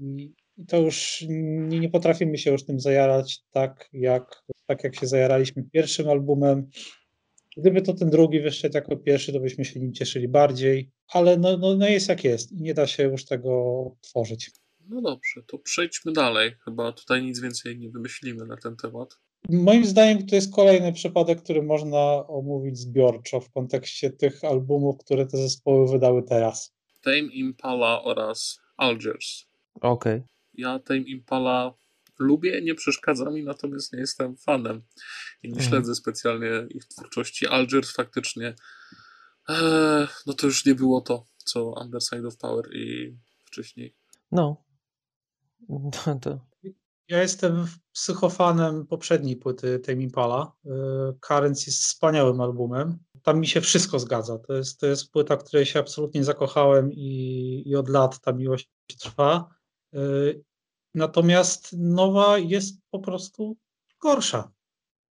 i to już nie, nie potrafimy się już tym zajarać tak jak, tak jak się zajaraliśmy pierwszym albumem. Gdyby to ten drugi wyszedł jako pierwszy, to byśmy się nim cieszyli bardziej, ale no, no, no jest jak jest i nie da się już tego tworzyć. No dobrze, to przejdźmy dalej. Chyba tutaj nic więcej nie wymyślimy na ten temat. Moim zdaniem to jest kolejny przypadek, który można omówić zbiorczo w kontekście tych albumów, które te zespoły wydały teraz. Tame Impala oraz Algiers. Okej. Okay. Ja Tame Impala lubię, nie przeszkadza mi, natomiast nie jestem fanem i nie mhm. śledzę specjalnie ich twórczości. Algiers faktycznie ee, no to już nie było to, co Underside of Power i wcześniej. No, no to... Ja jestem psychofanem poprzedniej płyty Tame Impala. Currents jest wspaniałym albumem. Tam mi się wszystko zgadza. To jest, to jest płyta, której się absolutnie zakochałem i, i od lat ta miłość trwa. Natomiast nowa jest po prostu gorsza.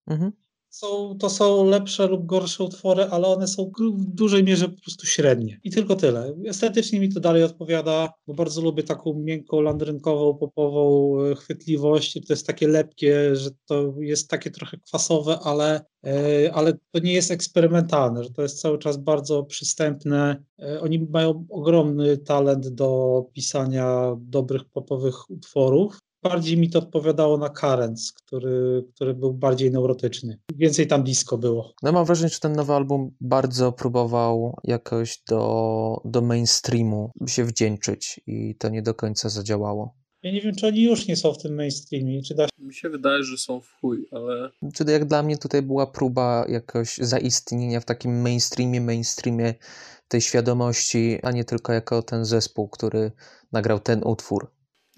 Mhm są, to są lepsze lub gorsze utwory, ale one są w dużej mierze po prostu średnie. I tylko tyle. Estetycznie mi to dalej odpowiada, bo bardzo lubię taką miękką, landrynkową, popową e, chwytliwość. To jest takie lepkie, że to jest takie trochę kwasowe, ale, e, ale to nie jest eksperymentalne, że to jest cały czas bardzo przystępne. E, oni mają ogromny talent do pisania dobrych popowych utworów bardziej mi to odpowiadało na Currents, który, który był bardziej neurotyczny. Więcej tam disco było. No mam wrażenie, że ten nowy album bardzo próbował jakoś do, do mainstreamu się wdzięczyć i to nie do końca zadziałało. Ja nie wiem, czy oni już nie są w tym mainstreamie, czy da się... Mi się wydaje, że są w chuj, ale... Czyli jak dla mnie tutaj była próba jakoś zaistnienia w takim mainstreamie, mainstreamie tej świadomości, a nie tylko jako ten zespół, który nagrał ten utwór.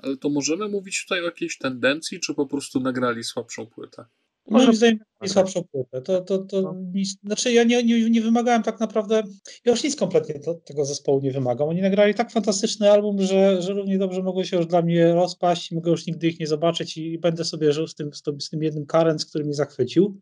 Ale to możemy mówić tutaj o jakiejś tendencji, czy po prostu nagrali słabszą płytę? Moim zdaniem słabszą płytę. To, to, to no. nic, znaczy ja nie, nie, nie, wymagałem tak naprawdę, ja już nic kompletnie to, tego zespołu nie wymagam. Oni nagrali tak fantastyczny album, że, że równie dobrze mogło się już dla mnie rozpaść, mogę już nigdy ich nie zobaczyć i będę sobie żył z tym, z tym jednym Karen, który mi zachwycił.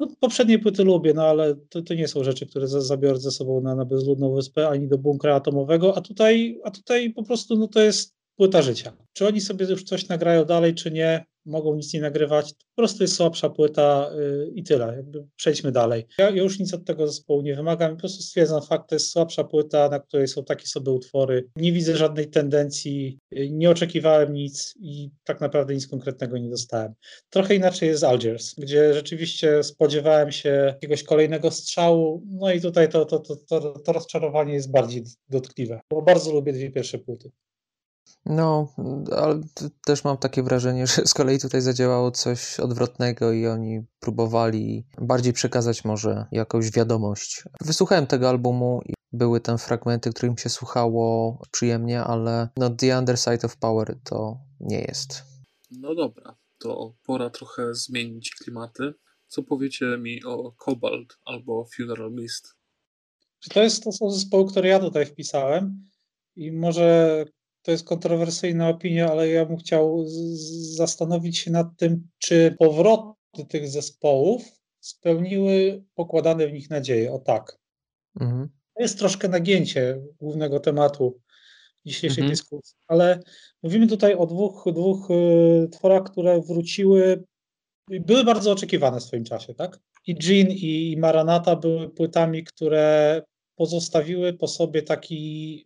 No, poprzednie płyty lubię, no ale to, to nie są rzeczy, które zabiorę ze sobą na, na bezludną wyspę ani do bunkra atomowego, a tutaj, a tutaj po prostu no to jest płyta życia. Czy oni sobie już coś nagrają dalej, czy nie, mogą nic nie nagrywać. Po prostu jest słabsza płyta yy, i tyle. Jakby przejdźmy dalej. Ja, już nic od tego zespołu nie wymagam. Po prostu stwierdzam fakt, to jest słabsza płyta, na której są takie sobie utwory. Nie widzę żadnej tendencji, yy, nie oczekiwałem nic i tak naprawdę nic konkretnego nie dostałem. Trochę inaczej jest Algiers, gdzie rzeczywiście spodziewałem się jakiegoś kolejnego strzału, no i tutaj to, to, to, to, to rozczarowanie jest bardziej dotkliwe, bo bardzo lubię dwie pierwsze płyty. No, ale też mam takie wrażenie, że z kolei tutaj zadziałało coś odwrotnego i oni próbowali bardziej przekazać może jakąś wiadomość. Wysłuchałem tego albumu i były tam fragmenty, którym się słuchało przyjemnie, ale no The Underside of Power to nie jest. No dobra, to pora trochę zmienić klimaty. Co powiecie mi o Cobalt albo Funeral Mist? To, jest, to są zespoły, które ja tutaj wpisałem i może to jest kontrowersyjna opinia, ale ja bym chciał zastanowić się nad tym, czy powroty tych zespołów spełniły pokładane w nich nadzieje. O tak. Mhm. To jest troszkę nagięcie głównego tematu dzisiejszej Mhm. dyskusji, ale mówimy tutaj o dwóch, dwóch y, tworach, które wróciły, i były bardzo oczekiwane w swoim czasie, tak? I Jean i Maranata były płytami, które pozostawiły po sobie taki,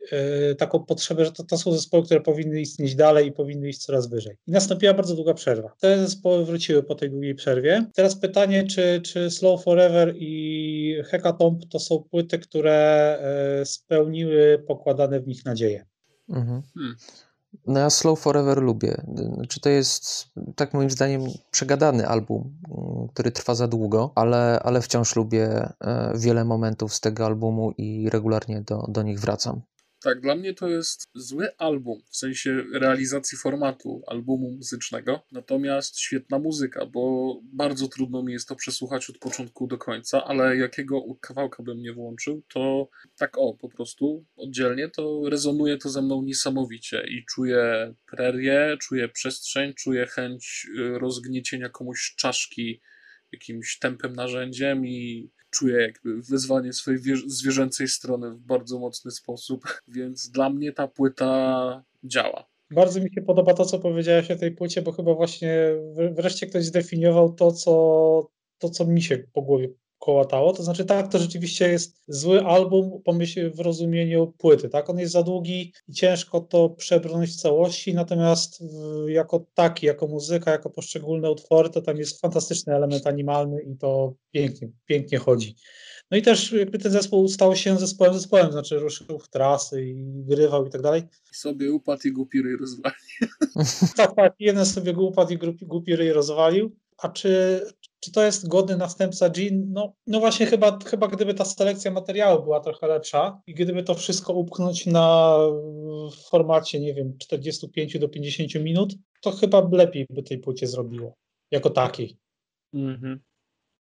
y, taką potrzebę, że to, to są zespoły, które powinny istnieć dalej i powinny iść coraz wyżej. I nastąpiła bardzo długa przerwa. Te zespoły wróciły po tej długiej przerwie. Teraz pytanie, czy, czy Slow Forever i Hekatomb to są płyty, które y, spełniły pokładane w nich nadzieje. Mhm. Hmm. No ja Slow Forever lubię. Czy to jest, tak moim zdaniem, przegadany album, mm, który trwa za długo, ale, ale wciąż lubię e, wiele momentów z tego albumu i regularnie do, do nich wracam. Tak, dla mnie to jest zły album, w sensie realizacji formatu albumu muzycznego, natomiast świetna muzyka, bo bardzo trudno mi jest to przesłuchać od początku do końca, ale jakiego kawałka bym nie włączył, to tak o, po prostu oddzielnie, to rezonuje to ze mną niesamowicie i czuję prerię, czuję przestrzeń, czuję chęć y, rozgniecienia komuś czaszki jakimś tępym narzędziem i czuję jakby wyzwanie swojej wie- zwierzęcej strony w bardzo mocny sposób, więc dla mnie ta płyta działa. Bardzo mi się podoba to, co powiedziałeś o tej płycie, bo chyba właśnie wr- wreszcie ktoś zdefiniował to, co, to, co mi się po głowie kołatało. To znaczy, tak, to rzeczywiście jest zły album, pomyśl w rozumieniu płyty, tak? On jest za długi i ciężko to przebrnąć w całości, natomiast jako taki, jako muzyka, jako poszczególne utwory, to tam jest fantastyczny element animalny i to pięknie, pięknie chodzi. No i też jakby ten zespół stał się zespołem zespołem, znaczy ruszył w trasy i grywał i tak dalej. I sobie upadł i głupi ryj rozwali. Tak, tak, jeden sobie upadł i głupi, głupi ryj rozwalił. A czy, czy to jest godny następca Jean? No, no właśnie chyba, chyba gdyby ta selekcja materiału była trochę lepsza i gdyby to wszystko upchnąć na formacie, nie wiem, 45 do 50 minut, to chyba lepiej by tej płycie zrobiło. Jako takiej. Mhm.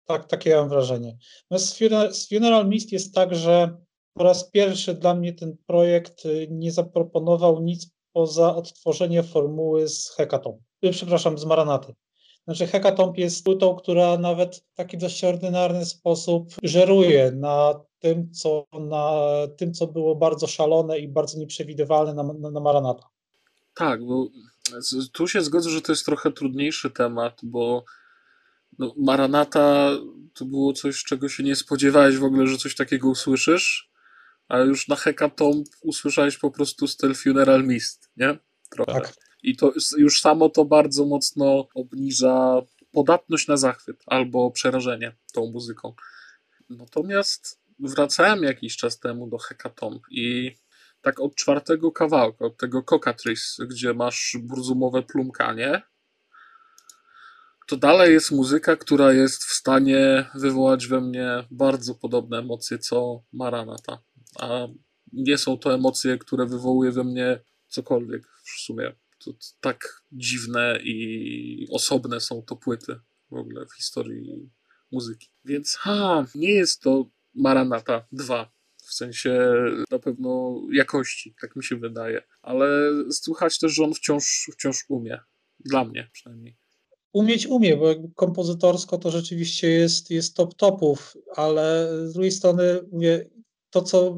Tak, takie mam wrażenie. No z, Funeral, z Funeral Mist jest tak, że po raz pierwszy dla mnie ten projekt y, nie zaproponował nic poza odtworzenie formuły z Hekatomb. Y, Przepraszam, z Maranaty. Znaczy Hekatomb jest płytą, która nawet w taki dość ordynarny sposób żeruje na tym, co, na tym, co było bardzo szalone i bardzo nieprzewidywalne na, na, na Maranata. Tak, bo tu się zgodzę, że to jest trochę trudniejszy temat, bo no, Maranata to było coś, czego się nie spodziewałeś w ogóle, że coś takiego usłyszysz, a już na Hekatomb usłyszałeś po prostu styl Funeral Mist, nie? Trochę. Tak. I to już samo to bardzo mocno obniża podatność na zachwyt albo przerażenie tą muzyką. Natomiast wracałem jakiś czas temu do Hekatomb i tak od czwartego kawałka, od tego Cockatrice, gdzie masz burzumowe plumkanie, to dalej jest muzyka, która jest w stanie wywołać we mnie bardzo podobne emocje co Maranata. A nie są to emocje, które wywołuje we mnie cokolwiek w sumie. To tak dziwne i osobne są to płyty w ogóle w historii muzyki. Więc ha, nie jest to Maranata 2 w sensie na pewno jakości, tak mi się wydaje. Ale słychać też, że on wciąż, wciąż umie. Dla mnie przynajmniej. Umieć umie, bo kompozytorsko to rzeczywiście jest, jest top topów, ale z drugiej strony mówię, to co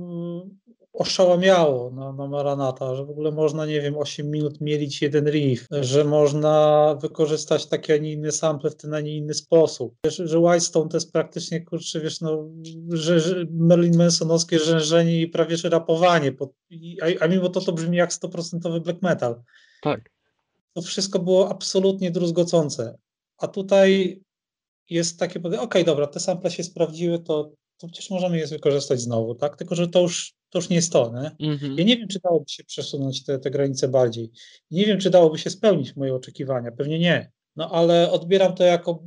oszałamiało na, na Maranata, że w ogóle można, nie wiem, 8 minut mielić jeden riff, że można wykorzystać taki, a nie inny sample w ten, a nie inny sposób. Wiesz, że Whitestone to jest praktycznie, kurczę, wiesz, no, że, że Merlin Mansonowskie rzężenie i prawie że rapowanie, po, i, a, a mimo to to brzmi jak 100% black metal Tak. to wszystko było absolutnie druzgocące. A tutaj jest takie, okej, okay, dobra, te sample się sprawdziły, to, to przecież możemy je wykorzystać znowu, tak? Tylko, że to już, to już nie jest to, nie? Mhm. Ja nie wiem, czy dałoby się przesunąć te, te granice bardziej. Nie wiem, czy dałoby się spełnić moje oczekiwania. Pewnie nie. No ale odbieram to jako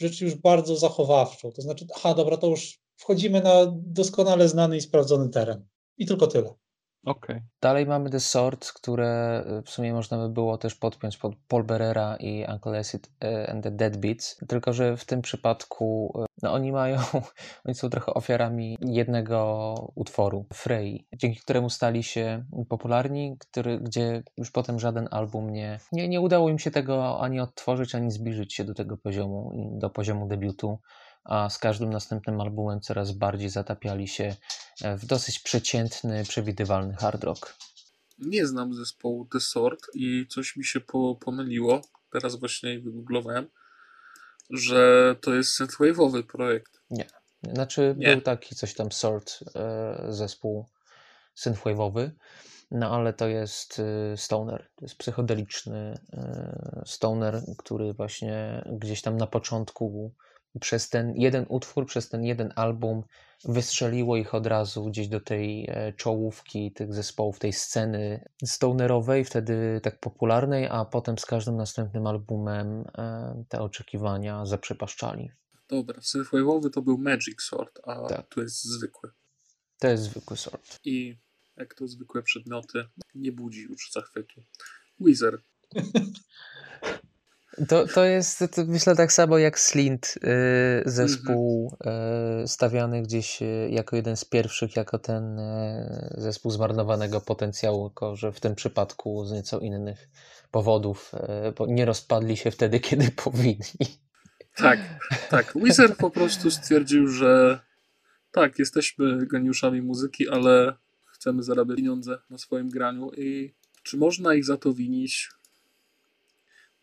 rzecz już bardzo zachowawczą. To znaczy, aha, dobra, to już wchodzimy na doskonale znany i sprawdzony teren. I tylko tyle. Okej. Dalej mamy The Sword, które y, w sumie można by było też podpiąć pod Paul Berera i Uncle Acid y, and the Deadbeats, tylko że w tym przypadku y, no oni mają, oni są trochę ofiarami jednego utworu, Frey, dzięki któremu stali się popularni, który, gdzie już potem żaden album nie, nie, nie udało im się tego ani odtworzyć, ani zbliżyć się do tego poziomu, do poziomu debiutu, a z każdym następnym albumem coraz bardziej zatapiali się w dosyć przeciętny, przewidywalny hard rock. Nie znam zespołu The Sort i coś mi się po, pomyliło. Teraz właśnie wygooglowałem, że to jest synthwave'owy projekt. Nie. Znaczy Nie. był taki coś tam sort e, zespół synthwave'owy, no ale to jest e, stoner, to jest psychodeliczny e, stoner, który właśnie gdzieś tam na początku przez ten jeden utwór, przez ten jeden album wystrzeliło ich od razu gdzieś do tej e, czołówki tych zespołów, tej sceny stonerowej, wtedy tak popularnej, a potem z każdym następnym albumem e, te oczekiwania zaprzepaszczali. Dobra, synthwave'owy to był Magic Sort, a Tak. tu jest zwykły. To jest zwykły sort. I jak to zwykłe przedmioty, nie budzi już zachwytu. Wizard. To, to jest, to myślę, tak samo jak Slint, y, zespół y, stawiany gdzieś y, jako jeden z pierwszych, jako ten zespół zmarnowanego potencjału, tylko że w tym przypadku z nieco innych powodów, bo nie rozpadli się wtedy, kiedy powinni. Tak, tak. Wizard po prostu stwierdził, że tak, jesteśmy geniuszami muzyki, ale chcemy zarabiać pieniądze na swoim graniu i czy można ich za to winić?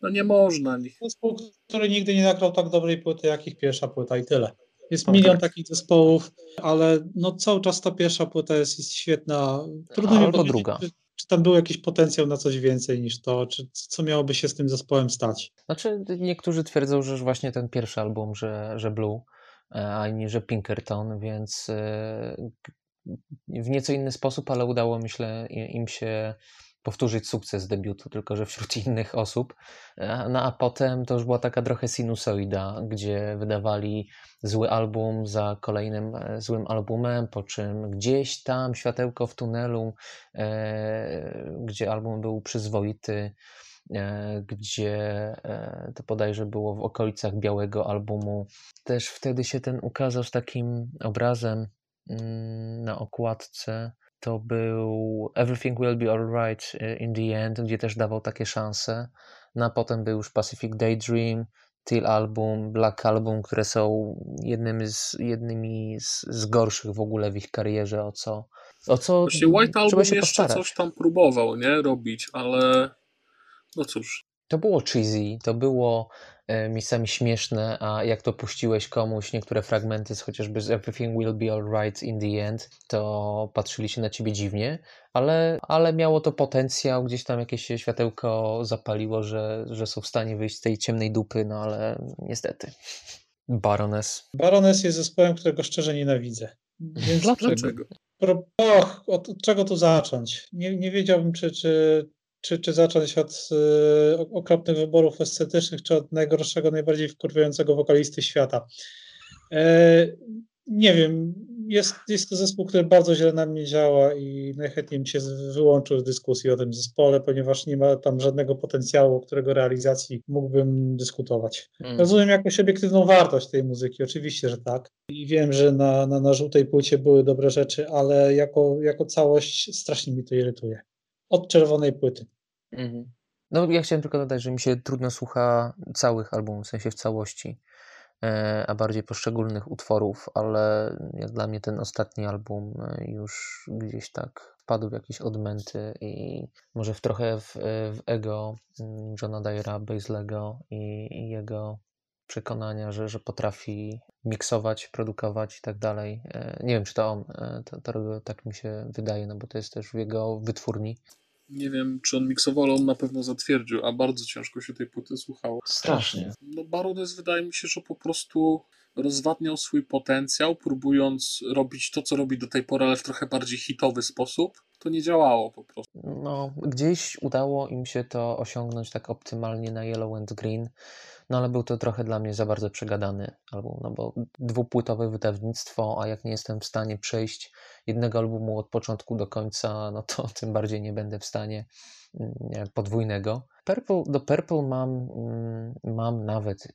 No nie można. Zespół, który nigdy nie nagrał tak dobrej płyty, jak ich pierwsza płyta i tyle. Jest milion tak. takich zespołów, ale no cały czas ta pierwsza płyta jest, jest świetna. Trudno mi Albo powiedzieć, druga. Czy, czy tam był jakiś potencjał na coś więcej niż to, czy co miałoby się z tym zespołem stać. Znaczy, niektórzy twierdzą, że właśnie ten pierwszy album, że, że Blue, e, a inni, że Pinkerton, więc e, w nieco inny sposób, ale udało, myślę, im się powtórzyć sukces debiutu, tylko że wśród innych osób. E, No a potem to już była taka trochę sinusoida, gdzie wydawali zły album za kolejnym e, złym albumem, po czym gdzieś tam światełko w tunelu, e, gdzie album był przyzwoity, e, gdzie e, to bodajże było w okolicach białego albumu. Też wtedy się ten ukazał z takim obrazem mm, na okładce. To był Everything Will Be Alright in the End, gdzie też dawał takie szanse. No a potem był już Pacific Daydream, Till Album, Black Album, które są jednymi z, jednymi z, z gorszych w ogóle w ich karierze, o co, o co Właśnie White trzeba Album się jeszcze postarać. coś tam próbował, nie? Robić, ale no cóż. To było cheesy, to było e, miejscami śmieszne, a jak to puściłeś komuś niektóre fragmenty, z chociażby z Everything Will Be Alright in the End, to patrzyli się na ciebie dziwnie, ale, ale miało to potencjał, gdzieś tam jakieś się światełko zapaliło, że, że są w stanie wyjść z tej ciemnej dupy, no ale niestety. Baroness. Baroness jest zespołem, którego szczerze nienawidzę. Więc Dlaczego? Pro- Och, od, od czego tu zacząć? Nie, nie wiedziałbym, czy, czy, czy, czy zacząć od y, okropnych wyborów estetycznych, czy od najgorszego, najbardziej wkurwiającego wokalisty świata. E, nie wiem, jest, jest to zespół, który bardzo źle na mnie działa i najchętniej bym się wyłączył z dyskusji o tym zespole, ponieważ nie ma tam żadnego potencjału, którego realizacji mógłbym dyskutować. Mm. Rozumiem jakąś obiektywną wartość tej muzyki, oczywiście, że tak. I wiem, że na, na, na żółtej płycie były dobre rzeczy, ale jako, jako całość strasznie mi to irytuje. Od czerwonej płyty. Mhm. No, ja chciałem tylko dodać, że mi się trudno słucha całych albumów, w sensie w całości, e, a bardziej poszczególnych utworów, ale jak dla mnie ten ostatni album e, już gdzieś tak wpadł w jakieś odmęty i może w trochę w, w ego mm, Johna Dyera, Baselego i, i jego przekonania, że, że potrafi miksować, produkować i tak dalej. E, Nie wiem, czy to on to, to tak mi się wydaje, no bo to jest też w jego wytwórni. Nie wiem, czy on miksował, ale on na pewno zatwierdził, a bardzo ciężko się tej płyty słuchało. Strasznie. No Baroness wydaje mi się, że po prostu rozwadniał swój potencjał, próbując robić to, co robi do tej pory, ale w trochę bardziej hitowy sposób. To nie działało po prostu. No, gdzieś udało im się to osiągnąć tak optymalnie na Yellow and Green, no ale był to trochę dla mnie za bardzo przegadany album, no bo dwupłytowe wydawnictwo, a jak nie jestem w stanie przejść jednego albumu od początku do końca, no to tym bardziej nie będę w stanie mm, podwójnego. Purple, do Purple mam, mm, mam nawet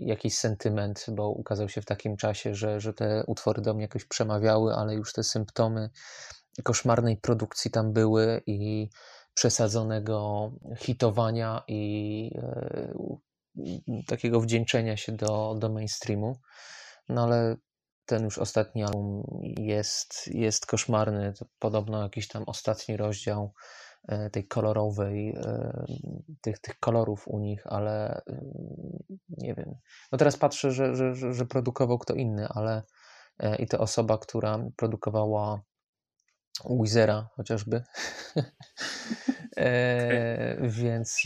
jakiś sentyment, bo ukazał się w takim czasie, że, że te utwory do mnie jakoś przemawiały, ale już te symptomy koszmarnej produkcji tam były i przesadzonego hitowania i e, takiego wdzięczenia się do, do mainstreamu. No ale ten już ostatni album jest, jest koszmarny. To podobno jakiś tam ostatni rozdział e, tej kolorowej, e, tych, tych kolorów u nich, ale e, nie wiem. No teraz patrzę, że, że, że, produkował kto inny, ale i to osoba, która produkowała Wizera chociażby. e, więc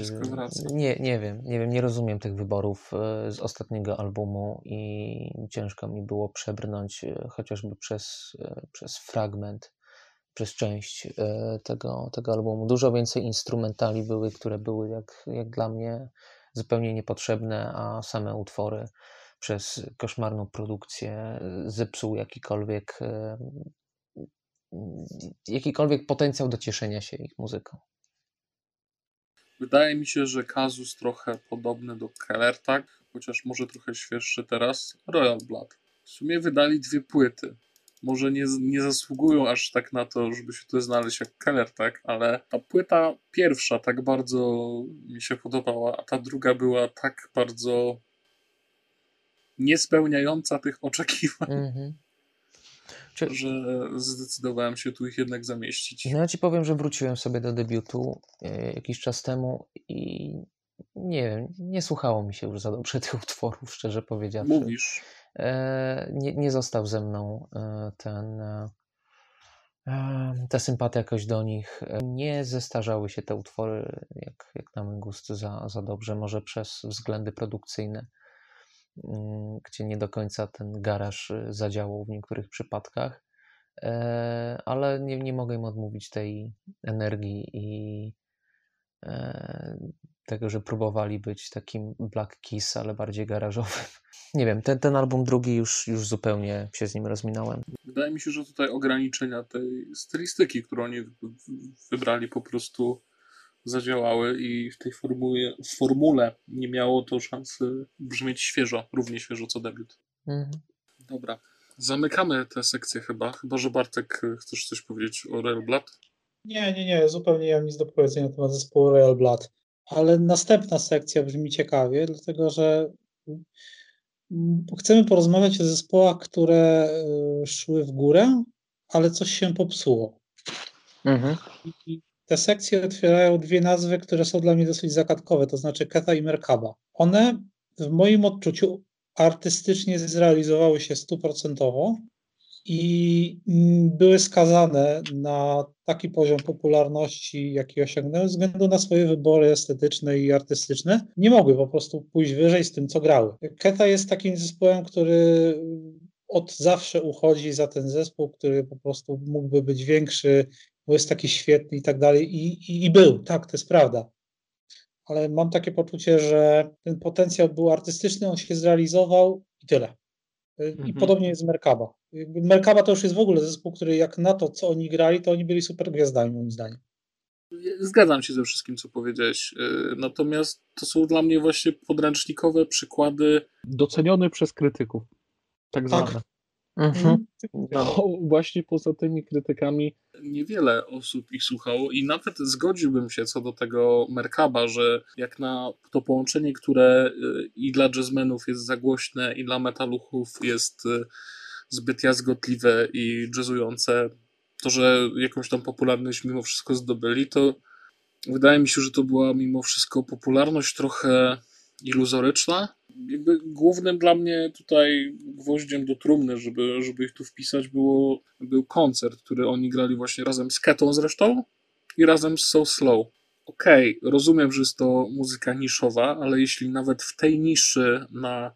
nie, nie wiem, nie wiem, nie rozumiem tych wyborów e, z ostatniego albumu i ciężko mi było przebrnąć e, chociażby przez, e, przez fragment, przez część tego, tego albumu. Dużo więcej instrumentali były, które były jak, jak dla mnie zupełnie niepotrzebne, a same utwory przez koszmarną produkcję zepsuł jakikolwiek jakikolwiek potencjał do cieszenia się ich muzyką. Wydaje mi się, że Kazus trochę podobny do Keller, tak? Chociaż może trochę świeższy teraz. Royal Blood. W sumie wydali dwie płyty. Może nie, nie zasługują aż tak na to, żeby się tu znaleźć jak Keller, tak? Ale ta płyta pierwsza tak bardzo mi się podobała, a ta druga była tak bardzo niespełniająca tych oczekiwań. Mm -hmm. Czy... że zdecydowałem się tu ich jednak zamieścić. No ja ci powiem, że wróciłem sobie do debiutu e, jakiś czas temu i nie wiem, nie słuchało mi się już za dobrze tych utworów, szczerze powiedziawszy. Mówisz. E, nie, nie został ze mną e, ten ta sympatia jakoś do nich. Nie zestarzały się te utwory, jak, jak na mój gust, za, za dobrze, może przez względy produkcyjne. Mm, gdzie nie do końca ten garaż y, zadziałał w niektórych przypadkach, e, ale nie, nie mogę im odmówić tej energii i e, tego, że próbowali być takim Black Kiss, ale bardziej garażowym. Nie wiem, ten, ten album drugi już, już zupełnie się z nim rozminąłem. Wydaje mi się, że tutaj ograniczenia tej stylistyki, którą oni wybrali po prostu zadziałały i w tej formule, w formule nie miało to szansy brzmieć świeżo, równie świeżo co debiut. Mhm. Dobra. Zamykamy tę sekcję chyba, chyba że Bartek chcesz coś powiedzieć o Real Blood? Nie, nie, nie, zupełnie nie mam nic do powiedzenia na temat zespołu Real Blood. Ale następna sekcja brzmi ciekawie, dlatego że chcemy porozmawiać o zespołach, które y, szły w górę, ale coś się popsuło. Mhm. I te sekcje otwierają dwie nazwy, które są dla mnie dosyć zagadkowe, to znaczy Keta i Merkaba. One w moim odczuciu artystycznie zrealizowały się stuprocentowo i były skazane na taki poziom popularności, jaki osiągnęły, ze względu na swoje wybory estetyczne i artystyczne. Nie mogły po prostu pójść wyżej z tym, co grały. Keta jest takim zespołem, który od zawsze uchodzi za ten zespół, który po prostu mógłby być większy, bo jest taki świetny i tak dalej. I, i, I był, tak, to jest prawda. Ale mam takie poczucie, że ten potencjał był artystyczny, on się zrealizował i tyle. I mhm. podobnie jest z Merkaba. Merkaba to już jest w ogóle zespół, który jak na to, co oni grali, to oni byli super gwiazdami, moim zdaniem. Zgadzam się ze wszystkim, co powiedziałeś. Y, natomiast to są dla mnie właśnie podręcznikowe przykłady. Docenione przez krytyków. Tak, tak. zwane. Mhm. No, właśnie poza tymi krytykami. Niewiele osób ich słuchało i nawet zgodziłbym się co do tego Merkaba, że jak na to połączenie, które y, i dla jazzmenów jest za głośne, i dla metaluchów jest y, zbyt jazgotliwe i jazzujące, to, że jakąś tam popularność mimo wszystko zdobyli, to wydaje mi się, że to była mimo wszystko popularność trochę iluzoryczna. Jakby głównym dla mnie tutaj gwoździem do trumny, żeby, żeby ich tu wpisać, było, był koncert, który oni grali właśnie razem z Ketą zresztą i razem z So Slow. Okej, okay, rozumiem, że jest to muzyka niszowa, ale jeśli nawet w tej niszy na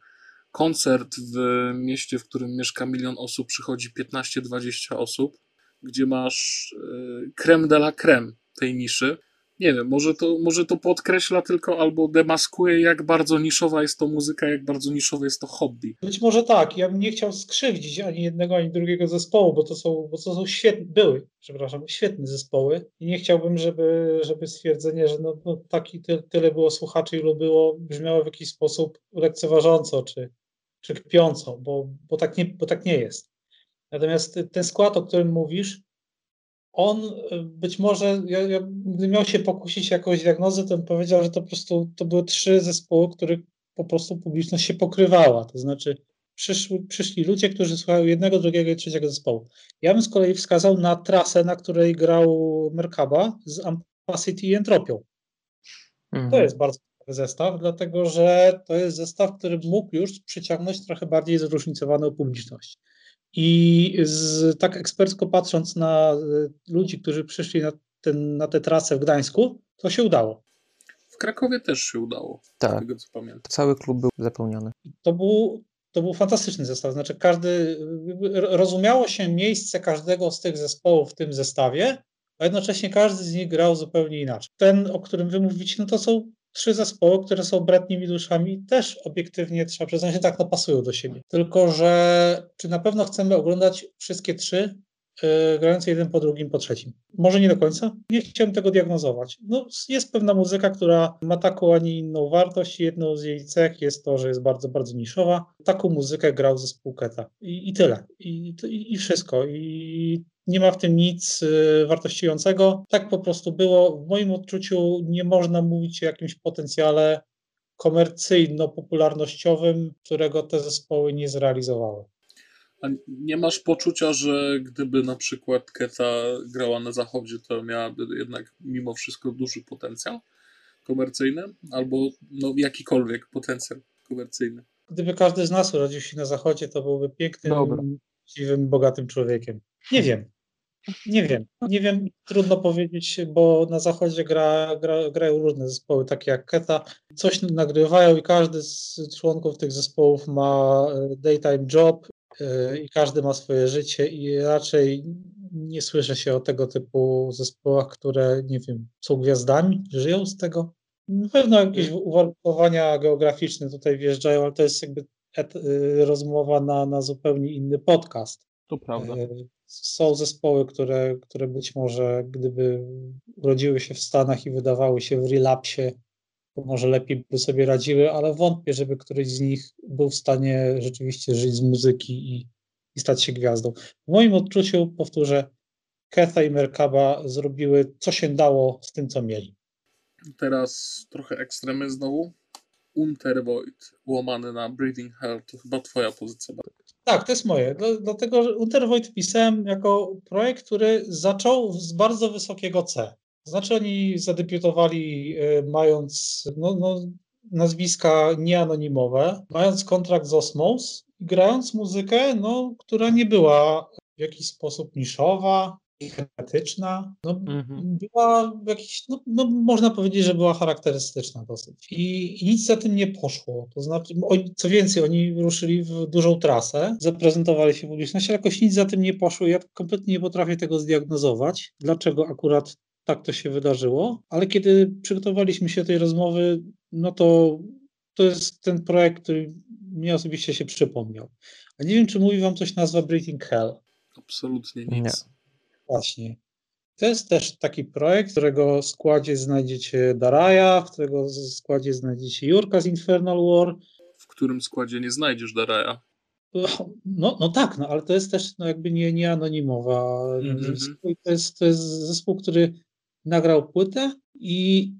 koncert w mieście, w którym mieszka milion osób, przychodzi 15-20 osób, gdzie masz e, creme de la creme tej niszy, nie wiem, może to, może to podkreśla tylko albo demaskuje, jak bardzo niszowa jest to muzyka, jak bardzo niszowe jest to hobby. Być może tak. Ja bym nie chciał skrzywdzić ani jednego, ani drugiego zespołu, bo to są, bo to są świetne, były, przepraszam, świetne zespoły i nie chciałbym, żeby, żeby stwierdzenie, że no, no taki ty, tyle było słuchaczy, ilu było, brzmiało w jakiś sposób lekceważąco czy, czy kpiąco, bo, bo, tak nie, bo tak nie jest. Natomiast ten skład, o którym mówisz, on y, być może, ja, ja, gdy miał się pokusić jakąś diagnozę, to bym powiedział, że to po prostu to były trzy zespoły, których po prostu publiczność się pokrywała. To znaczy przyszły, przyszli ludzie, którzy słuchają jednego, drugiego i trzeciego zespołu. Ja bym z kolei wskazał na trasę, na której grał Merkaba z Ampacity i Entropią. Mhm. To jest bardzo ciekawy zestaw, dlatego że to jest zestaw, który mógł już przyciągnąć trochę bardziej zróżnicowaną publiczność. I z, tak ekspercko patrząc na y, ludzi, którzy przyszli na, ten, na tę trasę w Gdańsku, to się udało. W Krakowie też się udało, z Tak, tego co pamiętam. cały klub był zapełniony. To był, to był fantastyczny zestaw. Znaczy, każdy rozumiało się miejsce każdego z tych zespołów w tym zestawie, a jednocześnie każdy z nich grał zupełnie inaczej. Ten, o którym wy mówicie, no to są trzy zespoły, które są bratnimi duszami też obiektywnie trzeba przyznać, że tak no, pasują do siebie. Tylko, że czy na pewno chcemy oglądać wszystkie trzy yy, grające jeden po drugim, po trzecim? Może nie do końca? Nie chciałem tego diagnozować. No, jest pewna muzyka, która ma taką, a nie inną wartość. Jedną z jej cech jest to, że jest bardzo, bardzo niszowa. Taką muzykę grał zespół Keta. I, i tyle. I, I wszystko. I nie ma w tym nic y, wartościującego. Tak po prostu było. W moim odczuciu nie można mówić o jakimś potencjale komercyjno-popularnościowym, którego te zespoły nie zrealizowały. A nie masz poczucia, że gdyby na przykład Keta grała na zachodzie, to miałaby jednak mimo wszystko duży potencjał komercyjny? Albo no, jakikolwiek potencjał komercyjny? Gdyby każdy z nas urodził się na zachodzie, to byłby pięknym, Dobra. bogatym człowiekiem. Nie wiem. Nie wiem. Nie wiem, trudno powiedzieć, bo na zachodzie gra, gra, grają różne zespoły, takie jak Keta. Coś nagrywają i każdy z członków tych zespołów ma e, daytime job e, i każdy ma swoje życie i raczej nie słyszę się o tego typu zespołach, które, nie wiem, są gwiazdami, żyją z tego. Na pewno jakieś uwarunkowania geograficzne tutaj wjeżdżają, ale to jest jakby y, rozmowa na, na zupełnie inny podcast. To prawda. Są zespoły, które, które być może gdyby urodziły się w Stanach i wydawały się w relapsie, to może lepiej by sobie radziły, ale wątpię, żeby któryś z nich był w stanie rzeczywiście żyć z muzyki i, i stać się gwiazdą. W moim odczuciu, powtórzę, Ketha i Merkaba zrobiły co się dało z tym, co mieli. Teraz trochę ekstremy znowu. Untervoid, łamany na Breathing Hell, to chyba twoja pozycja. Tak, to jest moje. Dla- Dlatego, że Untervoid wpisałem jako projekt, który zaczął z bardzo wysokiego C. Znaczy oni zadebiutowali e, mając no, no, nazwiska nieanonimowe, mając kontrakt z Osmos grając muzykę, no, która nie była w jakiś sposób niszowa, hermetyczna. No, Mhm. była jakiś, no, no, można powiedzieć, że była charakterystyczna dosyć. I, I nic za tym nie poszło. To znaczy, oni, co więcej, oni ruszyli w dużą trasę, zaprezentowali się publiczności, ale jakoś nic za tym nie poszło. Ja kompletnie nie potrafię tego zdiagnozować, dlaczego akurat tak to się wydarzyło, ale kiedy przygotowaliśmy się do tej rozmowy, no to to jest ten projekt, który mnie osobiście się przypomniał. A nie wiem, czy mówi wam coś nazwa Breathing Hell. Absolutnie Nie. Właśnie. To jest też taki projekt, w którego składzie znajdziecie Daraja, w którego składzie znajdziecie Jurka z Infernal War. W którym składzie nie znajdziesz Daraja. No, no tak, no, ale to jest też no, jakby nie, nie anonimowa. Zespół. I To, jest, to jest zespół, który nagrał płytę i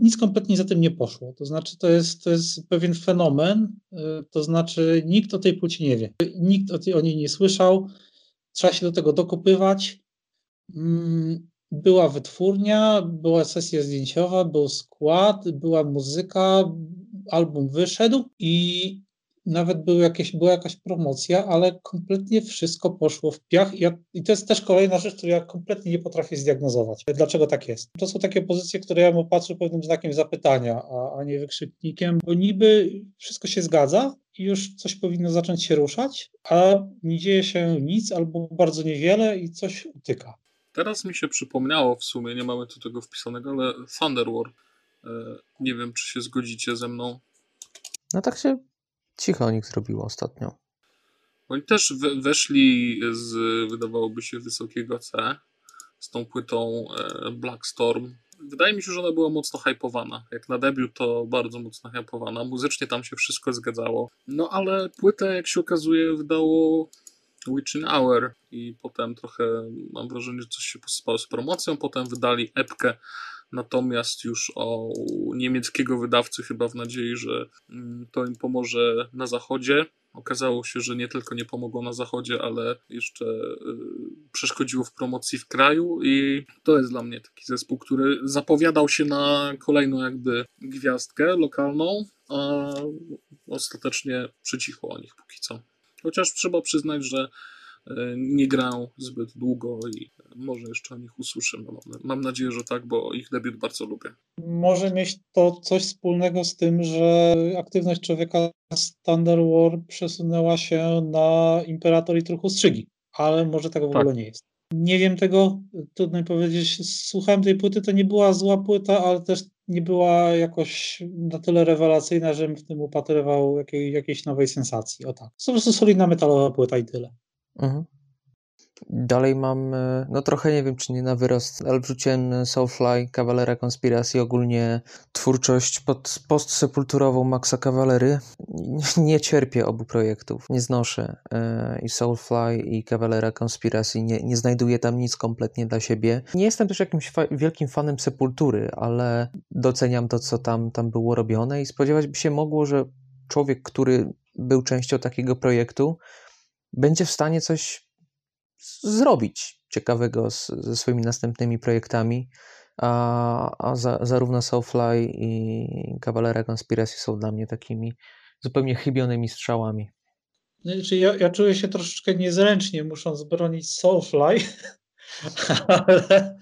nic kompletnie za tym nie poszło. To znaczy, to jest, to jest pewien fenomen, y, to znaczy nikt o tej płycie nie wie. Nikt o, tej, o niej nie słyszał. Trzeba się do tego dokopywać. Mm, Była wytwórnia, była sesja zdjęciowa, był skład, była muzyka, album wyszedł i nawet były jakieś, była jakaś promocja, ale kompletnie wszystko poszło w piach. I, ja, I to jest też kolejna rzecz, którą ja kompletnie nie potrafię zdiagnozować. Dlaczego tak jest? To są takie pozycje, które ja mu patrzę pewnym znakiem zapytania, a, a nie wykrzyknikiem, bo niby wszystko się zgadza i już coś powinno zacząć się ruszać, a nie dzieje się nic albo bardzo niewiele i coś utyka. Teraz mi się przypomniało w sumie, nie mamy tu tego wpisanego, ale Thunder War. E, Nie wiem, czy się zgodzicie ze mną. No tak się cicho o nich zrobiło ostatnio. Oni też we, weszli z, wydawałoby się, wysokiego C z tą płytą e, Black Storm. Wydaje mi się, że ona była mocno hypowana. Jak na debiut, to bardzo mocno hypowana. Muzycznie tam się wszystko zgadzało. No ale płytę, jak się okazuje, wydało Witching Hour i potem trochę mam wrażenie, że coś się posypało z promocją. Potem wydali epkę natomiast już o niemieckiego wydawcy, chyba w nadziei, że mm, to im pomoże na zachodzie. Okazało się, że nie tylko nie pomogło na zachodzie, ale jeszcze y, przeszkodziło w promocji w kraju i to jest dla mnie taki zespół, który zapowiadał się na kolejną jakby gwiazdkę lokalną, a ostatecznie przycichło o nich póki co. Chociaż trzeba przyznać, że y, nie grają zbyt długo i może jeszcze o nich usłyszymy. Mam, mam nadzieję, że tak, bo ich debiut bardzo lubię. Może mieć to coś wspólnego z tym, że aktywność człowieka z Thunder War przesunęła się na Imperator i trochę strzygi, ale może tego w Tak. ogóle nie jest. Nie wiem tego, trudno mi powiedzieć. Słuchałem tej płyty, to nie była zła płyta, ale też nie była jakoś na tyle rewelacyjna, żebym w tym upatrywał jakiej, jakiejś nowej sensacji. O tak. Po prostu solidna metalowa płyta i tyle. Mhm. Dalej mam, e, no trochę nie wiem czy nie na wyrost, ale wrzuciłem Soulfly, Cavalera Conspiracy, ogólnie twórczość pod postsepulturową Maxa Cavalery. Nie cierpię obu projektów, nie znoszę e, i Soulfly i Cavalera Conspiracy, nie, nie znajduję tam nic kompletnie dla siebie. Nie jestem też jakimś fa wielkim fanem Sepultury, ale doceniam to, co tam, tam było robione i spodziewać by się mogło, że człowiek, który był częścią takiego projektu, będzie w stanie coś zrobić ciekawego z, ze swoimi następnymi projektami, a, a za, zarówno Soulfly i Cavalera Conspiracy są dla mnie takimi zupełnie chybionymi strzałami. Znaczy ja, ja czuję się troszeczkę niezręcznie, musząc bronić Soulfly, ale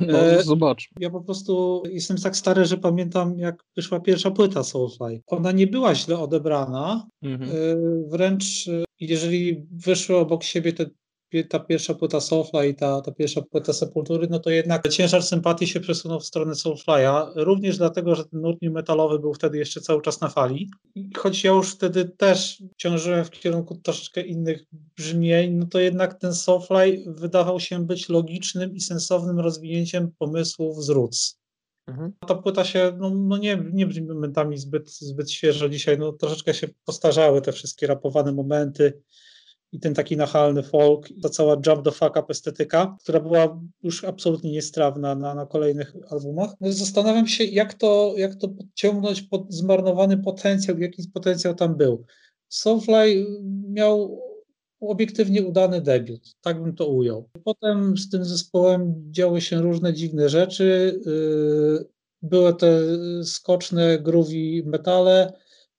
No, e, zobacz. ja po prostu jestem tak stary, że pamiętam jak wyszła pierwsza płyta Soulfly. Ona nie była źle odebrana, Mhm. e, wręcz jeżeli wyszły obok siebie te, ta pierwsza płyta Soulfly i ta, ta pierwsza płyta Sepultury, no to jednak ciężar sympatii się przesunął w stronę Soulfly'a, również dlatego, że ten nurt metalowy był wtedy jeszcze cały czas na fali. I choć ja już wtedy też ciążyłem w kierunku troszeczkę innych brzmień, no to jednak ten Soulfly wydawał się być logicznym i sensownym rozwinięciem pomysłów z Roots. Mhm. Ta płyta się, no, no nie, nie brzmi momentami zbyt, zbyt świeżo dzisiaj, no troszeczkę się postarzały te wszystkie rapowane momenty i ten taki nachalny folk, ta cała jump the fuck up estetyka, która była już absolutnie niestrawna na, na kolejnych albumach. No, zastanawiam się, jak to, jak to podciągnąć pod zmarnowany potencjał, jaki potencjał tam był. Soulfly miał obiektywnie udany debiut, tak bym to ujął. Potem z tym zespołem działy się różne dziwne rzeczy. Yy, Były te skoczne groovy metale.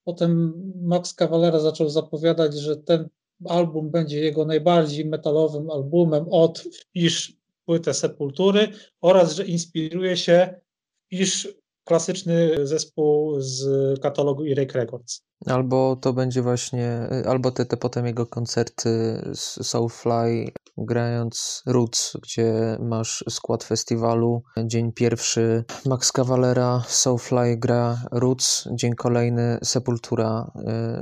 Potem Max Cavalera zaczął zapowiadać, że ten album będzie jego najbardziej metalowym albumem od wpisz płytę Sepultury oraz, że inspiruje się wpisz klasyczny zespół z katalogu Earache Records. Albo to będzie właśnie, albo te, te potem jego koncerty z Soulfly, grając Roots, gdzie masz skład festiwalu. Dzień pierwszy Max Cavalera, Soulfly gra Roots, dzień kolejny Sepultura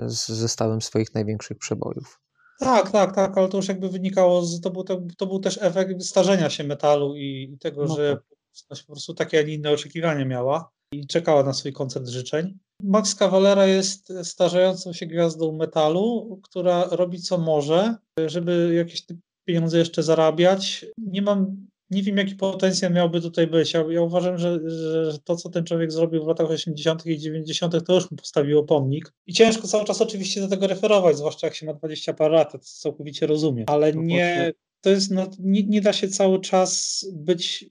y, z zestawem swoich największych przebojów. Tak, tak, tak, ale to już jakby wynikało, z, to, był, to, to był też efekt starzenia się metalu i, i tego, No że publiczność po prostu takie, a nie inne oczekiwania miała i czekała na swój koncert życzeń. Max Cavalera jest starzejącą się gwiazdą metalu, która robi co może, żeby jakieś pieniądze jeszcze zarabiać. Nie mam, nie wiem jaki potencjał miałby tutaj być. Ja, ja uważam, że, że, to, co ten człowiek zrobił w latach 80. i 90., to już mu postawiło pomnik. I ciężko cały czas oczywiście do tego referować, zwłaszcza jak się ma 20 parę lat, to całkowicie rozumiem. Ale No nie, to jest, no, nie, nie da się cały czas być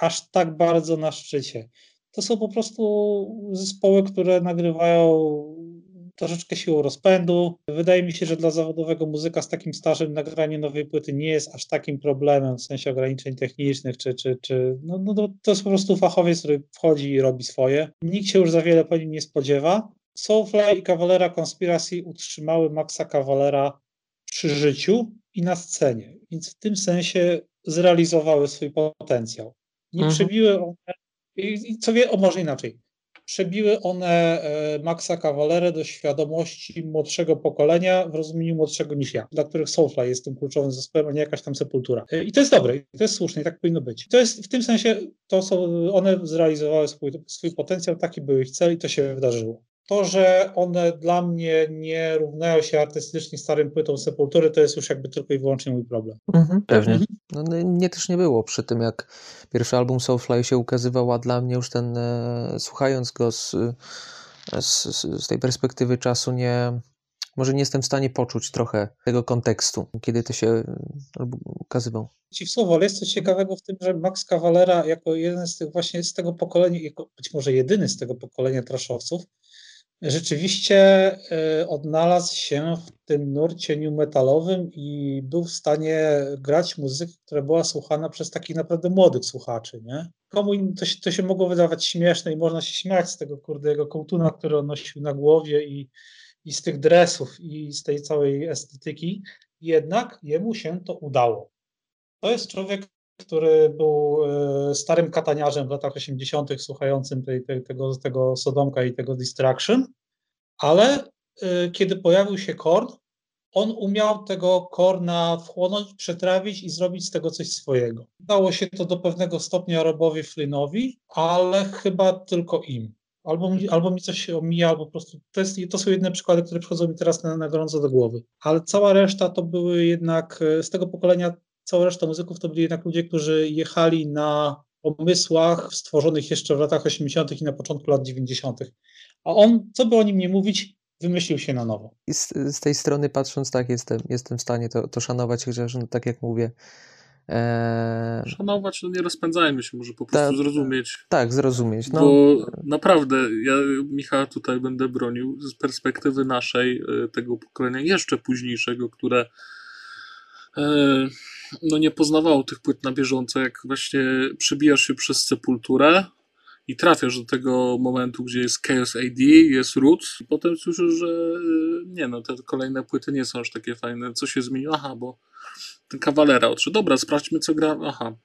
aż tak bardzo na szczycie. To są po prostu zespoły, które nagrywają troszeczkę siłą rozpędu. Wydaje mi się, że dla zawodowego muzyka z takim stażem nagranie nowej płyty nie jest aż takim problemem w sensie ograniczeń technicznych, czy, czy, czy no, no to- jest po prostu fachowiec, który wchodzi i robi swoje. Nikt się już za wiele po nim nie spodziewa. Soulfly i Cavalera Conspiracy utrzymały Maxa Cavalera przy życiu i na scenie, więc w tym sensie zrealizowały swój potencjał. Nie Mhm. przebiły one, i, i co wie, o może inaczej, przebiły one e, Maxa Cavalera do świadomości młodszego pokolenia, w rozumieniu młodszego niż ja, dla których Soulfly jest tym kluczowym zespołem, a nie jakaś tam sepultura. E, I to jest dobre, i to jest słuszne, i tak powinno być. To jest w tym sensie, to są, one zrealizowały swój, swój potencjał, taki był ich cel i to się wydarzyło. To, że one dla mnie nie równają się artystycznie starym płytom Sepultury, to jest już jakby tylko i wyłącznie mój problem. Pewnie. No, no, mnie też nie było przy tym, jak pierwszy album Soulfly się ukazywał, a dla mnie już ten, e, słuchając go z, z, z tej perspektywy czasu, nie, może nie jestem w stanie poczuć trochę tego kontekstu, kiedy to się e, ukazywał. Ci w słowo, ale jest coś ciekawego w tym, że Max Cavalera jako jeden z tych właśnie z tego pokolenia, jako być może jedyny z tego pokolenia traszowców, rzeczywiście e, odnalazł się w tym nurcie new metalowym i był w stanie grać muzykę, która była słuchana przez takich naprawdę młodych słuchaczy, nie? Komu to się, to się mogło wydawać śmieszne i można się śmiać z tego kurdego kołtuna, który on nosił na głowie i, i z tych dresów i z tej całej estetyki, jednak jemu się to udało. To jest człowiek, który był e, starym kataniarzem w latach 80., słuchającym tej, tej, tego, tego Sodomka i tego Distraction, ale e, kiedy pojawił się Korn, on umiał tego Korna wchłonąć, przetrawić i zrobić z tego coś swojego. Dało się to do pewnego stopnia Robowi Flynnowi, ale chyba tylko im. Albo mi, albo mi coś się omija, albo po prostu to, jest, to są jedne przykłady, które przychodzą mi teraz na, na gorąco do głowy. Ale cała reszta to były jednak e, z tego pokolenia cała reszta muzyków to byli jednak ludzie, którzy jechali na pomysłach stworzonych jeszcze w latach 80. i na początku lat 90. A on, co by o nim nie mówić, wymyślił się na nowo. I z, z tej strony patrząc, tak, jestem, jestem w stanie to, to szanować, chociaż, no, tak jak mówię. Ee... Szanować, no nie rozpędzajmy się, może po prostu ta, zrozumieć. Tak, zrozumieć. No. Bo naprawdę, ja Michała tutaj będę bronił z perspektywy naszej, e, tego pokolenia jeszcze późniejszego, które e, no nie poznawało tych płyt na bieżąco, jak właśnie przebijasz się przez sepulturę i trafiasz do tego momentu, gdzie jest Chaos AD, jest Roots, potem słyszysz, że y, nie no, te kolejne płyty nie są aż takie fajne, co się zmieniło? Aha, bo ten Kawalera odszedł. Dobra, sprawdźmy co gra. Aha.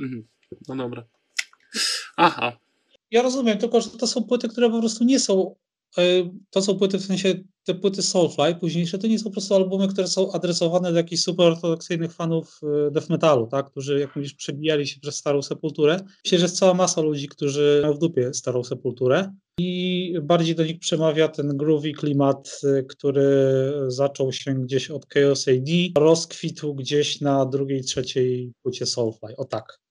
Mhm. No dobra. Aha. Ja rozumiem, tylko że to są płyty, które po prostu nie są to są płyty, w sensie te płyty Soulfly późniejsze, to nie są po prostu albumy, które są adresowane do jakichś super ortodoksyjnych fanów e, death metalu, tak? którzy jak mówisz przebijali się przez starą sepulturę. Myślę, że jest cała masa ludzi, którzy mają w dupie starą sepulturę i bardziej do nich przemawia ten groovy klimat, e, który zaczął się gdzieś od Chaos AD, rozkwitł gdzieś na drugiej, trzeciej płycie Soulfly, o tak.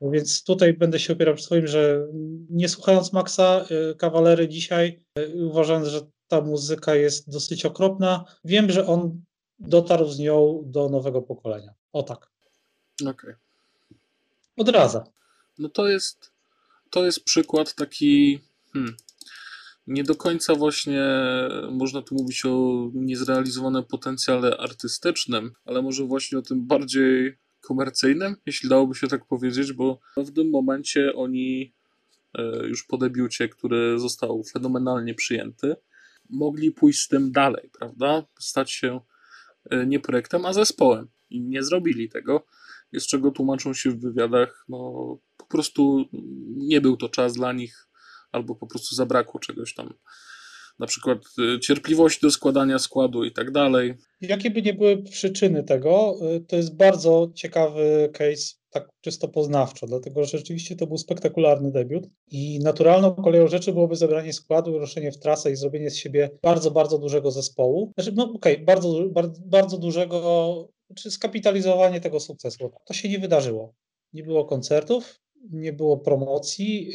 Więc tutaj będę się opierał przy swoim, że nie słuchając Maxa y, Kawalery dzisiaj, y, uważając, że ta muzyka jest dosyć okropna, wiem, że on dotarł z nią do nowego pokolenia. O tak. Okej. Okay. Odradza. No to jest, to jest przykład taki hmm, nie do końca właśnie można tu mówić o niezrealizowanym potencjale artystycznym, ale może właśnie o tym bardziej komercyjnym, jeśli dałoby się tak powiedzieć, bo w tym momencie oni e, już po debiucie, który został fenomenalnie przyjęty, mogli pójść z tym dalej, prawda? Stać się e, nie projektem, a zespołem. I nie zrobili tego, z czego tłumaczą się w wywiadach, no po prostu nie był to czas dla nich, albo po prostu zabrakło czegoś tam na przykład y, cierpliwości do składania składu i tak dalej. Jakie by nie były przyczyny tego, y, to jest bardzo ciekawy case, tak czysto poznawczo, dlatego że rzeczywiście to był spektakularny debiut i naturalną koleją rzeczy byłoby zebranie składu, ruszenie w trasę i zrobienie z siebie bardzo, bardzo dużego zespołu. Znaczy, no okej, okay, bardzo, bardzo, bardzo dużego, czy skapitalizowanie tego sukcesu. To się nie wydarzyło. Nie było koncertów, nie było promocji,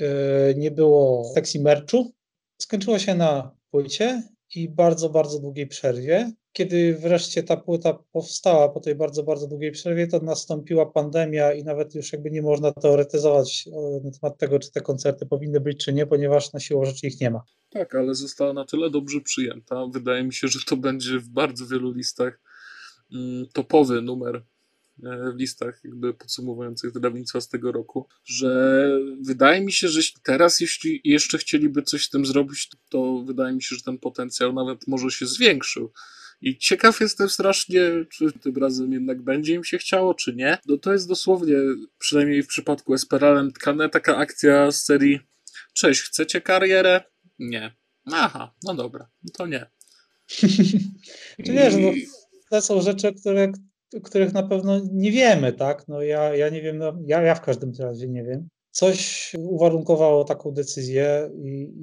y, nie było sexy merchu. Skończyło się na płycie i bardzo, bardzo długiej przerwie. Kiedy wreszcie ta płyta powstała po tej bardzo, bardzo długiej przerwie, to nastąpiła pandemia i nawet już jakby nie można teoretyzować na temat tego, czy te koncerty powinny być, czy nie, ponieważ na siłą rzeczy ich nie ma. Tak, ale została na tyle dobrze przyjęta. Wydaje mi się, że to będzie w bardzo wielu listach mm, topowy numer E, w listach jakby podsumowujących wydawnictwa z tego roku, że wydaje mi się, że teraz jeśli jeszcze chcieliby coś z tym zrobić, to wydaje mi się, że ten potencjał nawet może się zwiększył. I ciekaw jestem strasznie, czy tym razem jednak będzie im się chciało, czy nie. No to jest dosłownie, przynajmniej w przypadku Esperalem tkane taka akcja z serii Cześć, chcecie karierę? Nie. Aha, no dobra, no to nie. Czy wiesz, no, to są rzeczy, które, których na pewno nie wiemy, tak? No ja, ja nie wiem, no, ja, ja w każdym razie nie wiem. Coś uwarunkowało taką decyzję i,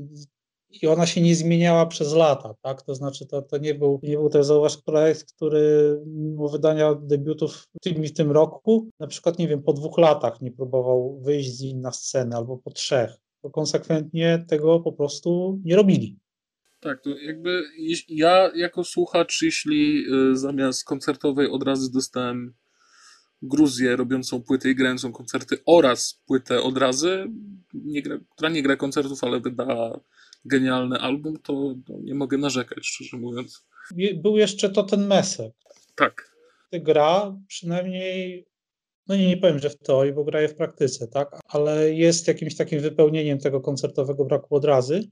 i ona się nie zmieniała przez lata, tak? To znaczy to, to nie był, nie był też zauważ projekt, który mimo wydania debiutów w tym, w tym roku, na przykład, nie wiem, po dwóch latach nie próbował wyjść z nim na scenę albo po trzech, bo konsekwentnie tego po prostu nie robili. Tak, to jakby ja jako słuchacz, jeśli y, zamiast koncertowej od razu dostałem Gruzję robiącą płyty i grającą koncerty oraz płytę od razu, nie gra, która nie gra koncertów, ale wyda genialny album, to nie mogę narzekać, szczerze mówiąc. Był jeszcze to ten Mesek. Tak. Gra przynajmniej, no nie, nie powiem, że w teorii, bo graje w praktyce, tak, ale jest jakimś takim wypełnieniem tego koncertowego braku odrazy.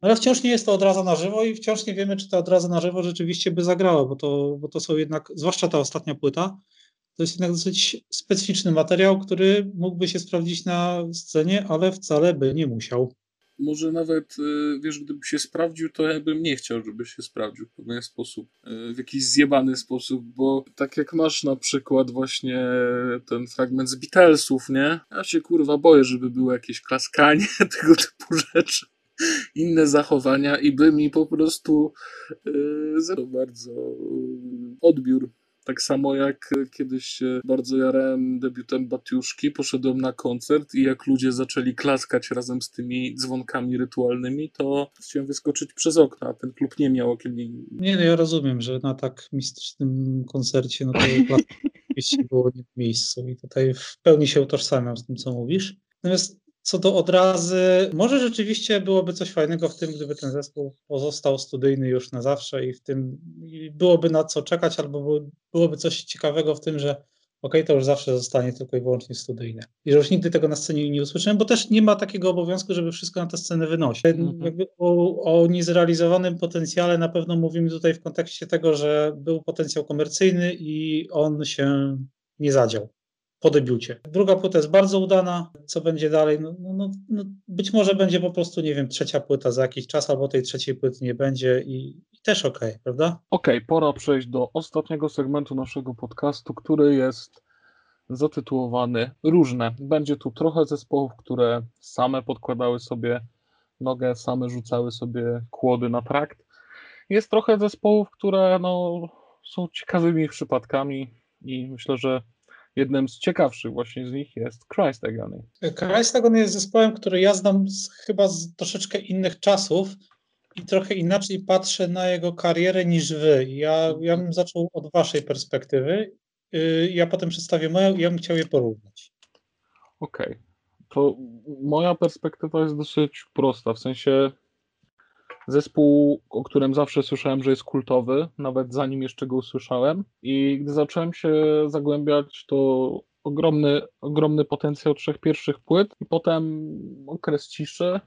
Ale wciąż nie jest to odraza na żywo i wciąż nie wiemy, czy ta odraza na żywo rzeczywiście by zagrała, bo to, bo to są jednak, zwłaszcza ta ostatnia płyta, to jest jednak dosyć specyficzny materiał, który mógłby się sprawdzić na scenie, ale wcale by nie musiał. Może nawet, y, wiesz, gdyby się sprawdził, to ja bym nie chciał, żeby się sprawdził w pewien sposób, y, w jakiś zjebany sposób, bo tak jak masz na przykład właśnie ten fragment z Beatlesów, nie? Ja się kurwa boję, żeby było jakieś klaskanie, tego typu rzeczy inne zachowania i by mi po prostu yy, bardzo odbiór tak samo jak kiedyś się bardzo jarałem debiutem Batiuszki, poszedłem na koncert i jak ludzie zaczęli klaskać razem z tymi dzwonkami rytualnymi, to chciałem wyskoczyć przez okno, a ten klub nie miał okien. Nie, no ja rozumiem, że na tak mistycznym koncercie no to było nie w miejscu i tutaj w pełni się utożsamiam z tym, co mówisz. Natomiast co do odrazy, może rzeczywiście byłoby coś fajnego w tym, gdyby ten zespół pozostał studyjny już na zawsze i w tym byłoby na co czekać, albo byłoby coś ciekawego w tym, że ok, to już zawsze zostanie tylko i wyłącznie studyjne. I że już nigdy tego na scenie nie usłyszymy, bo też nie ma takiego obowiązku, żeby wszystko na tę scenę wynosić. Mhm. O, o niezrealizowanym potencjale na pewno mówimy tutaj w kontekście tego, że był potencjał komercyjny i on się nie zadział po debiucie. Druga płyta jest bardzo udana. Co będzie dalej? No, no, no, no, być może będzie po prostu, nie wiem, trzecia płyta za jakiś czas, albo tej trzeciej płyty nie będzie i, i też okej, okay, prawda? Okej, okay, pora przejść do ostatniego segmentu naszego podcastu, który jest zatytułowany Różne. Będzie tu trochę zespołów, które same podkładały sobie nogę, same rzucały sobie kłody na trakt. Jest trochę zespołów, które no, są ciekawymi przypadkami i myślę, że jednym z ciekawszych właśnie z nich jest Christ Agony. Christ Agony jest zespołem, który ja znam z, chyba z troszeczkę innych czasów i trochę inaczej patrzę na jego karierę niż wy. Ja, ja bym zaczął od waszej perspektywy. Y, ja potem przedstawię moją i ja bym chciał je porównać. Okej. Okay. To moja perspektywa jest dosyć prosta, w sensie Zespół, o którym zawsze słyszałem, że jest kultowy, nawet zanim jeszcze go usłyszałem. I gdy zacząłem się zagłębiać, to ogromny, ogromny potencjał trzech pierwszych płyt, i potem okres ciszy.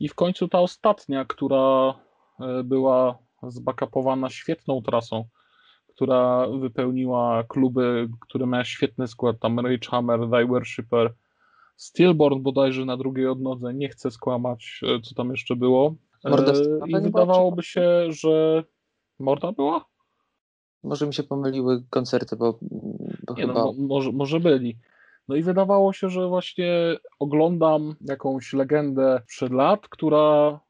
I w końcu ta ostatnia, która e, była zbackupowana świetną trasą, która wypełniła kluby, które miały świetny skład, tam Rage Hammer, Thy Worshipper, Stillborn bodajże na drugiej odnodze, nie chcę skłamać, e, co tam jeszcze było. Morda e, I wydawałoby się, że Morda była? Może mi się pomyliły koncerty, bo, bo Nie chyba... No, może, może byli. No i wydawało się, że właśnie oglądam jakąś legendę przed lat, która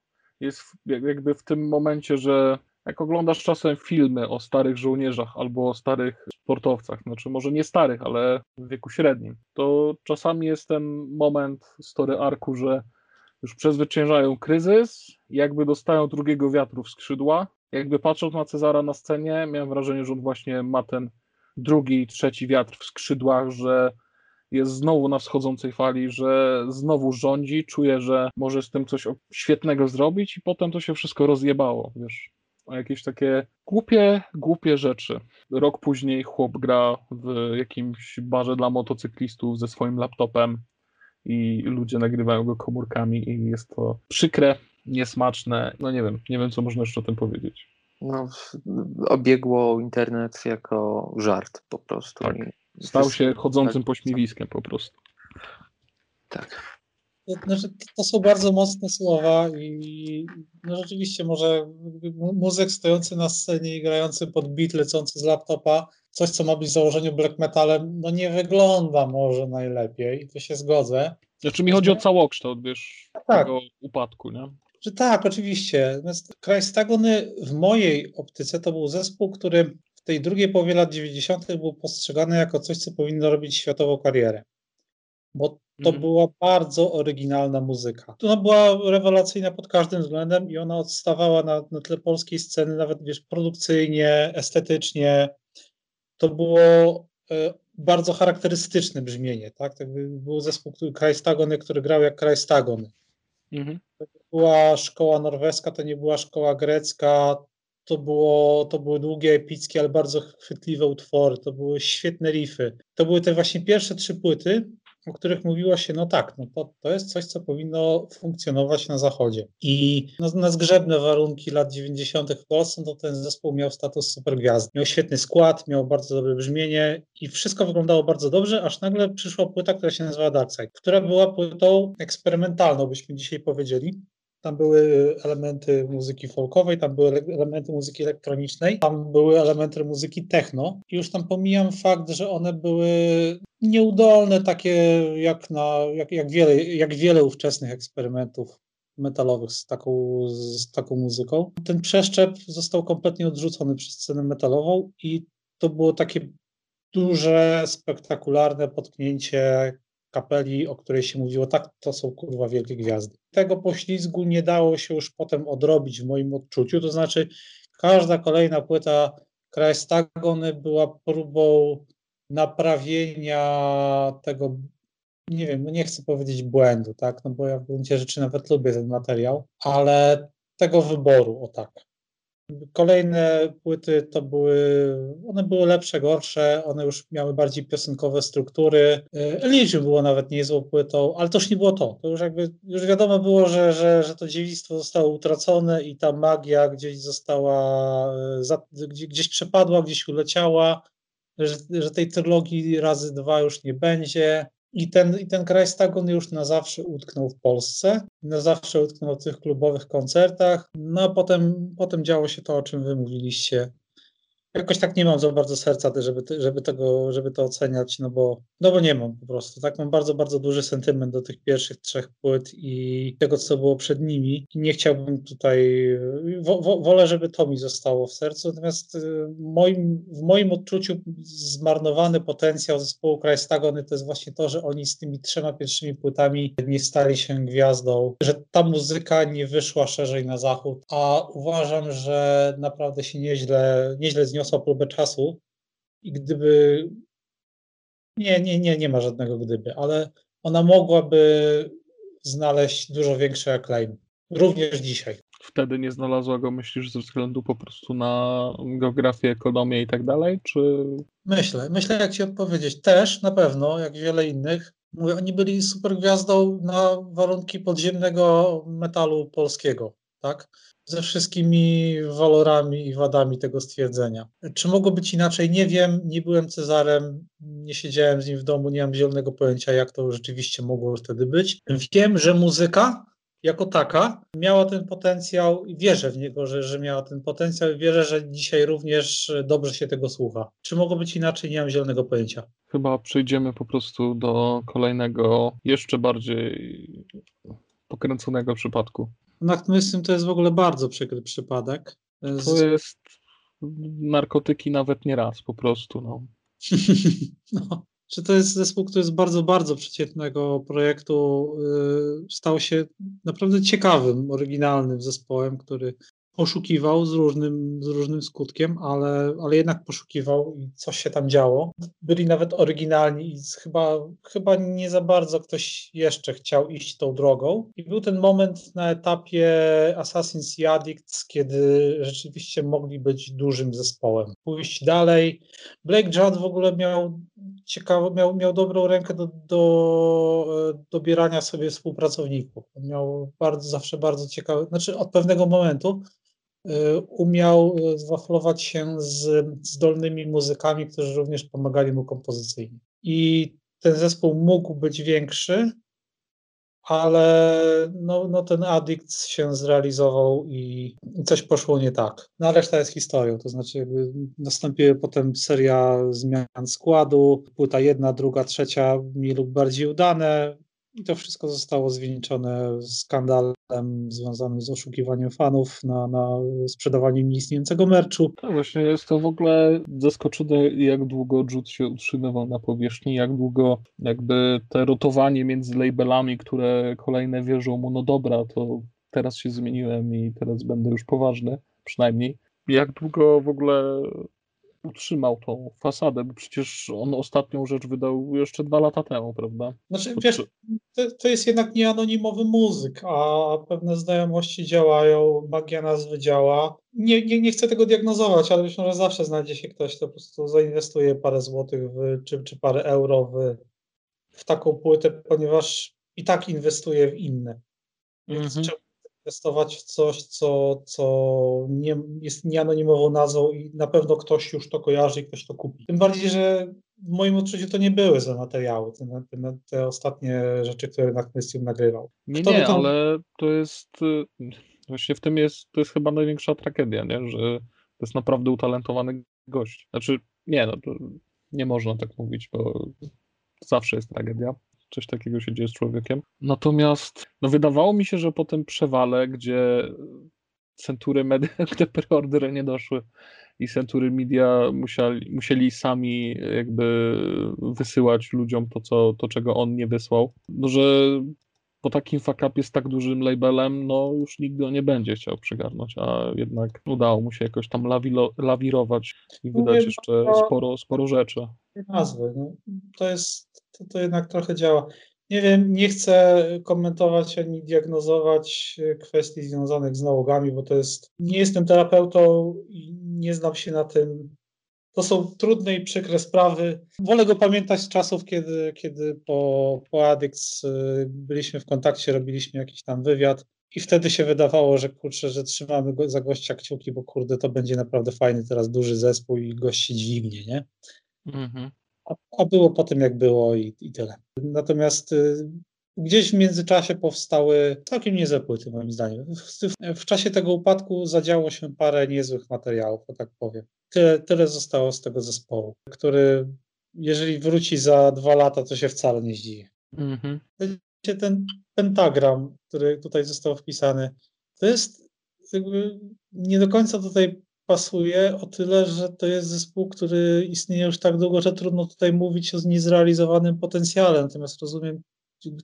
jest jakby w tym momencie, że jak oglądasz czasem filmy o starych żołnierzach albo o starych sportowcach, znaczy może nie starych, ale w wieku średnim, to czasami jest ten moment story arku, że już przezwyciężają kryzys, jakby dostają drugiego wiatru w skrzydła. Jakby patrząc na Cezara na scenie, miałem wrażenie, że on właśnie ma ten drugi, trzeci wiatr w skrzydłach, że jest znowu na wschodzącej fali, że znowu rządzi, czuje, że może z tym coś świetnego zrobić i potem to się wszystko rozjebało, wiesz, o jakieś takie głupie, głupie rzeczy. Rok później chłop gra w jakimś barze dla motocyklistów ze swoim laptopem, i ludzie nagrywają go komórkami i jest to przykre, niesmaczne. No nie wiem, nie wiem, co można jeszcze o tym powiedzieć. No, obiegło internet jako żart po prostu. Tak. Stał się chodzącym tak, pośmiewiskiem po prostu. Tak. To, znaczy, to są bardzo mocne słowa i no rzeczywiście może muzyk stojący na scenie i grający pod beat lecący z laptopa coś, co ma być w założeniu black metalem, no nie wygląda może najlepiej to się zgodzę. Znaczy mi chodzi o całokształt, wiesz, tak. tego upadku, nie? że tak, oczywiście. Natomiast Krajstagony w mojej optyce to był zespół, który w tej drugiej połowie lat 90. był postrzegany jako coś, co powinno robić światową karierę. Bo to Mhm. była bardzo oryginalna muzyka. Ona była rewelacyjna pod każdym względem i ona odstawała na, na tle polskiej sceny, nawet wiesz, produkcyjnie, estetycznie. To było e, bardzo charakterystyczne brzmienie, tak? To był zespół, Krajstagony, który grał jak Krajstagony Mhm. była szkoła norweska, to nie była szkoła grecka. To, było, to były długie, epickie, ale bardzo chwytliwe utwory. To były świetne riffy. To były te właśnie pierwsze trzy płyty, o których mówiło się, no tak, no to, to jest coś, co powinno funkcjonować na zachodzie. I no, na zgrzebne warunki lat 90. w Polsce, to ten zespół miał status supergwiazdy. Miał świetny skład, miał bardzo dobre brzmienie i wszystko wyglądało bardzo dobrze, aż nagle przyszła płyta, która się nazywała Dark Side, która była płytą eksperymentalną, byśmy dzisiaj powiedzieli. Tam były elementy muzyki folkowej, tam były ele- elementy muzyki elektronicznej, tam były elementy muzyki techno. I już tam pomijam fakt, że one były nieudolne, takie jak, na, jak, jak, wiele, jak wiele ówczesnych eksperymentów metalowych z taką, z taką muzyką. Ten przeszczep został kompletnie odrzucony przez scenę metalową i to było takie duże, spektakularne potknięcie kapeli, o której się mówiło, tak, to są kurwa wielkie gwiazdy. Tego poślizgu nie dało się już potem odrobić w moim odczuciu, to znaczy każda kolejna płyta Krajstagony była próbą naprawienia tego, nie wiem, no nie chcę powiedzieć błędu, tak, no bo ja w gruncie rzeczy nawet lubię ten materiał, ale tego wyboru, o tak. Kolejne płyty to były, one były lepsze, gorsze, one już miały bardziej piosenkowe struktury. E, Elysium było nawet niezłą płytą, ale to już nie było to. To już jakby, już wiadomo było, że, że, że to dziewictwo zostało utracone i ta magia gdzieś została, e, gdzieś przepadła, gdzieś uleciała, że, że tej trylogii razy dwa już nie będzie. I ten, I ten Krajstagon już na zawsze utknął w Polsce, na zawsze utknął w tych klubowych koncertach. No a potem, potem działo się to, o czym wy mówiliście. Jakoś tak nie mam za bardzo serca, żeby, żeby, tego, żeby to oceniać, no bo, no bo nie mam po prostu. Tak mam bardzo, bardzo duży sentyment do tych pierwszych trzech płyt i tego, co było przed nimi. I nie chciałbym tutaj, wo, wo, wolę, żeby to mi zostało w sercu, natomiast y, moim, w moim odczuciu zmarnowany potencjał zespołu Krajstagony to jest właśnie to, że oni z tymi trzema pierwszymi płytami nie stali się gwiazdą, że ta muzyka nie wyszła szerzej na zachód, a uważam, że naprawdę się nieźle, nieźle zniosła próbę czasu i gdyby nie, nie, nie, nie ma żadnego gdyby, ale ona mogłaby znaleźć dużo większy acclaim, również dzisiaj. Wtedy nie znalazła go, myślisz, ze względu po prostu na geografię, ekonomię i tak dalej, czy Myślę, myślę jak ci odpowiedzieć. Też na pewno, jak wiele innych. Mówię, oni byli super gwiazdą na warunki podziemnego metalu polskiego, tak? Ze wszystkimi walorami i wadami tego stwierdzenia. Czy mogło być inaczej? Nie wiem, nie byłem Cezarem, nie siedziałem z nim w domu, nie mam zielonego pojęcia, jak to rzeczywiście mogło wtedy być. Wiem, że muzyka jako taka miała ten potencjał i wierzę w niego, że, że miała ten potencjał i wierzę, że dzisiaj również dobrze się tego słucha. Czy mogło być inaczej? Nie mam zielonego pojęcia. chyba przejdziemy po prostu do kolejnego, jeszcze bardziej pokręconego przypadku. Natomiast to jest w ogóle bardzo przykry przypadek. Z- To jest narkotyki nawet nie raz po prostu, no. no, że to jest zespół, który z bardzo, bardzo przeciętnego projektu y, stał się naprawdę ciekawym, oryginalnym zespołem, który poszukiwał z różnym, z różnym skutkiem, ale, ale jednak poszukiwał i coś się tam działo. Byli nawet oryginalni i chyba, chyba nie za bardzo ktoś jeszcze chciał iść tą drogą. I był ten moment na etapie Assassin's i Addicts, kiedy rzeczywiście mogli być dużym zespołem. Pójść dalej. Blake Judd w ogóle miał ciekawe, miał, miał dobrą rękę do, do e, dobierania sobie współpracowników. Miał bardzo, zawsze bardzo ciekawe, znaczy od pewnego momentu umiał e, zwaflować się z zdolnymi muzykami, którzy również pomagali mu kompozycyjnie. I ten zespół mógł być większy, ale no, no ten Addict się zrealizował i coś poszło nie tak. No reszta jest historią, to znaczy jakby nastąpiła potem seria zmian składu, płyta jedna, druga, trzecia mniej lub bardziej udane i to wszystko zostało zwieńczone skandalem związanym z oszukiwaniem fanów na, na sprzedawanie nieistniejącego merchu. Tak, właśnie jest to w ogóle zaskoczone, jak długo Jude się utrzymywał na powierzchni, jak długo jakby te rotowanie między labelami, które kolejne wierzą mu, no dobra, to teraz się zmieniłem i teraz będę już poważny, przynajmniej. Jak długo w ogóle utrzymał tą fasadę, bo przecież on ostatnią rzecz wydał jeszcze dwa lata temu, prawda? Znaczy, wiesz, to, to jest jednak nieanonimowy muzyk, a pewne znajomości działają, magia nazwy działa. Nie, nie, nie chcę tego diagnozować, ale myślę, że zawsze znajdzie się ktoś, kto po prostu zainwestuje parę złotych w, czy, czy parę euro w, w taką płytę, ponieważ i tak inwestuje w inne. Więc mhm inwestować w coś, co, co nie, jest nieanonimową nazwą i na pewno ktoś już to kojarzy i ktoś to kupi. Tym bardziej, że w moim odczuciu to nie były za materiały, te, te, te ostatnie rzeczy, które na Christium nagrywał. Nie, Kto nie, to... ale to jest, y, właśnie w tym jest, to jest chyba największa tragedia, nie? że to jest naprawdę utalentowany gość. Znaczy, nie, no nie można tak mówić, bo zawsze jest tragedia coś takiego się dzieje z człowiekiem. Natomiast no, wydawało mi się, że po tym przewale, gdzie Century Media, te preordery nie doszły i Century Media musieli, musieli sami jakby wysyłać ludziom to, co, to, czego on nie wysłał, no, że po takim fakapie z tak dużym labelem, no już nikt go nie będzie chciał przygarnąć, a jednak udało mu się jakoś tam lawilo, lawirować i wydać jeszcze sporo, sporo rzeczy. Nazwy, no, to jest, to, to jednak trochę działa. Nie wiem, nie chcę komentować ani diagnozować kwestii związanych z nałogami, bo to jest, nie jestem terapeutą i nie znam się na tym to są trudne i przykre sprawy. Wolę go pamiętać z czasów, kiedy, kiedy po, po Addicts y, byliśmy w kontakcie, robiliśmy jakiś tam wywiad i wtedy się wydawało, że kurczę, że trzymamy go, za gościa kciuki, bo kurde, to będzie naprawdę fajny teraz duży zespół i gość się dźwignie, nie? Mhm. A, a, było po tym, jak było i, i tyle. Natomiast y, Gdzieś w międzyczasie powstały całkiem niezłe płyty, moim zdaniem. W, w, w, czasie tego upadku zadziało się parę niezłych materiałów, tak powiem tyle, tyle zostało z tego zespołu, który jeżeli wróci za dwa lata, to się wcale nie zdziwi. Mhm. Ten pentagram, który tutaj został wpisany, to jest jakby nie do końca tutaj pasuje o tyle, że to jest zespół, który istnieje już tak długo, że trudno tutaj mówić o niezrealizowanym potencjale. Natomiast rozumiem,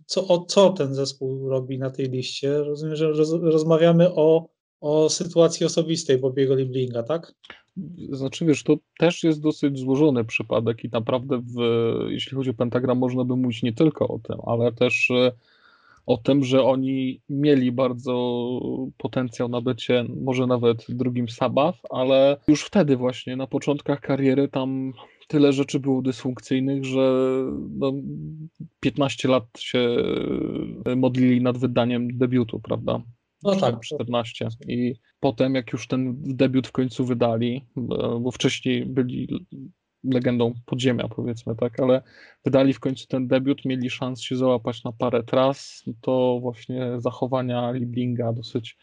co, o co ten zespół robi na tej liście. Rozumiem, że roz, rozmawiamy o, o sytuacji osobistej Bobiego Liblinga, tak? Znaczy wiesz, to też jest dosyć złożony przypadek i naprawdę w, jeśli chodzi o pentagram można by mówić nie tylko o tym, ale też e, o tym, że oni mieli bardzo potencjał na bycie może nawet drugim Sabbath, ale już wtedy właśnie na początkach kariery tam tyle rzeczy było dysfunkcyjnych, że no, 15 lat się modlili nad wydaniem debiutu, prawda? No tak. 14. I potem, jak już ten debiut w końcu wydali, bo wcześniej byli legendą podziemia, powiedzmy, tak, ale wydali w końcu ten debiut, mieli szansę się załapać na parę tras, to właśnie zachowania Liblinga dosyć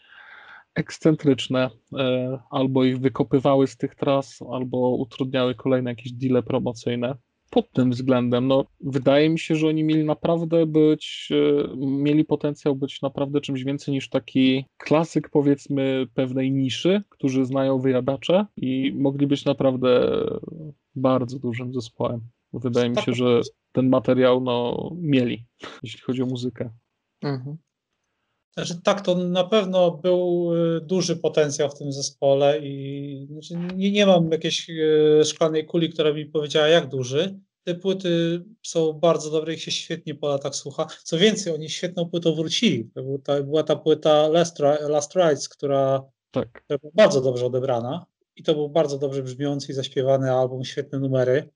ekscentryczne, e, albo ich wykopywały z tych tras, albo utrudniały kolejne jakieś deale promocyjne pod tym względem. No, wydaje mi się, że oni mieli naprawdę być, e, mieli potencjał być naprawdę czymś więcej niż taki klasyk, powiedzmy, pewnej niszy, którzy znają wyjadacze i mogli być naprawdę bardzo dużym zespołem. Wydaje mi się, że ten materiał no, mieli, jeśli chodzi o muzykę. Mhm. Znaczy, tak, to na pewno był e, duży potencjał w tym zespole i znaczy, nie, nie mam jakiejś e, szklanej kuli, która mi powiedziała, jak duży. Te płyty są bardzo dobre, ich się świetnie po latach słucha. Co więcej, oni świetną płytą wrócili. To była ta płyta Last, Last Rides, która, tak. która była bardzo dobrze odebrana i to był bardzo dobrze brzmiący i zaśpiewany album, świetne numery,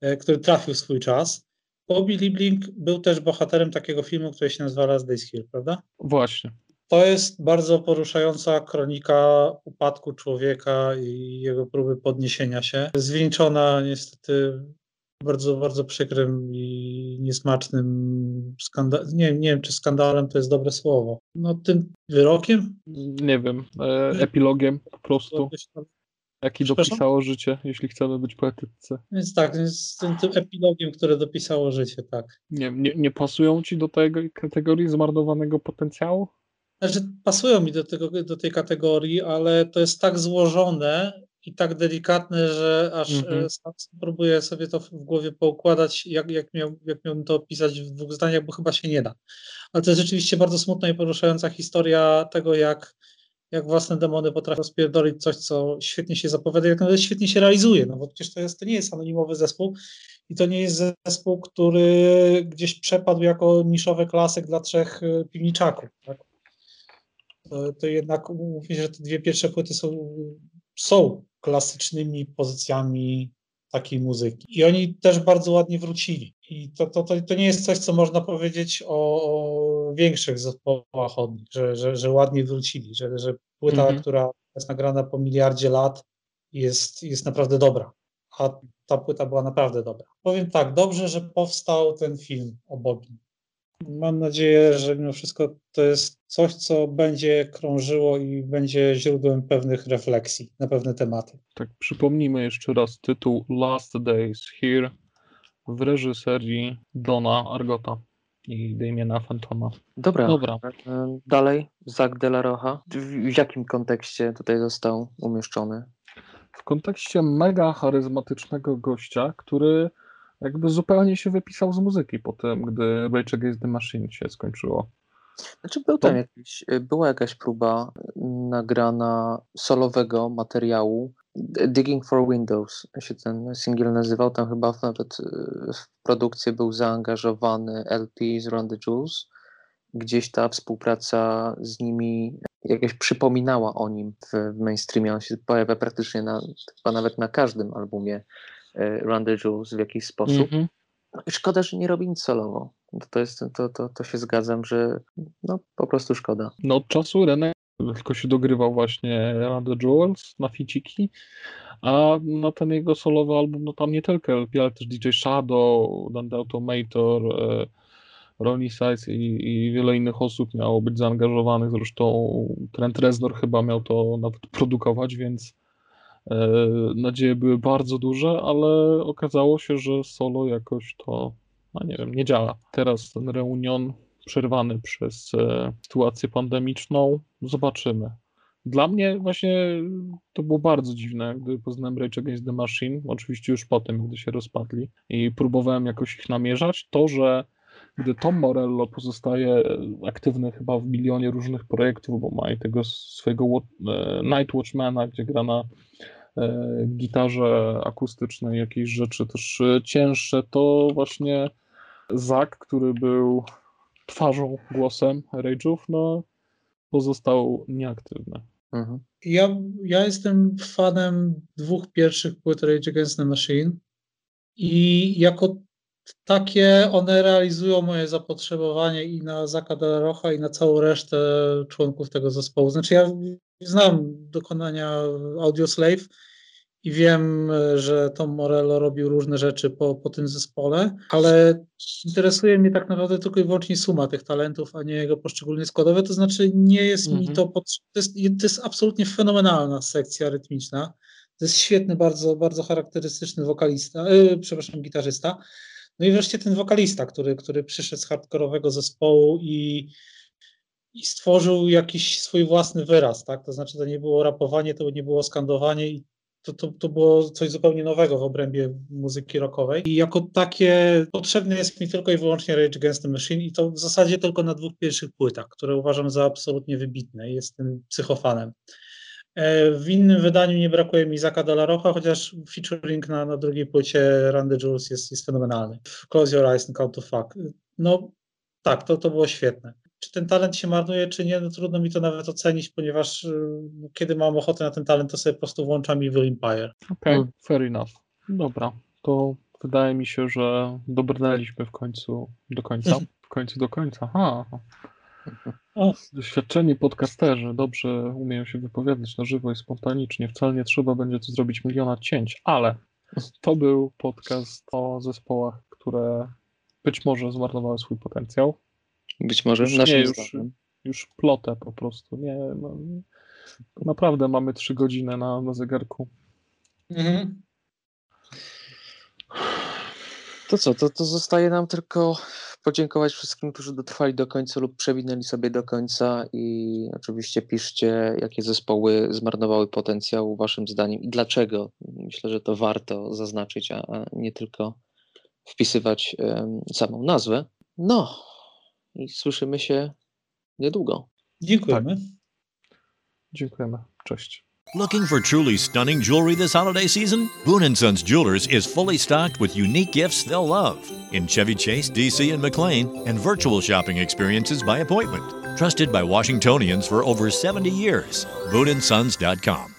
e, który trafił w swój czas. Bobby Liebling był też bohaterem takiego filmu, który się nazywa Last Days Here, prawda? Właśnie. To jest bardzo poruszająca kronika upadku człowieka i jego próby podniesienia się. Zwieńczona niestety bardzo, bardzo przykrym i niesmacznym skandalem. Nie, nie wiem, czy skandalem to jest dobre słowo. No tym wyrokiem? Nie wiem, e, epilogiem po prostu. Jaki dopisało życie, jeśli chcemy być poetyccy. Więc tak, z tym, tym epilogiem, które dopisało życie, tak. Nie, nie, nie pasują ci do tej kategorii zmarnowanego potencjału? Znaczy, pasują mi do, tego, do tej kategorii, ale to jest tak złożone i tak delikatne, że aż Mhm. sam próbuję sobie to w głowie poukładać, jak, jak, miał, jak miałbym to opisać w dwóch zdaniach, bo chyba się nie da. Ale to jest rzeczywiście bardzo smutna i poruszająca historia tego, jak, jak własne demony potrafią rozpierdolić coś, co świetnie się zapowiada, jak nawet świetnie się realizuje, no bo przecież to, jest, to nie jest anonimowy zespół i to nie jest zespół, który gdzieś przepadł jako niszowy klasyk dla trzech y, piwniczaków. Tak? To, to jednak mówię, że te dwie pierwsze płyty są, są klasycznymi pozycjami takiej muzyki. I oni też bardzo ładnie wrócili. I to, to, to, to nie jest coś, co można powiedzieć o, o większych zespołach od nich, że, że, że ładnie wrócili, że, że płyta, Mhm. która jest nagrana po miliardzie lat, jest, jest naprawdę dobra. A ta płyta była naprawdę dobra. Powiem tak, dobrze, że powstał ten film o Bogim. Mam nadzieję, że mimo wszystko to jest coś, co będzie krążyło i będzie źródłem pewnych refleksji na pewne tematy. Tak, przypomnijmy jeszcze raz tytuł Last Days Here w reżyserii Dona Argota i Damiena Fentona. Dobra, Dobra, e, dalej, Zach de la Rocha. W, w jakim kontekście tutaj został umieszczony? w kontekście mega charyzmatycznego gościa, który jakby zupełnie się wypisał z muzyki po tym, gdy Rage Against the Machine się skończyło. Znaczy był tam jakiś, była jakaś próba nagrana solowego materiału. Digging for Windows się ten singiel nazywał. Tam chyba nawet e, w produkcję był zaangażowany LP z Run the Jewels. Gdzieś ta współpraca z nimi jakaś przypominała o nim w, mainstreamie. On się pojawia praktycznie na, chyba nawet na każdym albumie Run the Jewels w jakiś sposób. Mhm. I Szkoda, że nie robi nic solowo. To, to, jest, to, to, to się zgadzam, że no po prostu szkoda. No od czasu René tylko się dogrywał właśnie Run the Jewels na ficiki, a na ten jego solowy album, no tam nie tylko LP, ale też DJ Shadow, Dan The Automator, e, Ronnie Size i, i wiele innych osób miało być zaangażowanych, zresztą Trent Reznor chyba miał to nawet produkować, więc e, nadzieje były bardzo duże, ale okazało się, że solo jakoś to, no nie wiem, nie działa. Teraz ten reunion przerwany przez e, sytuację pandemiczną, zobaczymy. Dla mnie właśnie to było bardzo dziwne, gdy poznałem Rage Against the Machine, oczywiście już potem, gdy się rozpadli i próbowałem jakoś ich namierzać, to, że gdy Tom Morello pozostaje aktywny chyba w milionie różnych projektów, bo ma i tego swojego e, Night Watchmana, gdzie gra na e, gitarze akustycznej jakieś rzeczy też e, cięższe, to właśnie Zak, który był twarzą, głosem Rage'ów, no pozostał nieaktywny. Mhm. Ja, ja jestem fanem dwóch pierwszych płyt Rage Against the Machine i jako takie one realizują moje zapotrzebowanie i na Zaka de la Rocha i na całą resztę członków tego zespołu. Znaczy ja znam dokonania Audioslave i wiem, że Tom Morello robił różne rzeczy po, po tym zespole, ale interesuje mnie tak naprawdę tylko i wyłącznie suma tych talentów, a nie jego poszczególne składowe, to znaczy nie jest mi Mhm. to to jest, to jest absolutnie fenomenalna sekcja rytmiczna, to jest świetny, bardzo, bardzo charakterystyczny wokalista, yy, przepraszam, gitarzysta, no i wreszcie ten wokalista, który, który przyszedł z hardkorowego zespołu i, i stworzył jakiś swój własny wyraz, tak? To znaczy to nie było rapowanie, to nie było skandowanie i to, to, to było coś zupełnie nowego w obrębie muzyki rockowej. I jako takie potrzebny jest mi tylko i wyłącznie Rage Against the Machine i to w zasadzie tylko na dwóch pierwszych płytach, które uważam za absolutnie wybitne. Jestem psychofanem. E, W innym wydaniu nie brakuje mi Zaka de la Rocha, chociaż featuring na, na drugiej płycie the Jewels jest, jest fenomenalny. Close Your Eyes and Count to Fuck. No tak, to, to było świetne. Czy ten talent się marnuje, czy nie, no trudno mi to nawet ocenić, ponieważ y, no, kiedy mam ochotę na ten talent, to sobie po prostu włączam Evil Empire. Okej, Mm. fair enough. Dobra, to wydaje mi się, że dobrnęliśmy w końcu do końca. W końcu do końca. Ha. Doświadczeni podcasterzy dobrze umieją się wypowiadać na żywo i spontanicznie. Wcale nie trzeba będzie tu zrobić miliona cięć, ale to był podcast o zespołach, które być może zmarnowały swój potencjał. Być może Już naszym nie, już, już plotę po prostu. Nie, no, naprawdę mamy trzy godziny na, na zegarku. To co, to, to zostaje nam tylko podziękować wszystkim, którzy dotrwali do końca lub przewinęli sobie do końca i oczywiście piszcie, jakie zespoły zmarnowały potencjał waszym zdaniem i dlaczego. Myślę, że to warto zaznaczyć, a, a nie tylko wpisywać um, samą nazwę. No i słyszymy się niedługo. Dziękujemy. Dziękujemy. Cześć. Looking for truly stunning jewelry this holiday season? Boone & Sons Jewelers is fully stocked with unique gifts they'll love in Chevy Chase, DC, and McLean, and virtual shopping experiences by appointment. Trusted by Washingtonians for over 70 years. BooneandSons.com.